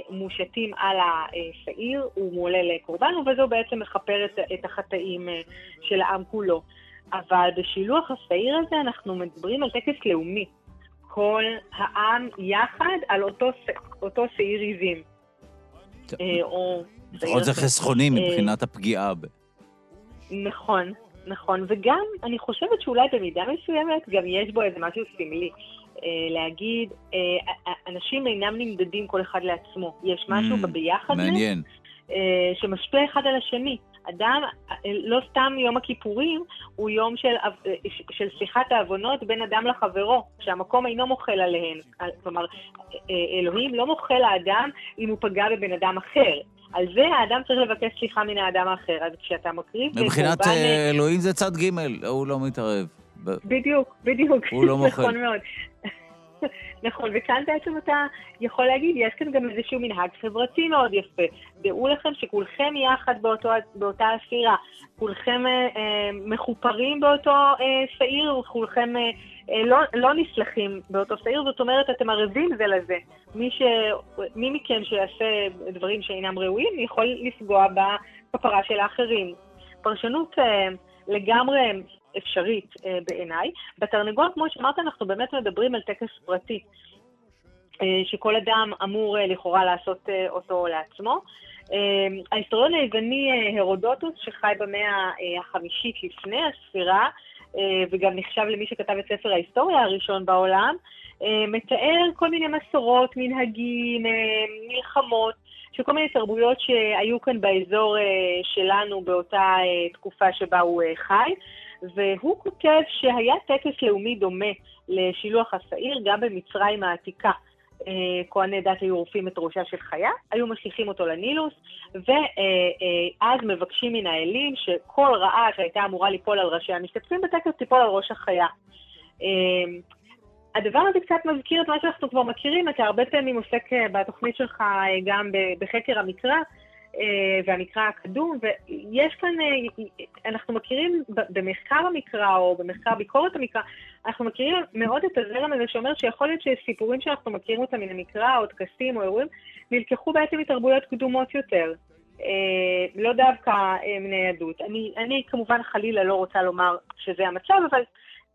מושתים על השעיר, הוא מועלה לקורבן, ובזו בעצם מכפר את, את החטאים אה, של העם כולו. אבל בשילוח השעיר הזה אנחנו מדברים על טקס לאומי. כל העם יחד על אותו, אותו שעיר עיזים. אה. לפחות זה חסכוני מבחינת הפגיעה. נכון, נכון. וגם, אני חושבת שאולי במידה מסוימת גם יש בו איזה משהו סמלי. להגיד, אנשים אינם נמדדים כל אחד לעצמו. יש משהו בביחד מעניין. שמשפיע אחד על השני. אדם, לא סתם יום הכיפורים הוא יום של, של שיחת העוונות בין אדם לחברו, שהמקום אינו מוחל עליהן. כלומר, אלוהים לא מוחל לאדם אם הוא פגע בבן אדם אחר. על זה האדם צריך לבקש סליחה מן האדם האחר. אז כשאתה מקריב... מבחינת קורבן... אלוהים זה צד ג', הוא לא מתערב. בדיוק, בדיוק. הוא לא מוחל. נכון מאוד. נכון, וכאן בעצם אתה יכול להגיד, יש כאן גם איזשהו מנהג חברתי מאוד יפה. דעו לכם שכולכם יחד באותו, באותה אסירה, כולכם אה, אה, מחופרים באותו אה, שעיר, וכולכם אה, אה, לא, לא נסלחים באותו שעיר, זאת אומרת, אתם ערבים זה לזה. מי, ש, מי מכם שיעשה דברים שאינם ראויים, יכול לפגוע בכפרה של האחרים. פרשנות אה, לגמרי אפשרית אה, בעיניי. בתרנגול, כמו שאמרת, אנחנו באמת מדברים על טקס פרטי, אה, שכל אדם אמור אה, לכאורה לעשות אותו לעצמו. ההיסטוריון היווני הרודוטוס, שחי במאה אה, החמישית לפני הספירה, וגם נחשב למי שכתב את ספר ההיסטוריה הראשון בעולם, מתאר כל מיני מסורות, מנהגים, מלחמות, של כל מיני תרבויות שהיו כאן באזור שלנו באותה תקופה שבה הוא חי. והוא כותב שהיה טקס לאומי דומה לשילוח השעיר גם במצרים העתיקה. אה, כהני דת היו עורפים את ראשה של חיה, היו משליכים אותו לנילוס, ואז מבקשים מן האלים שכל רעה שהייתה אמורה ליפול על ראשי המשתתפים בטקס תיפול על ראש החיה. אה, הדבר הזה קצת מזכיר את מה שאנחנו כבר מכירים, אתה הרבה פעמים עוסק אה, בתוכנית שלך גם בחקר המקרא, והמקרא הקדום, ויש כאן, אה, אנחנו מכירים במחקר המקרא או במחקר ביקורת המקרא, אנחנו מכירים מאוד את הזרם הזה שאומר שיכול להיות שסיפורים שאנחנו מכירים אותם מן המקרא, או טקסים או אירועים, נלקחו בעצם מתרבויות קדומות יותר. אה, לא דווקא מן היהדות. אני, אני כמובן חלילה לא רוצה לומר שזה המצב, אבל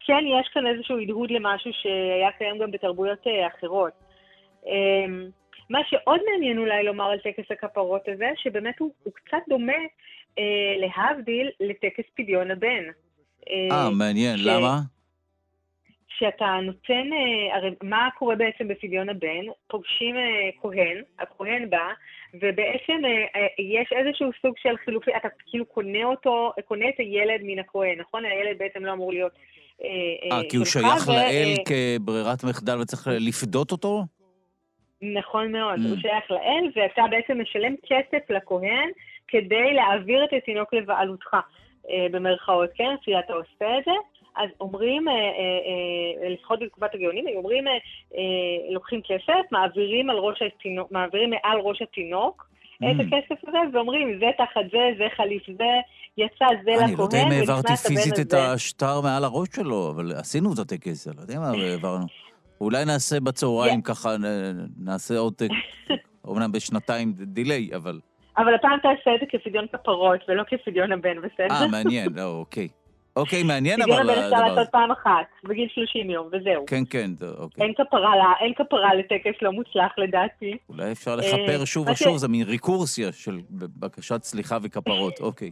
כן יש כאן איזשהו הדהוד למשהו שהיה קיים גם בתרבויות אחרות. מה שעוד מעניין אולי לומר על טקס הכפרות הזה, שבאמת הוא, הוא קצת דומה, אה, להבדיל, לטקס פדיון הבן. אה, אה מעניין, ש... למה? שאתה נותן, אה, הרי מה קורה בעצם בפדיון הבן? פוגשים אה, כהן, הכהן בא, ובעצם יש איזשהו סוג של חילופי, אתה כאילו קונה אותו, קונה את הילד מן הכהן, נכון? הילד בעצם לא אמור להיות... אה, כי הוא שייך ו... לאל כברירת מחדל וצריך לפדות אותו? נכון מאוד, mm. הוא שייך לאל, ואתה בעצם משלם כסף לכהן כדי להעביר את התינוק לבעלותך, אה, במרכאות, כן? כשאתה עושה את זה. אז אומרים, אה, אה, אה, לפחות בתקופת הגאונים, אומרים, אה, אה, לוקחים כסף, מעבירים, על ראש התינוק, מעבירים מעל ראש התינוק mm. את הכסף הזה, ואומרים, זה תחת זה, זה חליף זה, יצא זה לכהן, אני לא יודע אם העברתי פיזית את השטר מעל הראש שלו, אבל עשינו את הטקס, אני לא יודע מה העברנו. אולי נעשה בצהריים ככה, נעשה עוד, אומנם בשנתיים דיליי, אבל... אבל הפעם תעשה את זה כפדיון כפרות ולא כפדיון הבן, בסדר? אה, מעניין, לא, אוקיי. אוקיי, מעניין אבל... פדיון הבן אפשר לעשות פעם אחת, בגיל 30 יום, וזהו. כן, כן, אוקיי. אין כפרה, אין כפרה לטקס לא מוצלח לדעתי. אולי אפשר לכפר שוב ושוב, זה מין ריקורסיה של בקשת סליחה וכפרות, אוקיי.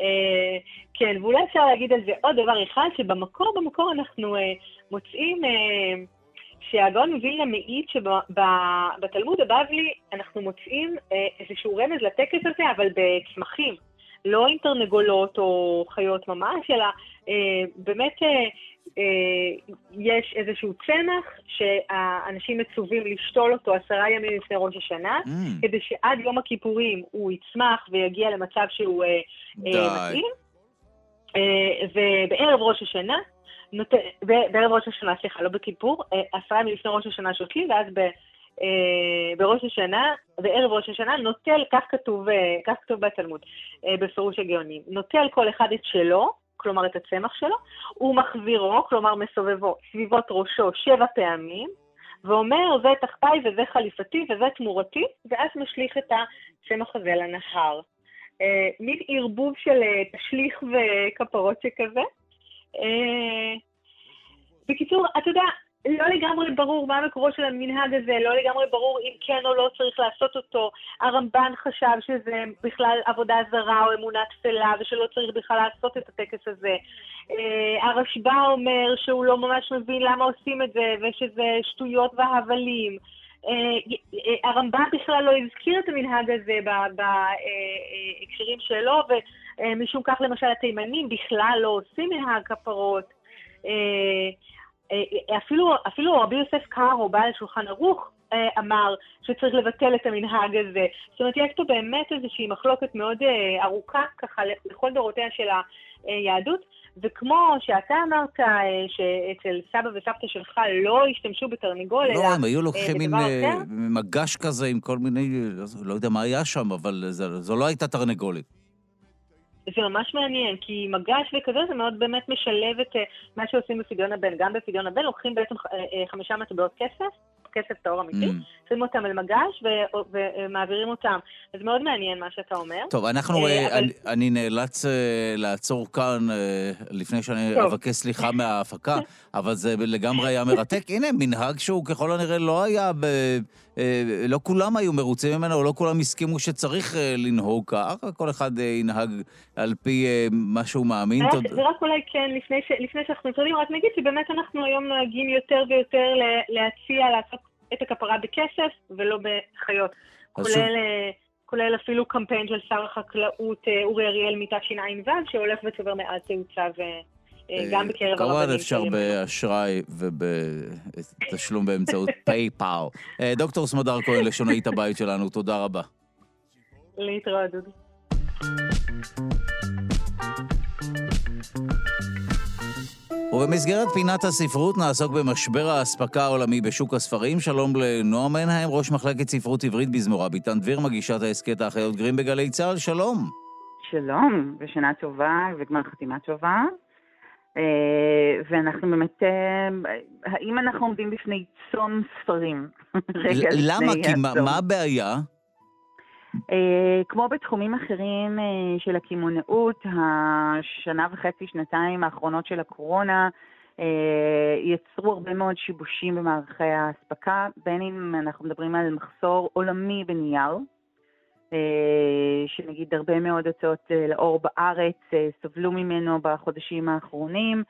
אה, כן, ואולי אפשר להגיד על זה עוד דבר אחד, שבמקור, במקור אנחנו אה, מוצאים אה, שהגאון מווילנה מעיד שבתלמוד הבבלי אנחנו מוצאים איזשהו רמז לטקס הזה, אבל בצמחים. לא עם תרנגולות או חיות ממש, אלא באמת יש איזשהו צמח שהאנשים מצווים לשתול אותו עשרה ימים לפני ראש השנה, mm. כדי שעד יום הכיפורים הוא יצמח ויגיע למצב שהוא אה, מתאים. אה, ובערב ראש השנה, נות... בערב ראש השנה, סליחה, לא בכיפור, אה, עשרה ימים לפני ראש השנה שותלים, ואז ב... בראש השנה, בערב ראש השנה, נוטל, כך כתוב, כך כתוב בתלמוד, בפירוש הגאונים, נוטל כל אחד את שלו, כלומר את הצמח שלו, ומחזירו, כלומר מסובבו, סביבות ראשו שבע פעמים, ואומר, זה תחתיי וזה חליפתי וזה תמורתי, ואז משליך את הצמח הזה לנהר. אה, מין ערבוב של אה, תשליך וכפרות שכזה. אה, בקיצור, אתה יודע, לא לגמרי ברור מה המקורו של המנהג הזה, לא לגמרי ברור אם כן או לא צריך לעשות אותו. הרמב"ן חשב שזה בכלל עבודה זרה או אמונה תפלה, ושלא צריך בכלל לעשות את הטקס הזה. Uh, הרשב"א אומר שהוא לא ממש מבין למה עושים את זה, ושזה שטויות והבלים. Uh, הרמב"ן בכלל לא הזכיר את המנהג הזה בהקשרים שלו, ומשום כך למשל התימנים בכלל לא עושים מנהג כפרות. Uh, אה, אפילו, אפילו רבי יוסף קארו, בעל שולחן ערוך, אה, אמר שצריך לבטל את המנהג הזה. זאת אומרת, יש פה באמת איזושהי מחלוקת מאוד אה, ארוכה, ככה, לכל דורותיה של היהדות. וכמו שאתה אמרת שאצל סבא וסבתא שלך לא השתמשו בתרנגול, לא, אלא. לא, הם היו לוקחים מין מגש כזה עם כל מיני, לא יודע מה היה שם, אבל זו לא הייתה תרנגולת. זה ממש מעניין, כי מגש וכזה זה מאוד באמת משלב את מה שעושים בפדיון הבן. גם בפדיון הבן לוקחים בעצם חמישה מטבעות כסף, כסף טהור אמיתי, mm. שמים אותם על מגש ומעבירים אותם. אז מאוד מעניין מה שאתה אומר. טוב, אנחנו, אבל... אני, אני נאלץ לעצור כאן לפני שאני טוב. אבקש סליחה מההפקה, אבל זה לגמרי היה מרתק. הנה, מנהג שהוא ככל הנראה לא היה ב... לא כולם היו מרוצים ממנו, לא כולם הסכימו שצריך לנהוג כך, כל אחד ינהג על פי מה שהוא מאמין. ורק אולי כן, לפני, ש... לפני שאנחנו נפרדים, רק נגיד שבאמת אנחנו היום נוהגים יותר ויותר להציע לעשות את הכפרה בכסף ולא בחיות. כולל, שוב... כולל אפילו קמפיין של שר החקלאות אורי אריאל מתשע"ו, שהולך וצובר מעט תאוצה ו... גם בקרב הרבנים. כמובן אפשר באשראי ובתשלום באמצעות פייפאל. דוקטור סמדר כהן, לשונאית הבית שלנו, תודה רבה. להתראות, דודי. ובמסגרת פינת הספרות נעסוק במשבר האספקה העולמי בשוק הספרים. שלום לנועה מנהיים, ראש מחלקת ספרות עברית בזמורה. ביטן דביר, מגישת ההסכת האחיות גרים בגלי צה"ל, שלום. שלום, ושנה טובה וגמר חתימה טובה. אה, ואנחנו באמת, אה, האם אנחנו עומדים בפני צום ספרים? למה? כי מה הבעיה? Uh, כמו בתחומים אחרים של הקמעונאות, השנה וחצי, שנתיים האחרונות של הקורונה יצרו הרבה מאוד שיבושים במערכי האספקה, בין אם אנחנו מדברים על מחסור עולמי בנייר, שנגיד הרבה מאוד הוצאות uh, לאור בארץ uh, סבלו ממנו בחודשים האחרונים,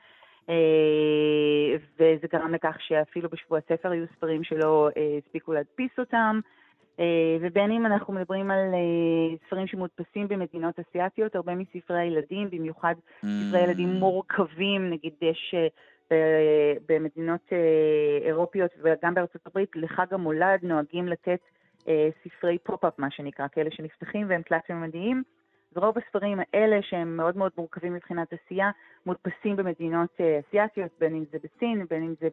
וזה גרם לכך שאפילו בשבוע הספר היו ספרים שלא הספיקו להדפיס אותם. אה, ובין אם אנחנו מדברים על אה, ספרים שמודפסים במדינות אסיאתיות, הרבה מספרי הילדים, במיוחד mm. ספרי ילדים מורכבים, נגיד יש אה, במדינות אירופיות וגם בארצות הברית, לחג המולד נוהגים לתת ספרי pop-up, מה שנקרא, כאלה שנפתחים והם תלת-ממדיים. אז רוב הספרים האלה, שהם מאוד מאוד מורכבים מבחינת עשייה, מודפסים במדינות אסיאתיות, בין אם זה בסין, בין אם זה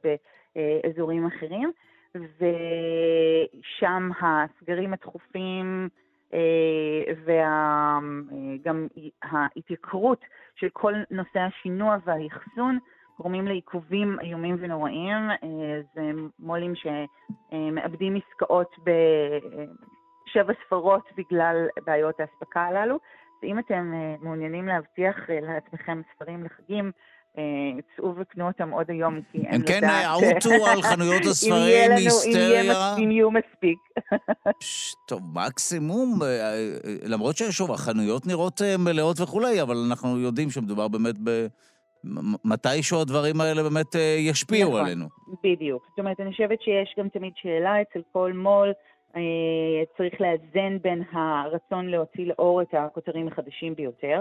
באזורים אחרים. ושם הסגרים התכופים אה, וגם ההתייקרות של כל נושא השינוע והאחסון גורמים לעיכובים איומים ונוראים. אה, זה מו"לים שמאבדים עסקאות בשבע ספרות בגלל בעיות האספקה הללו. ואם אתם אה, מעוניינים להבטיח לעצמכם ספרים לחגים, צאו וקנו אותם עוד היום, כי אין לדעת... הם כן עוטו על חנויות הספרים, היסטריה. אם יהיו מספיק. טוב, מקסימום, אה, אה, למרות ששוב, החנויות נראות אה, מלאות וכולי, אבל אנחנו יודעים שמדובר באמת ב... מתישהו הדברים האלה באמת ישפיעו נכון, עלינו. בדיוק. זאת אומרת, אני חושבת שיש גם תמיד שאלה אצל כל מו"ל, צריך לאזן בין הרצון להוציא לאור את הכותרים החדשים ביותר.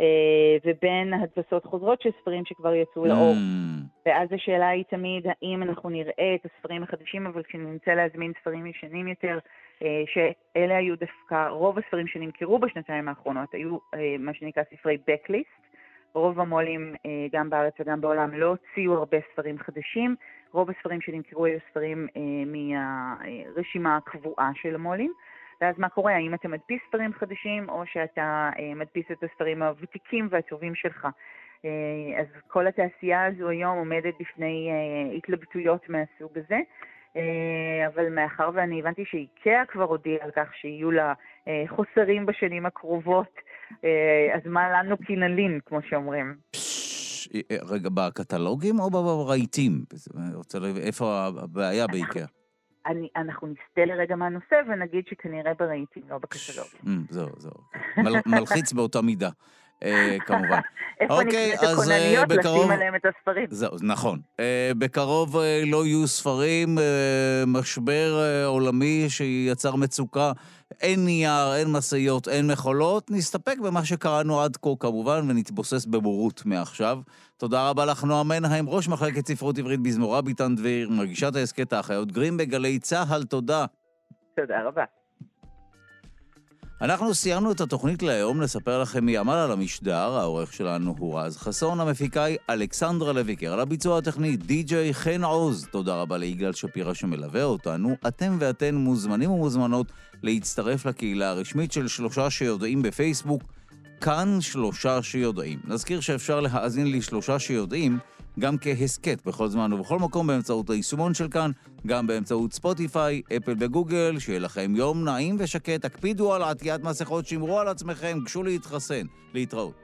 אה, ובין הדפסות חוזרות של ספרים שכבר יצאו לאור. Mm. ואז השאלה היא תמיד, האם אנחנו נראה את הספרים החדשים, אבל כשנמצא להזמין ספרים ישנים יותר, אה, שאלה היו דווקא, רוב הספרים שנמכרו בשנתיים האחרונות היו אה, מה שנקרא ספרי Backlist. רוב המו"לים, גם בארץ וגם בעולם, לא הוציאו הרבה ספרים חדשים. רוב הספרים שנמכרו היו ספרים מהרשימה הקבועה של המו"לים. ואז מה קורה? האם אתה מדפיס ספרים חדשים, או שאתה אה, מדפיס את הספרים הוותיקים והטובים שלך. אה, אז כל התעשייה הזו היום עומדת בפני אה, התלבטויות מהסוג הזה. אה, אבל מאחר ואני הבנתי שאיקאה כבר הודיעה על כך שיהיו לה אה, חוסרים בשנים הקרובות, אה, אז מה לנו כי נלין, כמו שאומרים. אה, רגע, בקטלוגים או ברהיטים? איפה הבעיה באיקאה. אני, אנחנו נסטה לרגע מהנושא ונגיד שכנראה ברהיטים, לא בקטלוגים. Mm, זהו, זהו. מל, מלחיץ באותה מידה. אה, כמובן. איפה אוקיי, נקראת אז, הכונניות אה, בקרוב- לשים עליהם את הספרים? זהו, נכון. אה, בקרוב אה, לא יהיו ספרים, אה, משבר אה, עולמי שיצר מצוקה. אין נייר, אין משאיות, אין מכולות. נסתפק במה שקראנו עד כה כמובן, ונתבוסס בבורות מעכשיו. תודה רבה לך, נועה מנהיים, ראש מחלקת ספרות עברית בזמורה ביטן דביר, מגישת ההסכת האחיות גרים בגלי צה"ל, תודה. תודה רבה. אנחנו סיימנו את התוכנית להיום, נספר לכם מי עמל על המשדר, העורך שלנו הוא רז חסון, המפיקה היא אלכסנדרה לויקר, על הביצוע הטכני די.ג'יי חן עוז. תודה רבה ליגאל שפירא שמלווה אותנו. אתם ואתן מוזמנים ומוזמנות להצטרף לקהילה הרשמית של שלושה שיודעים בפייסבוק, כאן שלושה שיודעים. נזכיר שאפשר להאזין לשלושה שיודעים גם כהסכת בכל זמן ובכל מקום באמצעות היישומון של כאן, גם באמצעות ספוטיפיי, אפל וגוגל, שיהיה לכם יום נעים ושקט, הקפידו על עטיית מסכות, שמרו על עצמכם, גשו להתחסן. להתראות.